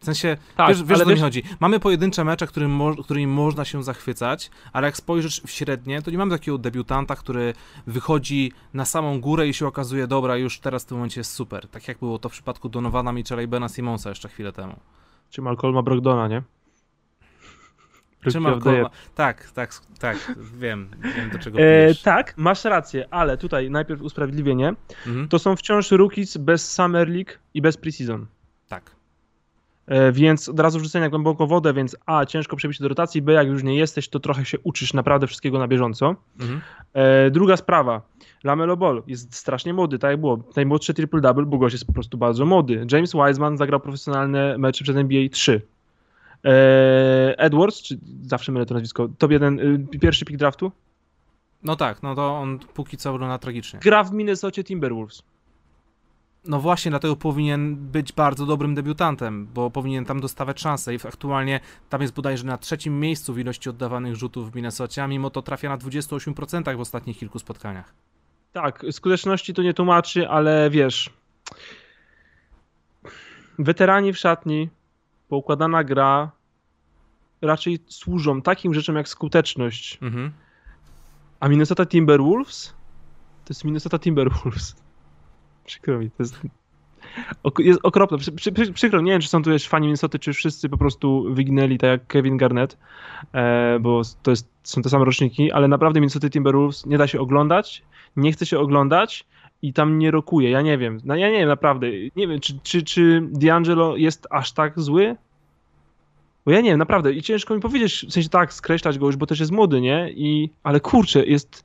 W sensie, tak, wiesz, wiesz o co mi chodzi. Mamy pojedyncze mecze, którym mo którymi można się zachwycać, ale jak spojrzysz w średnie, to nie mamy takiego debiutanta, który wychodzi na samą górę i się okazuje, dobra, już teraz w tym momencie jest super. Tak jak było to w przypadku Donowana Mitchella i Bena Simonsa jeszcze chwilę temu. Czy Malcolma Brogdona, nie? Czy Malcolma... Tak, tak, tak, wiem, wiem do czego e, Tak, masz rację, ale tutaj najpierw usprawiedliwienie. Mhm. To są wciąż rookies bez Summer League i bez preseason. Tak. E, więc od razu wrzucenie na głęboką wodę, więc A, ciężko przebić do rotacji, B, jak już nie jesteś, to trochę się uczysz naprawdę wszystkiego na bieżąco. Mhm. E, druga sprawa, Lamelo Ball jest strasznie młody, tak jak było. Najmłodszy triple-double, bo gość jest po prostu bardzo młody. James Wiseman zagrał profesjonalne mecze przez NBA 3. E, Edwards, czy zawsze mylę to nazwisko, to jeden, y, pierwszy pick draftu? No tak, no to on póki co wygląda tragicznie. Gra w Minnesota Timberwolves. No właśnie, dlatego powinien być bardzo dobrym debiutantem, bo powinien tam dostawać szansę i aktualnie tam jest bodajże na trzecim miejscu w ilości oddawanych rzutów w Minnesocie, a mimo to trafia na 28% w ostatnich kilku spotkaniach. Tak, skuteczności to nie tłumaczy, ale wiesz, weterani w szatni, poukładana gra raczej służą takim rzeczom jak skuteczność. Mhm. A Minnesota Timberwolves to jest Minnesota Timberwolves. Przykro mi, to jest, jest okropne. Przy, przy, przykro, nie wiem, czy są tu jeszcze fani Minnesota, czy wszyscy po prostu wyginęli tak jak Kevin Garnett, e, bo to jest, są te same roczniki, ale naprawdę Minnesota Timberwolves nie da się oglądać, nie chce się oglądać i tam nie rokuje. Ja nie wiem, no, ja nie wiem naprawdę, nie wiem, czy, czy, czy D'Angelo jest aż tak zły? Bo ja nie wiem, naprawdę i ciężko mi powiedzieć, w sensie tak, skreślać go już, bo też jest młody, nie? I, ale kurczę, jest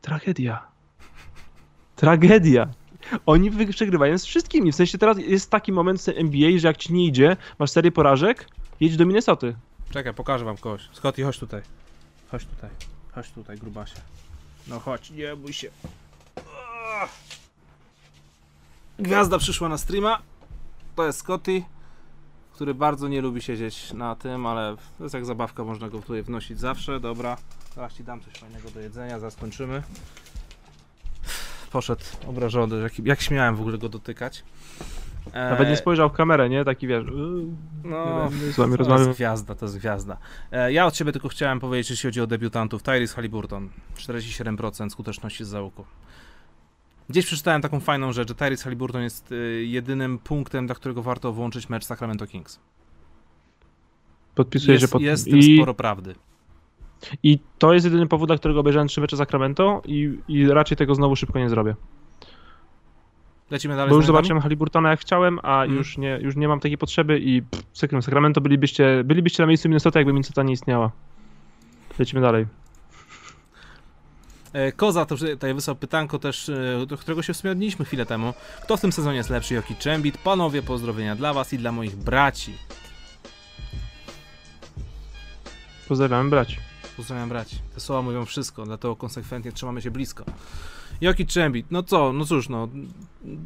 tragedia. Tragedia. Oni przegrywają z wszystkimi. W sensie teraz jest taki moment w NBA, że jak ci nie idzie, masz serię porażek, jedź do Minnesoty. Czekaj, pokażę wam kogoś. Scotty, chodź tutaj. Chodź tutaj. Chodź tutaj, grubasie. No chodź, nie bój się. Gwiazda przyszła na streama. To jest Scotty, który bardzo nie lubi siedzieć na tym, ale to jest jak zabawka, można go tutaj wnosić zawsze. Dobra, teraz ci dam coś fajnego do jedzenia, zaskończymy poszedł obrażony, jak, jak śmiałem w ogóle go dotykać. E... Nawet nie spojrzał w kamerę, nie? Taki wiesz. Yy, no, z wami to jest gwiazda, to jest gwiazda. E, ja od siebie tylko chciałem powiedzieć, jeśli chodzi o debiutantów. Tyrese Halliburton, 47% skuteczności z załuku. Gdzieś przeczytałem taką fajną rzecz, że Tyrese Halliburton jest y, jedynym punktem, dla którego warto włączyć mecz Sacramento Kings. Podpisuję, jest, że pod... jest I... sporo prawdy. I to jest jedyny powód, dla którego obejrzałem trzy mecze Sacramento i, i raczej tego znowu szybko nie zrobię. Lecimy dalej. Bo już zobaczyłem Haliburtona jak chciałem, a mm. już, nie, już nie mam takiej potrzeby i pff, Sacramento bylibyście, bylibyście na miejscu Minnesota, jakby Minnesota nie istniała. Lecimy dalej. E, Koza to tutaj wysłał pytanko też, e, do którego się wspomnieliśmy chwilę temu. Kto w tym sezonie jest lepszy, Joki Czembit? Panowie, pozdrowienia dla was i dla moich braci. Pozdrawiam braci. Pozdrawiam braci. Te słowa mówią wszystko, dlatego konsekwentnie trzymamy się blisko. Jokic Czembit, no co, no cóż, no,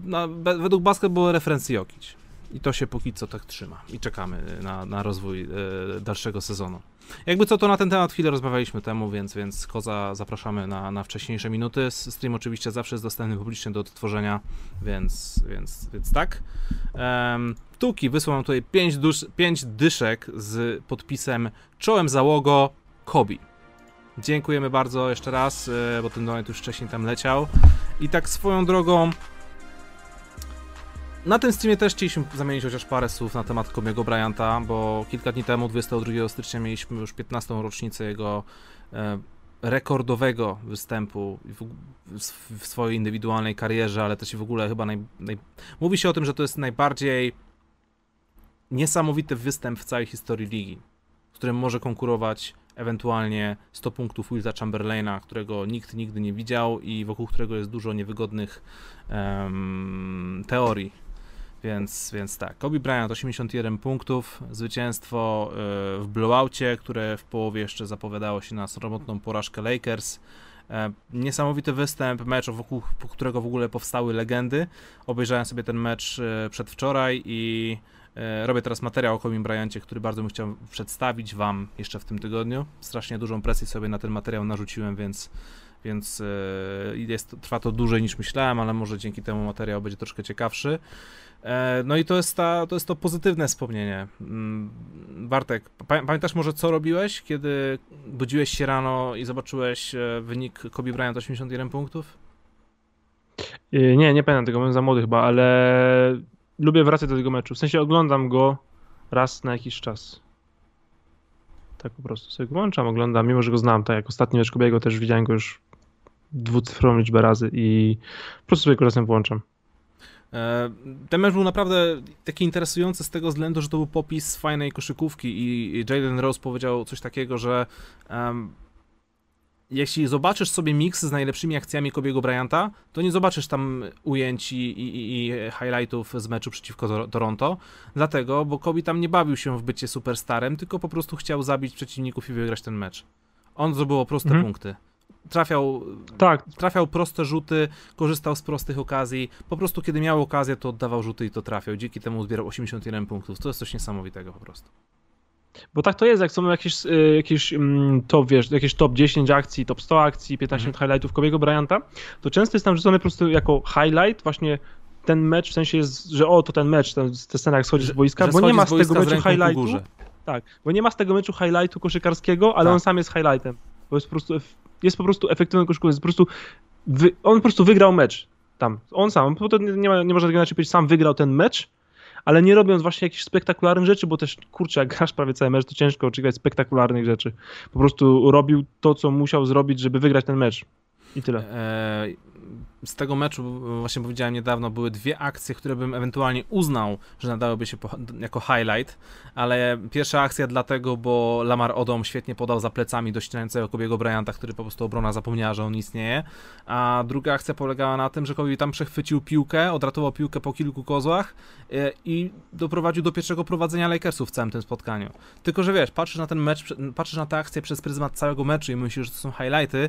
na, według basketball referencji Jokic. I to się póki co tak trzyma. I czekamy na, na rozwój e, dalszego sezonu. Jakby co, to na ten temat chwilę rozmawialiśmy temu, więc, więc Koza zapraszamy na, na wcześniejsze minuty. Stream oczywiście zawsze jest dostępny publicznie do odtworzenia, więc, więc, więc tak. Tuki wysłał tutaj 5 pięć dyszek z podpisem czołem załogo Kobi. Dziękujemy bardzo jeszcze raz, e, bo ten donate już wcześniej tam leciał. I tak swoją drogą, na tym streamie też chcieliśmy zamienić chociaż parę słów na temat Kobiego Bryanta, bo kilka dni temu, 22 stycznia, mieliśmy już 15. rocznicę jego e, rekordowego występu w, swojej indywidualnej karierze, ale też i w ogóle chyba naj, naj... mówi się o tym, że to jest najbardziej niesamowity występ w całej historii ligi, w którym może konkurować ewentualnie 100 punktów Wilta Chamberlaina, którego nikt nigdy nie widział i wokół którego jest dużo niewygodnych um, teorii. Więc, więc tak, Kobe Bryant 81 punktów, zwycięstwo y, w blowoutie, które w połowie jeszcze zapowiadało się na sromotną porażkę Lakers. E, niesamowity występ, mecz, wokół którego w ogóle powstały legendy. Obejrzałem sobie ten mecz e, przedwczoraj i e, robię teraz materiał o Kobe Bryancie, który bardzo bym chciał przedstawić Wam jeszcze w tym tygodniu. Strasznie dużą presję sobie na ten materiał narzuciłem, więc więc jest, trwa to dłużej niż myślałem, ale może dzięki temu materiał będzie troszkę ciekawszy. No i to jest, ta, to jest to pozytywne wspomnienie. Mm, Bartek, pamiętasz może co robiłeś, kiedy budziłeś się rano i zobaczyłeś wynik Kobe Bryant 81 punktów? Nie, nie pamiętam tego, byłem za młody chyba, ale lubię wracać do tego meczu. W sensie oglądam go raz na jakiś czas. Tak po prostu sobie włączam, oglądam, mimo że go znam, tak jak ostatni mecz Kobiego też widziałem go już dwucyfrową liczbę razy i po prostu sobie go czasem włączam. E, ten mecz był naprawdę taki interesujący z tego względu, że to był popis fajnej koszykówki i Jalen Rose powiedział coś takiego, że um, jeśli zobaczysz sobie miks z najlepszymi akcjami Kobiego Bryanta, to nie zobaczysz tam ujęć i, i, i, highlightów z meczu przeciwko Toronto, dlatego, bo Kobe tam nie bawił się w bycie superstarem, tylko po prostu chciał zabić przeciwników i wygrać ten mecz. On zdobył proste mhm. punkty trafiał, tak. trafiał proste rzuty, korzystał z prostych okazji. Po prostu kiedy miał okazję, to oddawał rzuty i to trafiał. Dzięki temu zbierał 81 punktów. To jest coś niesamowitego po prostu. Bo tak to jest, jak są jakieś, y, jakieś mm, top, wiesz, jakieś top 10 akcji, top 100 akcji, 15 mm. highlightów Kobiego Bryanta, to często jest tam rzucony po prostu jako highlight właśnie ten mecz, w sensie jest, że o, to ten mecz, ten, ten scena jak schodzi z boiska, bo nie ma z, z tego meczu highlightu. Tak, bo nie ma z tego meczu highlightu koszykarskiego, ale tak. on sam jest highlightem. Bo jest po prostu jest po prostu efektywny koszykówką, po prostu wy, on po prostu wygrał mecz tam. On sam, bo to nie, ma, nie można tego inaczej powiedzieć, sam wygrał ten mecz, ale nie robiąc właśnie jakichś spektakularnych rzeczy, bo też, kurczę, jak grasz prawie cały mecz, to ciężko oczekiwać spektakularnych rzeczy. Po prostu robił to, co musiał zrobić, żeby wygrać ten mecz. I tyle. E, z tego meczu, właśnie powiedziałem niedawno, były dwie akcje, które bym ewentualnie uznał, że nadałyby się jako highlight, ale pierwsza akcja dlatego, bo Lamar Odom świetnie podał za plecami do ścinającego Kobiego Bryanta, który po prostu obrona zapomniała, że on istnieje, a druga akcja polegała na tym, że Kobe tam przechwycił piłkę, odratował piłkę po kilku kozłach e, i doprowadził do pierwszego prowadzenia Lakersów w całym tym spotkaniu. Tylko, że wiesz, patrzysz na ten mecz, patrzysz na tę akcję przez pryzmat całego meczu i myślisz, że to są highlighty,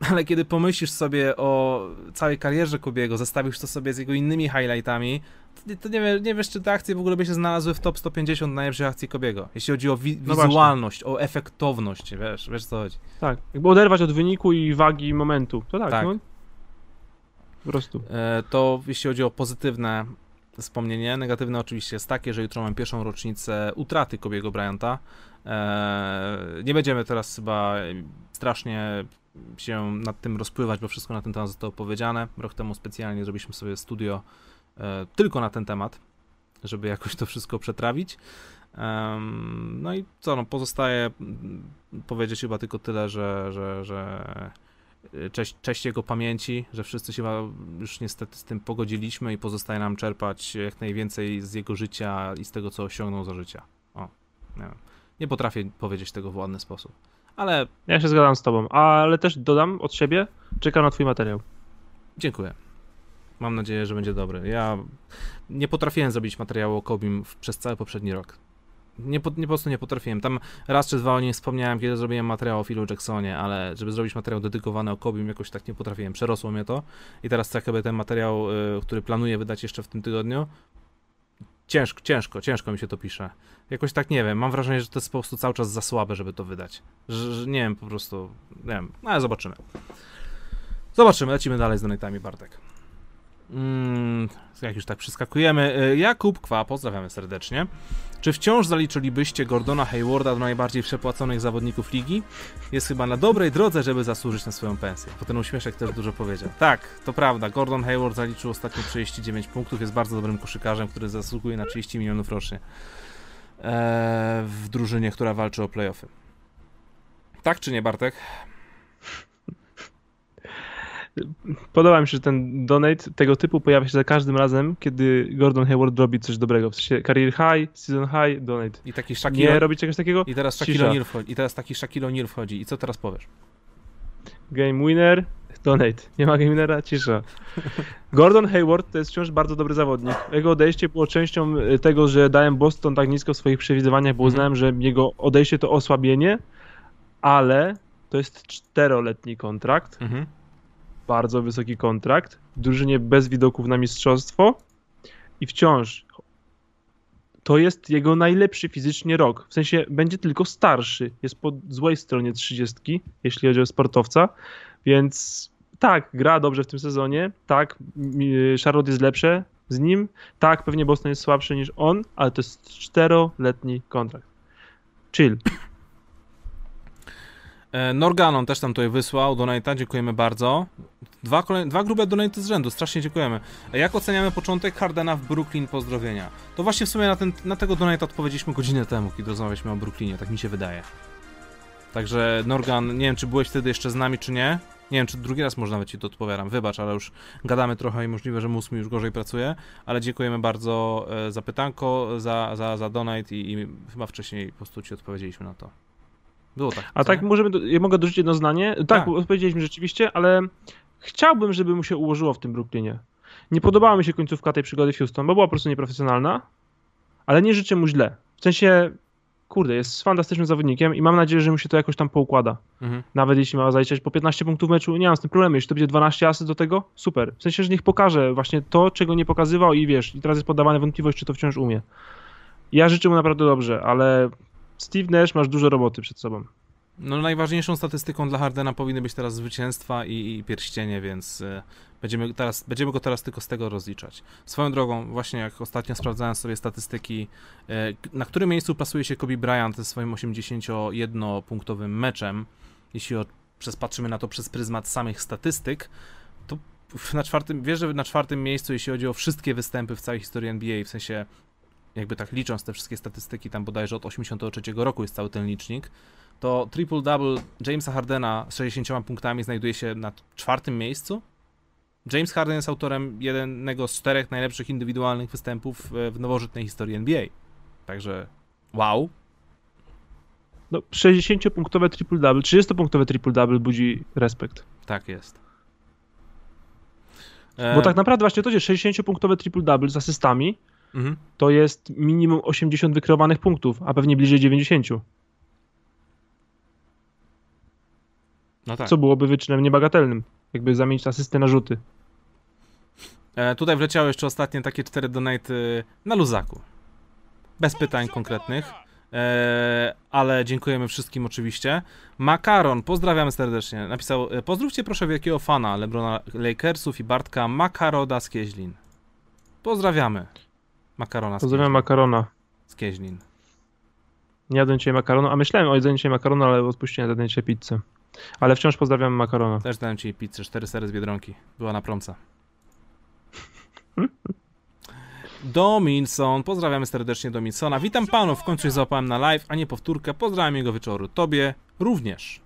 [laughs] ale kiedy pomyślisz sobie o całej karierze Kobiego, zestawisz to sobie z jego innymi highlightami, to, to nie, wie, nie, wiesz, czy te akcje w ogóle by się znalazły w top 150 najlepszych akcji Kobiego. Jeśli chodzi o wi no wizualność, właśnie. o efektowność, wiesz, wiesz co chodzi. Tak, jakby oderwać od wyniku i wagi momentu, to tak, tak. No, po prostu. E, to jeśli chodzi o pozytywne wspomnienie, negatywne oczywiście jest takie, że jutro mam pierwszą rocznicę utraty Kobiego Bryanta. E, nie będziemy teraz chyba strasznie się nad tym rozpływać, bo wszystko na ten temat zostało powiedziane. Rok temu specjalnie zrobiliśmy sobie studio e, tylko na ten temat, żeby jakoś to wszystko przetrawić. no i co, no pozostaje powiedzieć chyba tylko tyle, że, że, że e, cześć, cześć jego pamięci, że wszyscy się już niestety z tym pogodziliśmy i pozostaje nam czerpać jak najwięcej z jego życia i z tego, co osiągnął za życia. O, nie, nie potrafię powiedzieć tego w ładny sposób ale... Ja się zgadzam z tobą, ale też dodam od siebie, czekam na twój materiał. Dziękuję. Mam nadzieję, że będzie dobry. Ja nie potrafiłem zrobić materiału o Kobim przez cały poprzedni rok. Nie, po, nie, po prostu nie potrafiłem. Tam raz czy dwa o nim wspomniałem, kiedy zrobiłem materiał o Philu Jacksonie, ale żeby zrobić materiał dedykowany o Kobim, jakoś tak nie potrafiłem. Przerosło mnie to. I teraz tak jakby ten materiał, y, który planuję wydać jeszcze w tym tygodniu, ciężko, ciężko, ciężko mi się to pisze. Jakoś tak nie wiem, mam wrażenie, że to jest po prostu cały czas za słabe, żeby to wydać. Że, że nie wiem, po prostu, nie wiem, no ale zobaczymy. Zobaczymy, lecimy dalej z donatami, Bartek. Mm, jak już tak przeskakujemy. Y, Jakub Kwa, pozdrawiamy serdecznie. Czy wciąż zaliczylibyście Gordona Haywarda do najbardziej przepłaconych zawodników ligi? Jest chyba na dobrej drodze, żeby zasłużyć na swoją pensję. Bo ten uśmieszek też dużo powiedział. Tak, to prawda. Gordon Hayward zaliczył ostatnio 39 punktów. Jest bardzo dobrym koszykarzem, który zasługuje na 30 milionów rocznie eee, w drużynie, która walczy o playoffy. Tak czy nie, Bartek? Podoba mi się, że ten donate tego typu pojawia się za każdym razem, kiedy Gordon Hayward robi coś dobrego. W sensie career high, season high, donate. I taki Shaquille... Nie robi czegoś takiego? I teraz Shaquille Cisza. O'Neal wchodzi. I teraz taki Shaquille O'Neal wchodzi. I co teraz powiesz? Game winner, donate. Nie ma game winnera, cisza. [laughs] Gordon Hayward to jest wciąż bardzo dobry zawodnik. Jego odejście było częścią y, tego, że dałem Boston tak nisko w swoich przewidywaniach, bo Mhm. uznałem, że jego odejście to osłabienie, ale to jest czteroletni kontrakt, Mhm. Bardzo wysoki kontrakt, drużynie bez widoków na mistrzostwo i wciąż to jest jego najlepszy fizycznie rok. W sensie będzie tylko starszy. Jest po złej stronie trzydziestki, jeśli chodzi o sportowca, więc tak, gra dobrze w tym sezonie, tak, Charlotte jest lepsze z nim, tak, pewnie Boston jest słabszy niż on, ale to jest czteroletni kontrakt. Chill. E, Norganon też tam tutaj wysłał donata, dziękujemy bardzo. Dwa, kolej... Dwa grube donaty z rzędu, strasznie dziękujemy. E, Jak oceniamy początek Hardena w Brooklyn? Pozdrowienia. To właśnie w sumie na, ten, na tego donata odpowiedzieliśmy godzinę temu, kiedy rozmawialiśmy o Brooklynie, tak mi się wydaje. Także Norgan, nie wiem czy byłeś wtedy jeszcze z nami, czy nie. Nie wiem, czy drugi raz może nawet ci to odpowiadam, wybacz, ale już gadamy trochę i możliwe, że mózg mi już gorzej pracuje, ale dziękujemy bardzo e, za pytanko, za, za, za donate i, i chyba wcześniej po prostu ci odpowiedzieliśmy na to. Było tak. A co tak możemy, ja mogę dorzucić jedno zdanie? Tak, Tak. odpowiedzieliśmy rzeczywiście, ale chciałbym, żeby mu się ułożyło w tym Brooklynie. Nie podobała mi się końcówka tej przygody w Houston, bo była po prostu nieprofesjonalna, ale nie życzę mu źle. W sensie, kurde, jest fantastycznym zawodnikiem i mam nadzieję, że mu się to jakoś tam poukłada. Mhm. Nawet jeśli ma zaliczać po 15 punktów w meczu, nie mam z tym problemu. Jeśli to będzie 12 asy do tego, super. W sensie, że niech pokaże właśnie to, czego nie pokazywał i wiesz, i teraz jest podawane wątpliwość, czy to wciąż umie. Ja życzę mu naprawdę dobrze, ale Steve Nash masz dużo roboty przed sobą. No najważniejszą statystyką dla Hardena powinny być teraz zwycięstwa i, i pierścienie, więc y, będziemy, teraz, będziemy go teraz tylko z tego rozliczać. Swoją drogą, właśnie jak ostatnio sprawdzałem sobie statystyki, y, na którym miejscu plasuje się Kobe Bryant ze swoim 81-punktowym meczem, jeśli o, przez, patrzymy na to przez pryzmat samych statystyk, to na czwartym, wiesz, że na czwartym miejscu, jeśli chodzi o wszystkie występy w całej historii NBA, w sensie jakby tak licząc te wszystkie statystyki, tam bodajże od 83 roku jest cały ten licznik, to triple-double Jamesa Hardena z 60 punktami znajduje się na czwartym miejscu. James Harden jest autorem jednego z czterech najlepszych indywidualnych występów e, w nowożytnej historii NBA. Także wow. No, 60-punktowe triple-double, 30-punktowe triple-double budzi respekt. Tak jest. E, Bo tak naprawdę właśnie to, że 60-punktowe triple-double z asystami, mhm. to jest minimum 80 wykreowanych punktów, a pewnie bliżej 90. No tak. Co byłoby wyczynem niebagatelnym, jakby zamienić asystę na rzuty. E, tutaj wleciały jeszcze ostatnie takie cztery donaty na luzaku. Bez pytań konkretnych. E, ale dziękujemy wszystkim oczywiście. Makaron, pozdrawiamy serdecznie. Napisał, e, pozdrówcie proszę wielkiego fana Lebrona Lakersów i Bartka Makaroda z Kieźlin. Pozdrawiamy. Makarona Pozdrawiam makarona. Z Kieźlin. Nie jadłem dzisiaj makaronu, a myślałem o jedzeniu dzisiaj makaronu, ale odpuściłem jedzenie dzisiaj pizzę. Ale wciąż pozdrawiam makarona. Też dałem ci pizzę, cztery sery z Biedronki. Była na promce. [laughs] Dominson, pozdrawiamy serdecznie Dominsona. Witam panów, w końcu się załapałem na live, a nie powtórkę. Pozdrawiam jego wieczoru. Tobie również,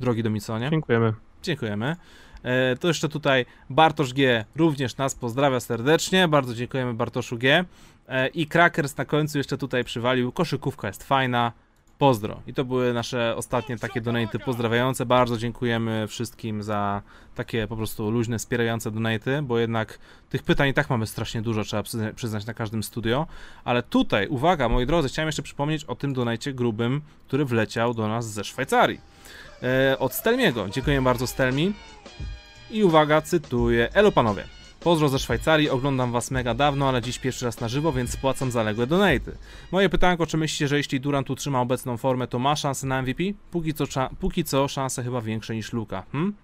drogi Dominsonie. Dziękujemy. Dziękujemy. E, to jeszcze tutaj Bartosz G również nas pozdrawia serdecznie. Bardzo dziękujemy Bartoszu G. E, I Krakers na końcu jeszcze tutaj przywalił. Koszykówka jest fajna. Pozdro. I to były nasze ostatnie takie donaty pozdrawiające. Bardzo dziękujemy wszystkim za takie po prostu luźne, wspierające donaty, bo jednak tych pytań i tak mamy strasznie dużo, trzeba przyzna- przyznać na każdym studio. Ale tutaj, uwaga, moi drodzy, chciałem jeszcze przypomnieć o tym donajcie grubym, który wleciał do nas ze Szwajcarii. E, od Stelmiego. Dziękuję bardzo Stelmi. I uwaga, cytuję. Elo panowie. Pozdro ze Szwajcarii, oglądam was mega dawno, ale dziś pierwszy raz na żywo, więc spłacam zaległe donaty. Moje pytanko, czy myślicie, że jeśli Durant utrzyma obecną formę, to ma szansę na MVP? Póki co, póki co szanse chyba większe niż Luka. Hmm?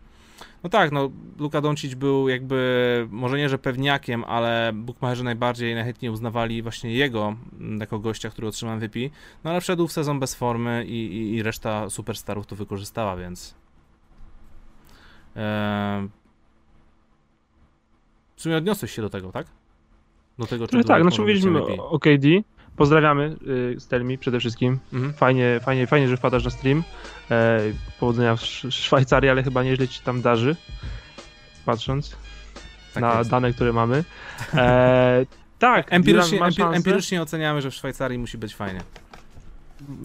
No tak, no Luka Doncic był jakby, może nie, że pewniakiem, ale bookmacherzy najbardziej najchętniej uznawali właśnie jego mm, jako gościa, który otrzymał MVP. No ale wszedł w sezon bez formy i, i, i reszta superstarów to wykorzystała, więc... Eee... W sumie odniosłeś się do tego, tak? Do tego, czy Trochę tak, znaczy mówiliśmy MVP. o KD. Pozdrawiamy y, Stelmi przede wszystkim. Mhm. Fajnie, fajnie, fajnie, że wpadasz na stream. E, powodzenia w Sz- Szwajcarii, ale chyba nieźle ci tam darzy. patrząc Tak na jest. dane, które mamy. E, [laughs] tak, Empirycznie, Durant ma empi- szansę. empirycznie oceniamy, że w Szwajcarii musi być fajnie.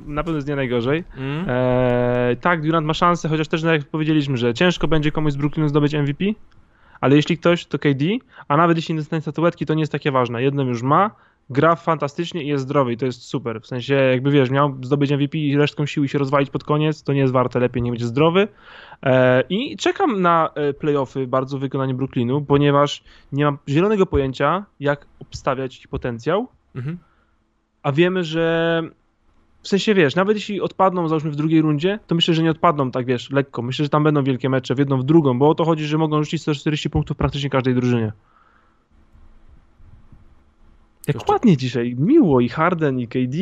Na pewno jest nie najgorzej. Mm? E, tak, Durant ma szansę, chociaż też tak jak powiedzieliśmy, że ciężko będzie komuś z Brooklynu zdobyć MVP, ale jeśli ktoś, to KD, a nawet jeśli nie dostanie statuetki, to nie jest takie ważne. Jedną już ma, gra fantastycznie i jest zdrowy i to jest super. W sensie, jakby wiesz, miał zdobyć MVP i resztką siły się rozwalić pod koniec, to nie jest warte, lepiej nie będzie zdrowy. E, I czekam na e, playoffy bardzo w wykonaniu Brooklynu, ponieważ nie mam zielonego pojęcia, jak obstawiać ich potencjał, Mhm. a wiemy, że w sensie wiesz, nawet jeśli odpadną załóżmy w drugiej rundzie, to myślę, że nie odpadną tak wiesz, lekko. Myślę, że tam będą wielkie mecze w jedną, w drugą, bo o to chodzi, że mogą rzucić 140 punktów praktycznie każdej drużynie. Jak Jeszcze- ładnie dzisiaj, miło i Harden i KD,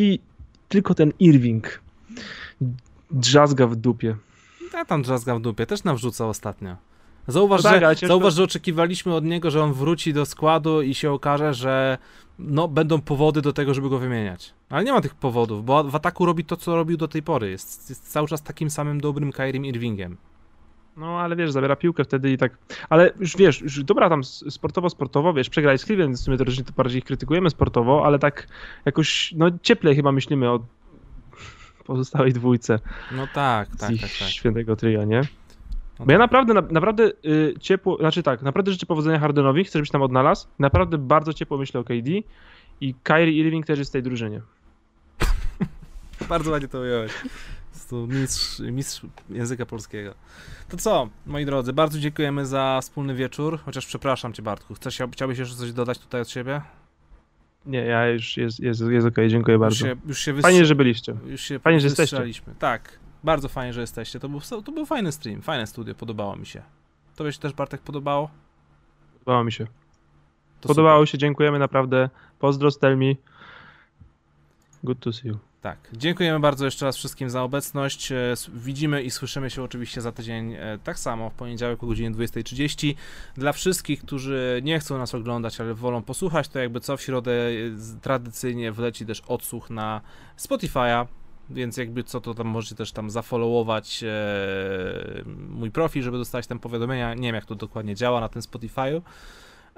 tylko ten Irving drzazga w dupie. Ja tam drzazga w dupie, też nam wrzucał ostatnio. Zauważ, No tak, że, ciężko- zauważ, że oczekiwaliśmy od niego, że on wróci do składu i się okaże, że no, będą powody do tego, żeby go wymieniać. Ale nie ma tych powodów, bo w ataku robi to, co robił do tej pory. Jest, jest cały czas takim samym dobrym Kairim Irvingiem. No ale wiesz, zabiera piłkę wtedy i tak. Ale już wiesz, już dobra tam s- sportowo, sportowo, wiesz, przegrali z Cleveland, w sumie to też bardziej ich krytykujemy sportowo, ale tak jakoś, no cieplej chyba myślimy o pozostałej dwójce No tak, z tak, ich tak, tak. świętego tria, nie? No Bo ja tak. naprawdę, na, naprawdę y, ciepło, znaczy tak, naprawdę życzę powodzenia Hardenowi, chcę, żebyś tam odnalazł. Naprawdę bardzo ciepło myślę o KD i Kyrie Irving też jest w tej drużynie. Bardzo ładnie to ująłeś. To mistrz, mistrz języka polskiego. To co, moi drodzy, bardzo dziękujemy za wspólny wieczór, chociaż przepraszam cię Bartku. Chcesz, chciałbyś jeszcze coś dodać tutaj od siebie? Nie, ja już jest, jest, jest okej, dziękuję Już bardzo. się, już się Fajnie, że byliście. Już się Fajnie, że jesteście. Tak, bardzo fajnie, że jesteście. To był, to był fajny stream, fajne studio, podobało mi się. Tobie się też, Bartek, podobało? Podobało mi się. To Podobało się, dziękujemy naprawdę. Pozdro, Stelmi. Good to see you. Tak. Dziękujemy bardzo jeszcze raz wszystkim za obecność. E, Widzimy i słyszymy się oczywiście za tydzień e, tak samo w poniedziałek o godzinie 20.30. Dla wszystkich, którzy nie chcą nas oglądać, ale wolą posłuchać, to jakby co w środę e, tradycyjnie wleci też odsłuch na Spotify'a. Więc jakby co to tam możecie też tam zafollowować mój profil, żeby dostać tam powiadomienia. Nie wiem jak to dokładnie działa na tym Spotify'u.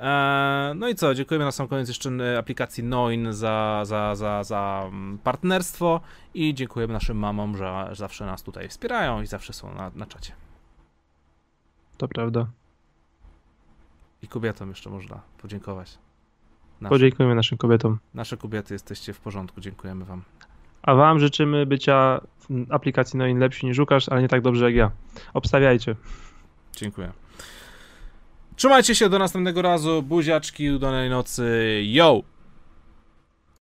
E, No i co, dziękujemy na sam koniec jeszcze e, aplikacji Noin za, za, za, za mm, partnerstwo i dziękujemy naszym mamom, że zawsze nas tutaj wspierają i zawsze są na, na czacie. To prawda. I kobietom jeszcze można podziękować. Nasze, Podziękujemy naszym kobietom. nasze kobiety jesteście w porządku, dziękujemy wam. A wam życzymy bycia w aplikacji Noin lepsi niż Łukasz, ale nie tak dobrze jak ja. Obstawiajcie. Dziękuję. Trzymajcie się do następnego razu, buziaczki, udanej nocy, yo!